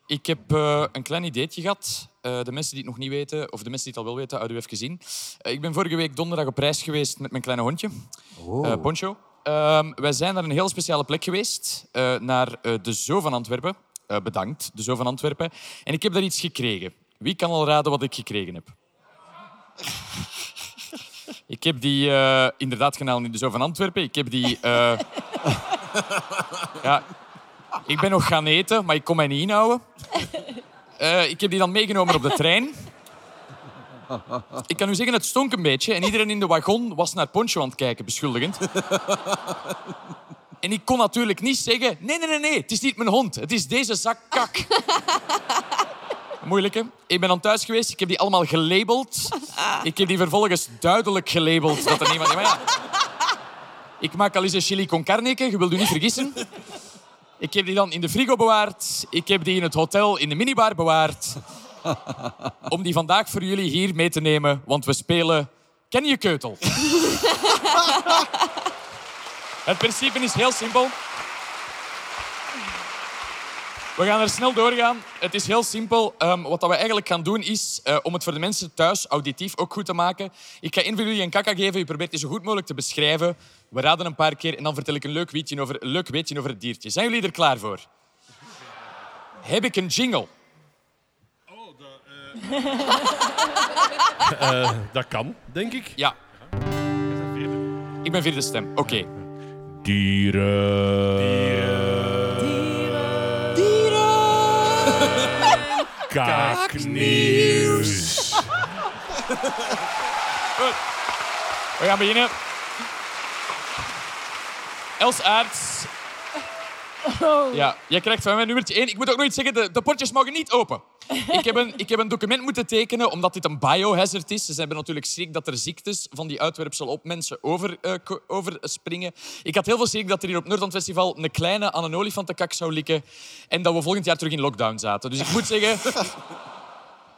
Ik heb eh, een klein ideetje gehad. Eh, de mensen die het nog niet weten, of de mensen die het al wel weten, houden we even gezien. Eh, ik ben vorige week donderdag op reis geweest met mijn kleine hondje, Oh. eh, Poncho. Ehm, wij zijn naar een heel speciale plek geweest, eh, naar eh, de Zoo van Antwerpen. Eh, bedankt, de Zoo van Antwerpen. En ik heb daar iets gekregen. Wie kan al raden wat ik gekregen heb? (laughs) Ik heb die eh, inderdaad gehaald in de Zoo van Antwerpen. Ik heb die... eh, (laughs) ja, ik ben nog gaan eten, maar ik kon mij niet inhouden. Eh, ik heb die dan meegenomen op de trein. Ik kan u zeggen, het stonk een beetje. En iedereen in de wagon was naar Poncho aan het kijken, beschuldigend. En ik kon natuurlijk niet zeggen... Nee, nee, nee, nee, het is niet mijn hond. Het is deze zak kak. Moeilijke. Ik ben dan thuis geweest, ik heb die allemaal gelabeld. Ik heb die vervolgens duidelijk gelabeld dat er niemand... Maar ik maak al eens een chili con carneke, je wilt u niet vergissen. Ik heb die dan in de frigo bewaard. Ik heb die in het hotel in de minibar bewaard. (laughs) Om die vandaag voor jullie hier mee te nemen, want we spelen Ken je keutel? (laughs) Het principe is heel simpel. We gaan er snel doorgaan. Het is heel simpel. Ehm, wat dat we eigenlijk gaan doen is, eh, om het voor de mensen thuis auditief ook goed te maken, ik ga één van jullie een kaka geven. Je probeert die zo goed mogelijk te beschrijven. We raden een paar keer en dan vertel ik een leuk weetje over, leuk weetje over het diertje. Zijn jullie er klaar voor? Heb ik een jingle? (laughs) Eh, dat kan, denk ik. Ja. Ik ben vierde stem. Oké. Dieren. Kaaknieuws. Goed. We gaan beginnen. Els Aerts. Ja, jij krijgt van mij nummertje 1. Ik moet ook nog iets zeggen, de, de potjes mogen niet open. Ik heb, een, ik heb een document moeten tekenen, omdat dit een biohazard is. Ze hebben natuurlijk schrik dat er ziektes van die uitwerpsel op mensen over, ko- overspringen. Ik had heel veel schrik dat er hier op Noordland Festival een kleine aan een olifantenkak zou likken en dat we volgend jaar terug in lockdown zaten. Dus ik moet zeggen, (laughs)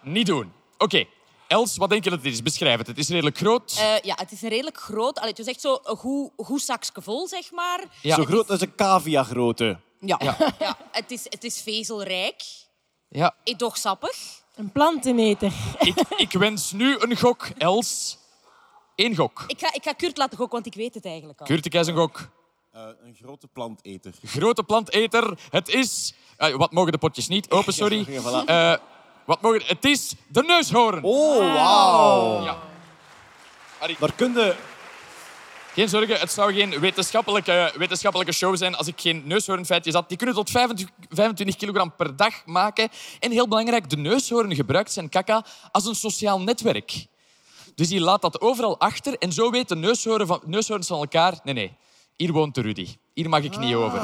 niet doen. Oké, Els, wat denk je dat het is? Beschrijf het. Het is redelijk groot. Eh, ja, het is een redelijk groot... Allee, het is echt zo een goed, goed zakje vol, zeg maar. Ja. Zo groot als een cavia-grootte. Ja. Ja. (laughs) Ja, het, is, het is vezelrijk. Ja. Toch sappig. Een planteneter. Ik, ik wens nu een gok, Els. Eén gok. Ik ga, ik ga Kurt laten gokken, want ik weet het eigenlijk al. Kurt, ik een gok. Eh, een grote planteter. Grote planteter. Het is... eh, wat mogen de potjes niet? Open, (laughs) sorry. Ja, voilà. Eh, wat mogen... Het is de neushoorn. Oh, wauw. Ja. Daar kun je... Geen zorgen, het zou geen wetenschappelijke, wetenschappelijke show zijn als ik geen neushoornfeitjes had. Die kunnen tot 25, 25 kilogram per dag maken. En heel belangrijk, de neushoorn gebruikt zijn kaka als een sociaal netwerk. Dus die laat dat overal achter en zo weten neushoorn van, neushoorns van elkaar... Nee, nee, hier woont de Rudy. Hier mag ik niet over.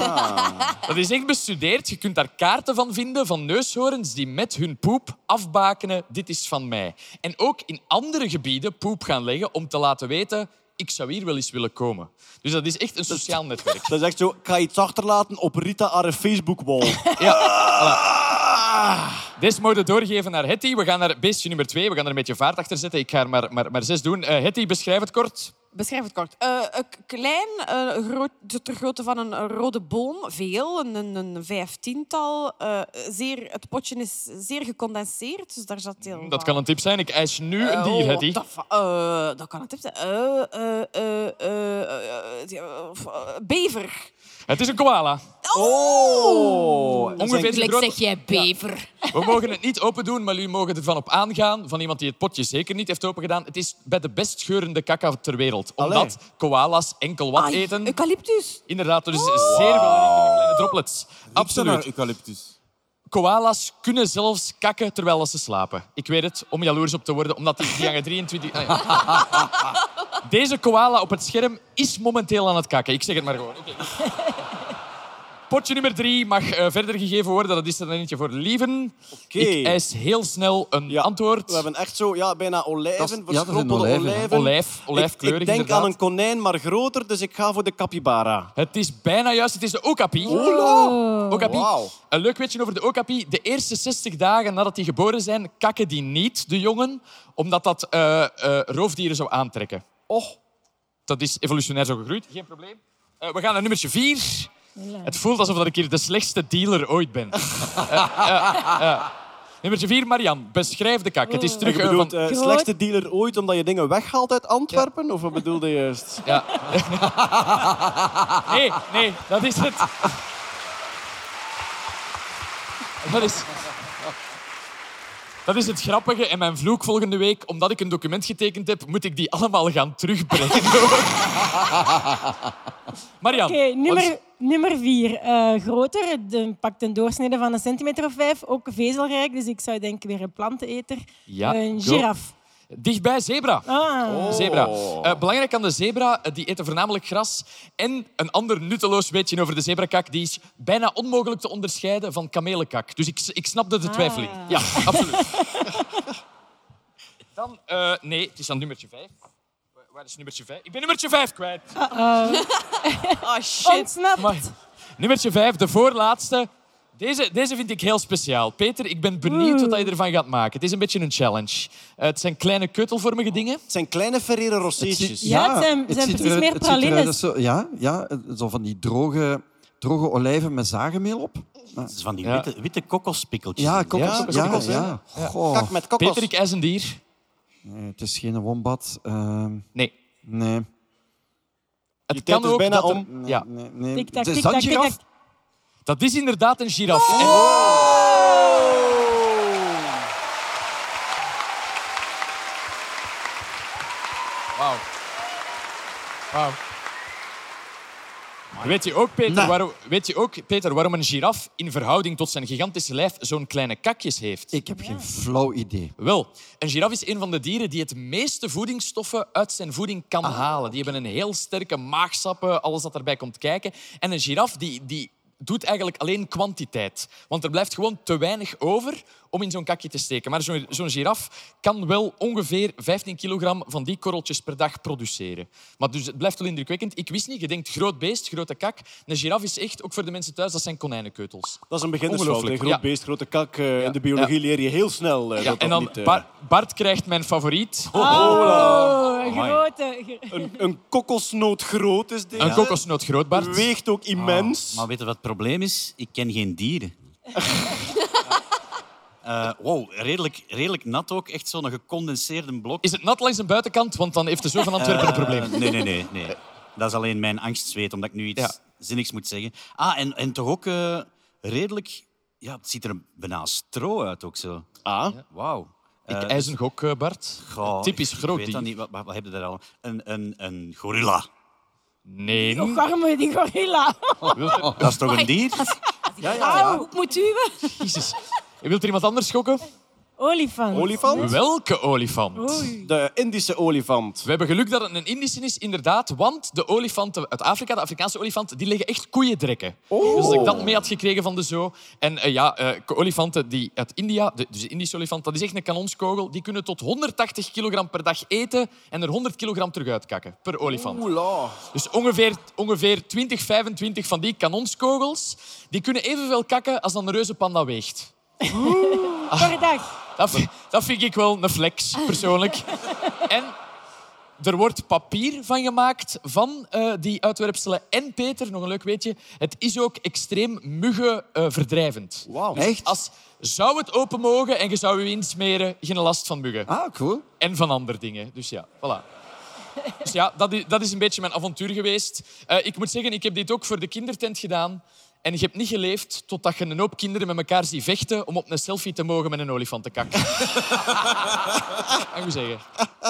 Dat is echt bestudeerd. Je kunt daar kaarten van vinden van neushoorns die met hun poep afbakenen. Dit is van mij. En ook in andere gebieden poep gaan leggen om te laten weten... Ik zou hier wel eens willen komen. Dus dat is echt een sociaal netwerk. Dat is echt zo, ik ga iets achterlaten op Rita haar Facebook-wall. Ja, voilà. Deze moeten we doorgeven naar Hetty. We gaan naar beestje nummer twee. We gaan er een beetje vaart achter zetten. Ik ga er maar, maar, maar zes doen. Hetty, beschrijf het kort. Beschrijf het kort. Een k- klein, eh, groot, de grootte van een, rode boom, veel, een, een, vijftiental. Zeer, het potje is zeer gecondenseerd, dus daar zat heel Dat wat- kan een tip zijn. Ik eis nu een dier, oh, Hetty. Dat, dat kan een tip zijn. Bever. Het is een koala. Oh! Ongeveer zo Gelijk groot. zeg jij bever. We mogen het niet open doen, maar jullie mogen ervan op aangaan. Van iemand die het potje zeker niet heeft opengedaan. Het is bij de best geurende kaka ter wereld. Omdat koala's enkel wat Ai, eten. Eucalyptus. Inderdaad, dus zeer welriekende kleine droplets. Absoluut. Absoluut. eucalyptus. Koala's kunnen zelfs kakken terwijl ze slapen. Ik weet het, om jaloers op te worden, omdat die, die hangen 23... Ah. (laughs) Deze koala op het scherm is momenteel aan het kakken. Ik zeg het maar gewoon. Potje nummer drie mag eh, verder gegeven worden. Dat is er dan eentje voor Lieven. Oké. Ik eis heel snel een Ja, antwoord. We hebben echt zo, ja, bijna olijven, Dat is- ja, verschrompelde olijven, olijven. Olijf, olijfkleurig ik, ik denk inderdaad. aan een konijn, maar groter, dus ik ga voor de capybara. Het is bijna juist. Het is de okapi. Okapi. Wauw. Een leuk weetje over de okapi. De eerste 60 dagen nadat die geboren zijn, kakken die niet, de jongen, omdat dat eh, eh, roofdieren zou aantrekken. Oh. Dat is evolutionair zo gegroeid. Geen probleem. Eh, we gaan naar nummertje 4. Het voelt alsof dat ik hier de slechtste dealer ooit ben. (laughs) Eh, eh, eh. Nummertje 4, Marian. Beschrijf de kak. Het is terug Je bedoelt van... Groot. slechtste dealer ooit omdat je dingen weghaalt uit Antwerpen? Of wat bedoelde je juist? (laughs) Ja. Nee, nee, dat is het. Dat is... Dat is het grappige. En mijn vloek volgende week, omdat ik een document getekend heb, moet ik die allemaal gaan terugbrengen. (laughs) Marian. Oké, nummer, nummer vier. eh, groter. De, pakt een doorsnede van een centimeter of vijf. Ook vezelrijk, dus ik zou denken weer een planteneter. Ja, een giraf. Dichtbij zebra. Ah. Zebra. Eh, belangrijk aan de zebra, eh, die eten voornamelijk gras. En een ander nutteloos weetje over de zebrakak, die is bijna onmogelijk te onderscheiden van kamelenkak. Dus ik, ik snapte de twijfel in. Ja, absoluut. (laughs) Dan, eh, nee, het is dan nummertje 5. Waar is nummertje 5? Ik ben nummertje 5 kwijt. Oh, shit. Ontsnapt. Amai. Nummertje 5, de voorlaatste. Deze, deze vind ik heel speciaal. Peter, ik ben benieuwd wat je ervan gaat maken. Het is een beetje een challenge. Eh, het zijn kleine keutelvormige dingen. Het zijn kleine Ferrero Roséetjes. Ja, het zijn- het zijn precies meer het pralines. Zo, ja, ja, zo van die droge, droge olijven met zagemeel op. Dat is van die Ja. witte, witte kokospikkeltjes. Ja, kokos. Ja, Ja, ja. Goh. Kak met kokos. Peter, ik eis een dier. Nee, het is geen wombat. Ehm, Nee. nee. Het Je kan is ook bijna dat er- om. Nee, Ja, nee, nee. Tik-tak, De tik-tak, zandgiraf? tik-tak. dat is inderdaad een giraf. En- Wauw. Wauw. Weet je, ook, Peter, Nou. waarom, weet je ook, Peter, waarom een giraf in verhouding tot zijn gigantische lijf zo'n kleine kakjes heeft? Ik heb geen flauw idee. Wel, een giraf is een van de dieren die het meeste voedingsstoffen uit zijn voeding kan halen. Die hebben een heel sterke maagsappen, alles dat erbij komt kijken. En een giraf die, die doet eigenlijk alleen kwantiteit. Want er blijft gewoon te weinig over om in zo'n kakje te steken. Maar zo'n zo'n giraf kan wel ongeveer 15 kilogram van die korreltjes per dag produceren. Maar dus het blijft wel indrukwekkend. Ik wist niet, je denkt groot beest, grote kak. Een giraf is echt, ook voor de mensen thuis, dat zijn konijnenkeutels. Dat is een beginnersfout. Groot ja. beest, grote kak. eh, In de biologie leer je heel snel eh, Ja, dat en dan niet... eh, Bar- Bart krijgt mijn favoriet. Oh, een grote. een, een kokosnoot groot is deze. Een kokosnoot groot, Bart. Weegt ook immens. Maar weet je wat het probleem is? Ik ken geen dieren. (laughs) Eh, wow, redelijk, redelijk nat ook. Echt zo'n gecondenseerde blok. Is het nat langs de buitenkant? Want dan heeft de zo van Antwerpen een Eh, probleem. nee, nee, nee, nee. Dat is alleen mijn angstzweet, omdat ik nu iets Ja. zinnigs moet zeggen. Ah, en, en toch ook eh, redelijk... Ja, het ziet er bijna stro uit ook zo. Ah. Wauw. Ik Eh, eis een gok, eh, Bart. goh, Typisch ik groot weet dat niet. Wat, wat, wat heb je daar al? Een, een, een gorilla. Nee. Nog armen, die gorilla. Dat is toch een dier? (laughs) Auw. Hoe moet u? Jezus. Wilt er iemand anders gokken? Olifant. Olifant? Welke olifant? Oei. De Indische olifant. We hebben geluk dat het een Indische is, inderdaad. Want de olifanten uit Afrika, de Afrikaanse olifant, die leggen echt koeiendrekken. Oh. Dus dat ik dat mee had gekregen van de zoo. En eh, ja, eh, olifanten die uit India, de, dus de Indische olifant, dat is echt een kanonskogel. Die kunnen tot 180 kilogram per dag eten en er 100 kilogram terug uitkakken per olifant. Oela. Dus ongeveer, ongeveer 20, 25 van die kanonskogels, die kunnen evenveel kakken als dan een reuze panda weegt. Per dag. Dat, vind- dat vind ik wel een flex, persoonlijk. (laughs) En er wordt papier van gemaakt van eh, die uitwerpselen. En Peter, nog een leuk weetje, het is ook extreem muggenverdrijvend. Wauw. Echt? Als zou het open mogen en je zou je insmeren, geen last van muggen. Ah, cool. En van andere dingen. Dus ja, voilà. Dus ja, dat is, dat is een beetje mijn avontuur geweest. Eh, ik moet zeggen, ik heb dit ook voor de kindertent gedaan. En je hebt niet geleefd totdat je een hoop kinderen met elkaar ziet vechten om op een selfie te mogen met een olifantenkak. Ik u zeggen.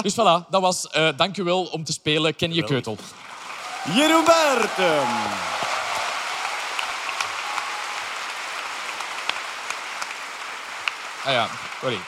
Dus voilà, dat was eh dank u wel om te spelen. Ken je keutel. Jeroen Bertem. Ah ja, sorry.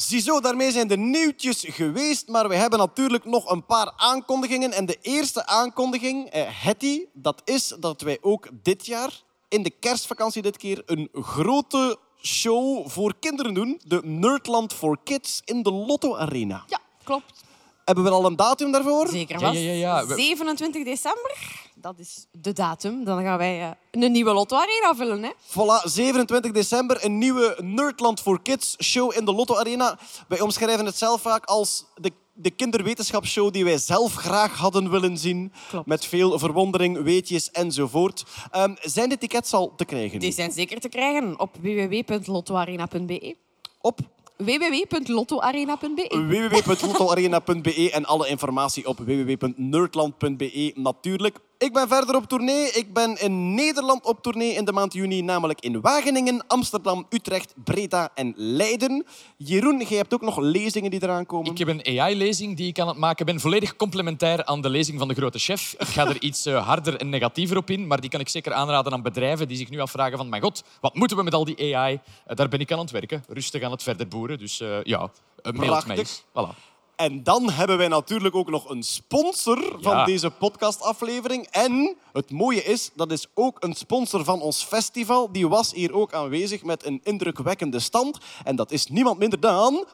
Ziezo, daarmee zijn de nieuwtjes geweest, maar we hebben natuurlijk nog een paar aankondigingen. En de eerste aankondiging, eh, Hetty, dat is dat wij ook dit jaar, in de kerstvakantie dit keer, een grote show voor kinderen doen. De Nerdland for Kids in de Lotto Arena. Ja, klopt. Hebben we al een datum daarvoor? Zeker Ja, wel. ja, ja, ja. We- 27 december, dat is de datum. Dan gaan wij eh, een nieuwe Lotto Arena vullen. Hè? Voilà, 27 december, een nieuwe Nerdland for Kids show in de Lotto Arena. Wij omschrijven het zelf vaak als de, de kinderwetenschapsshow die wij zelf graag hadden willen zien. Klopt. Met veel verwondering, weetjes enzovoort. Ehm, zijn de tickets al te krijgen? Die zijn zeker te krijgen op www.lottoarena.be. Op www.lottoarena.be. www.lottoarena.be en alle informatie op www.nerdland.be natuurlijk. Ik ben verder op tournee. Ik ben in Nederland op tournee in de maand juni, namelijk in Wageningen, Amsterdam, Utrecht, Breda en Leiden. Jeroen, jij hebt ook nog lezingen die eraan komen. Ik heb een AI-lezing die ik aan het maken ben, volledig complementair aan de lezing van de grote chef. Ik ga er (laughs) iets eh, harder en negatiever op in, maar die kan ik zeker aanraden aan bedrijven die zich nu afvragen van mijn god, wat moeten we met al die AI? Eh, daar ben ik aan het werken, rustig aan het verder boeren. Dus eh, ja, eh, mailt mij. Voilà. En dan hebben wij natuurlijk ook nog een sponsor van deze podcastaflevering. En het mooie is, dat is ook een sponsor van ons festival. Die was hier ook aanwezig met een indrukwekkende stand. En dat is niemand minder dan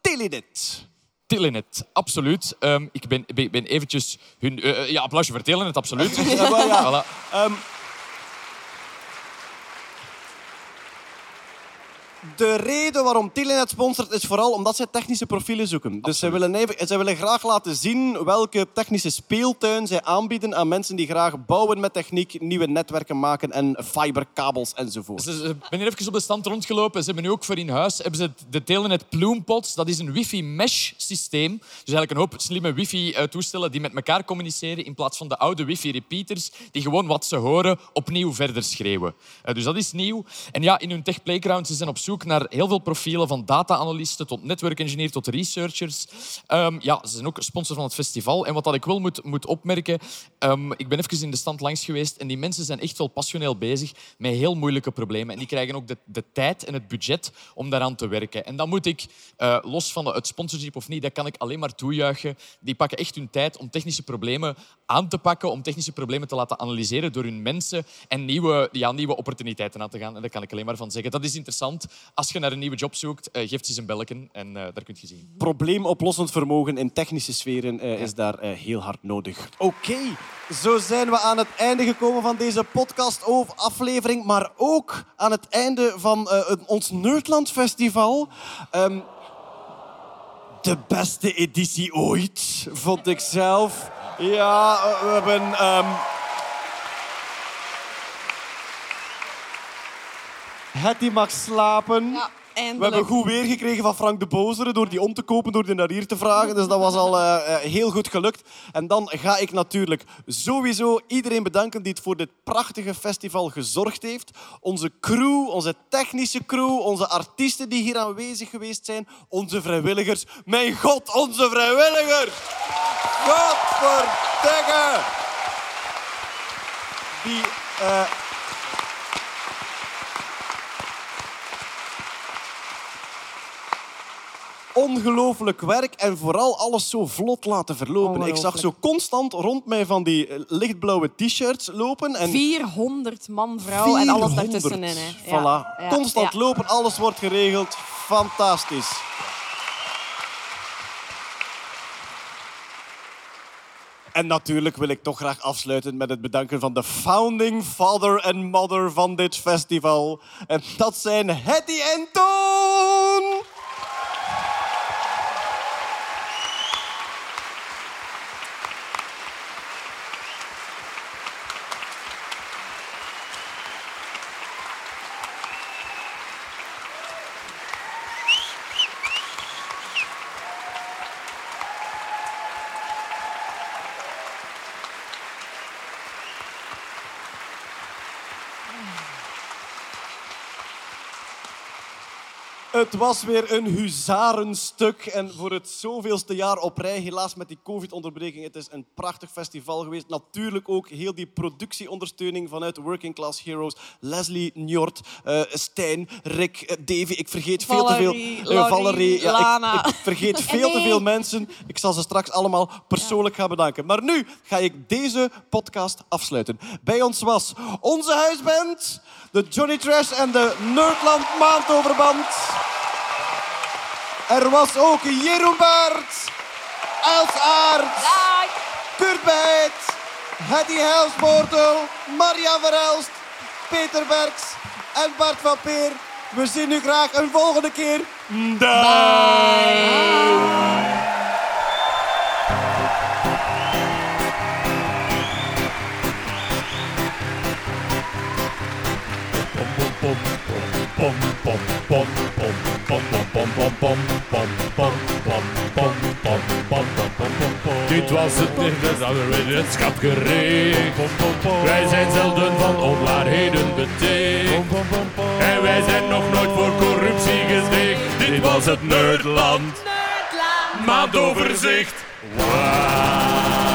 Telenet. Telenet, absoluut. Ehm, ik ben, ben, ben eventjes hun... eh, eh, ja, applausje voor Telenet, absoluut. (laughs) Ja, maar ja. Voilà. Ehm, de reden waarom Telenet sponsort is vooral omdat zij technische profielen zoeken. Dus zij willen, even- zij willen graag laten zien welke technische speeltuin zij aanbieden aan mensen die graag bouwen met techniek, nieuwe netwerken maken en fiberkabels enzovoort. Ze, ze ben hier even op de stand rondgelopen. Ze hebben nu ook voor in huis hebben ze de Telenet Plumepods. Dat is een wifi-mesh-systeem. Dus eigenlijk een hoop slimme wifi-toestellen die met elkaar communiceren in plaats van de oude wifi-repeaters die gewoon wat ze horen opnieuw verder schreeuwen. Eh, dus dat is nieuw. En ja, in hun Tech Playground ze zijn op zoek naar heel veel profielen van data-analysten tot netwerkengineer tot researchers. Ehm, ja, ze zijn ook sponsor van het festival. En wat dat ik wel moet, moet opmerken, ehm, ik ben even in de stand langs geweest en die mensen zijn echt wel passioneel bezig met heel moeilijke problemen. En die krijgen ook de, de tijd en het budget om daaraan te werken. En dan moet ik, eh, los van het sponsorship of niet, dat kan ik alleen maar toejuichen. Die pakken echt hun tijd om technische problemen aan te pakken, om technische problemen te laten analyseren door hun mensen en nieuwe, ja, nieuwe opportuniteiten aan te gaan. En daar kan ik alleen maar van zeggen. Dat is interessant. Als je naar een nieuwe job zoekt, eh, geef ze een belletje en eh, daar kun je zien. Probleemoplossend vermogen in technische sferen eh, is daar eh, heel hard nodig. Oké, zo zijn we aan het einde gekomen van deze podcast-aflevering, maar ook aan het einde van eh, ons Nerdland Festival. Ehm, de beste editie ooit, vond ik zelf. Ja, we hebben... ehm, Hetty mag slapen. Ja, We hebben goed weer gekregen van Frank de Bozere door die om te kopen, door die naar hier te vragen. Dus dat was al eh, eh, heel goed gelukt. En dan ga ik natuurlijk sowieso iedereen bedanken die het voor dit prachtige festival gezorgd heeft. Onze crew, onze technische crew, onze artiesten die hier aanwezig geweest zijn, onze vrijwilligers. Mijn god, onze vrijwilligers! Godverdikke! Die... eh, ongelooflijk werk en vooral alles zo vlot laten verlopen. Ik zag zo constant rond mij van die eh, lichtblauwe t-shirts lopen. En 400 man, vrouw en alles 400. daartussenin. Hè. Voilà. Ja, Constant ja. lopen, alles wordt geregeld. Fantastisch. En natuurlijk wil ik toch graag afsluiten met het bedanken van de founding father en mother van dit festival. En dat zijn Hetty en Toon! Het was weer een huzarenstuk. En voor het zoveelste jaar op rij, helaas met die covid-onderbreking, het is een prachtig festival geweest. Natuurlijk ook heel die productieondersteuning vanuit Working Class Heroes. Leslie Njord, eh, Stijn, Rick, eh, Davy. Ik vergeet veel te veel. Valerie, Eh, Valerie, ja, ik- Lana. ik, vergeet (laughs) veel te veel mensen. Ik zal ze straks allemaal persoonlijk gaan bedanken. Maar nu ga ik deze podcast afsluiten. Bij ons was onze huisband, de Johnny Trash en de Nerdland Maandoverband. Er was ook Jeroen Baert, Els Aert, Kurt Bijt, Hedy Helsboortel, Maria Verhelst, Peter Berks en Bart van Peer. We zien u graag een volgende keer. Dag! Dit was het wetenschap gericht. Wij zijn zelden van onwaarheden beticht. En wij zijn nog nooit voor corruptie gesticht. Dit was het Nerdland. Maandoverzicht. Wauw.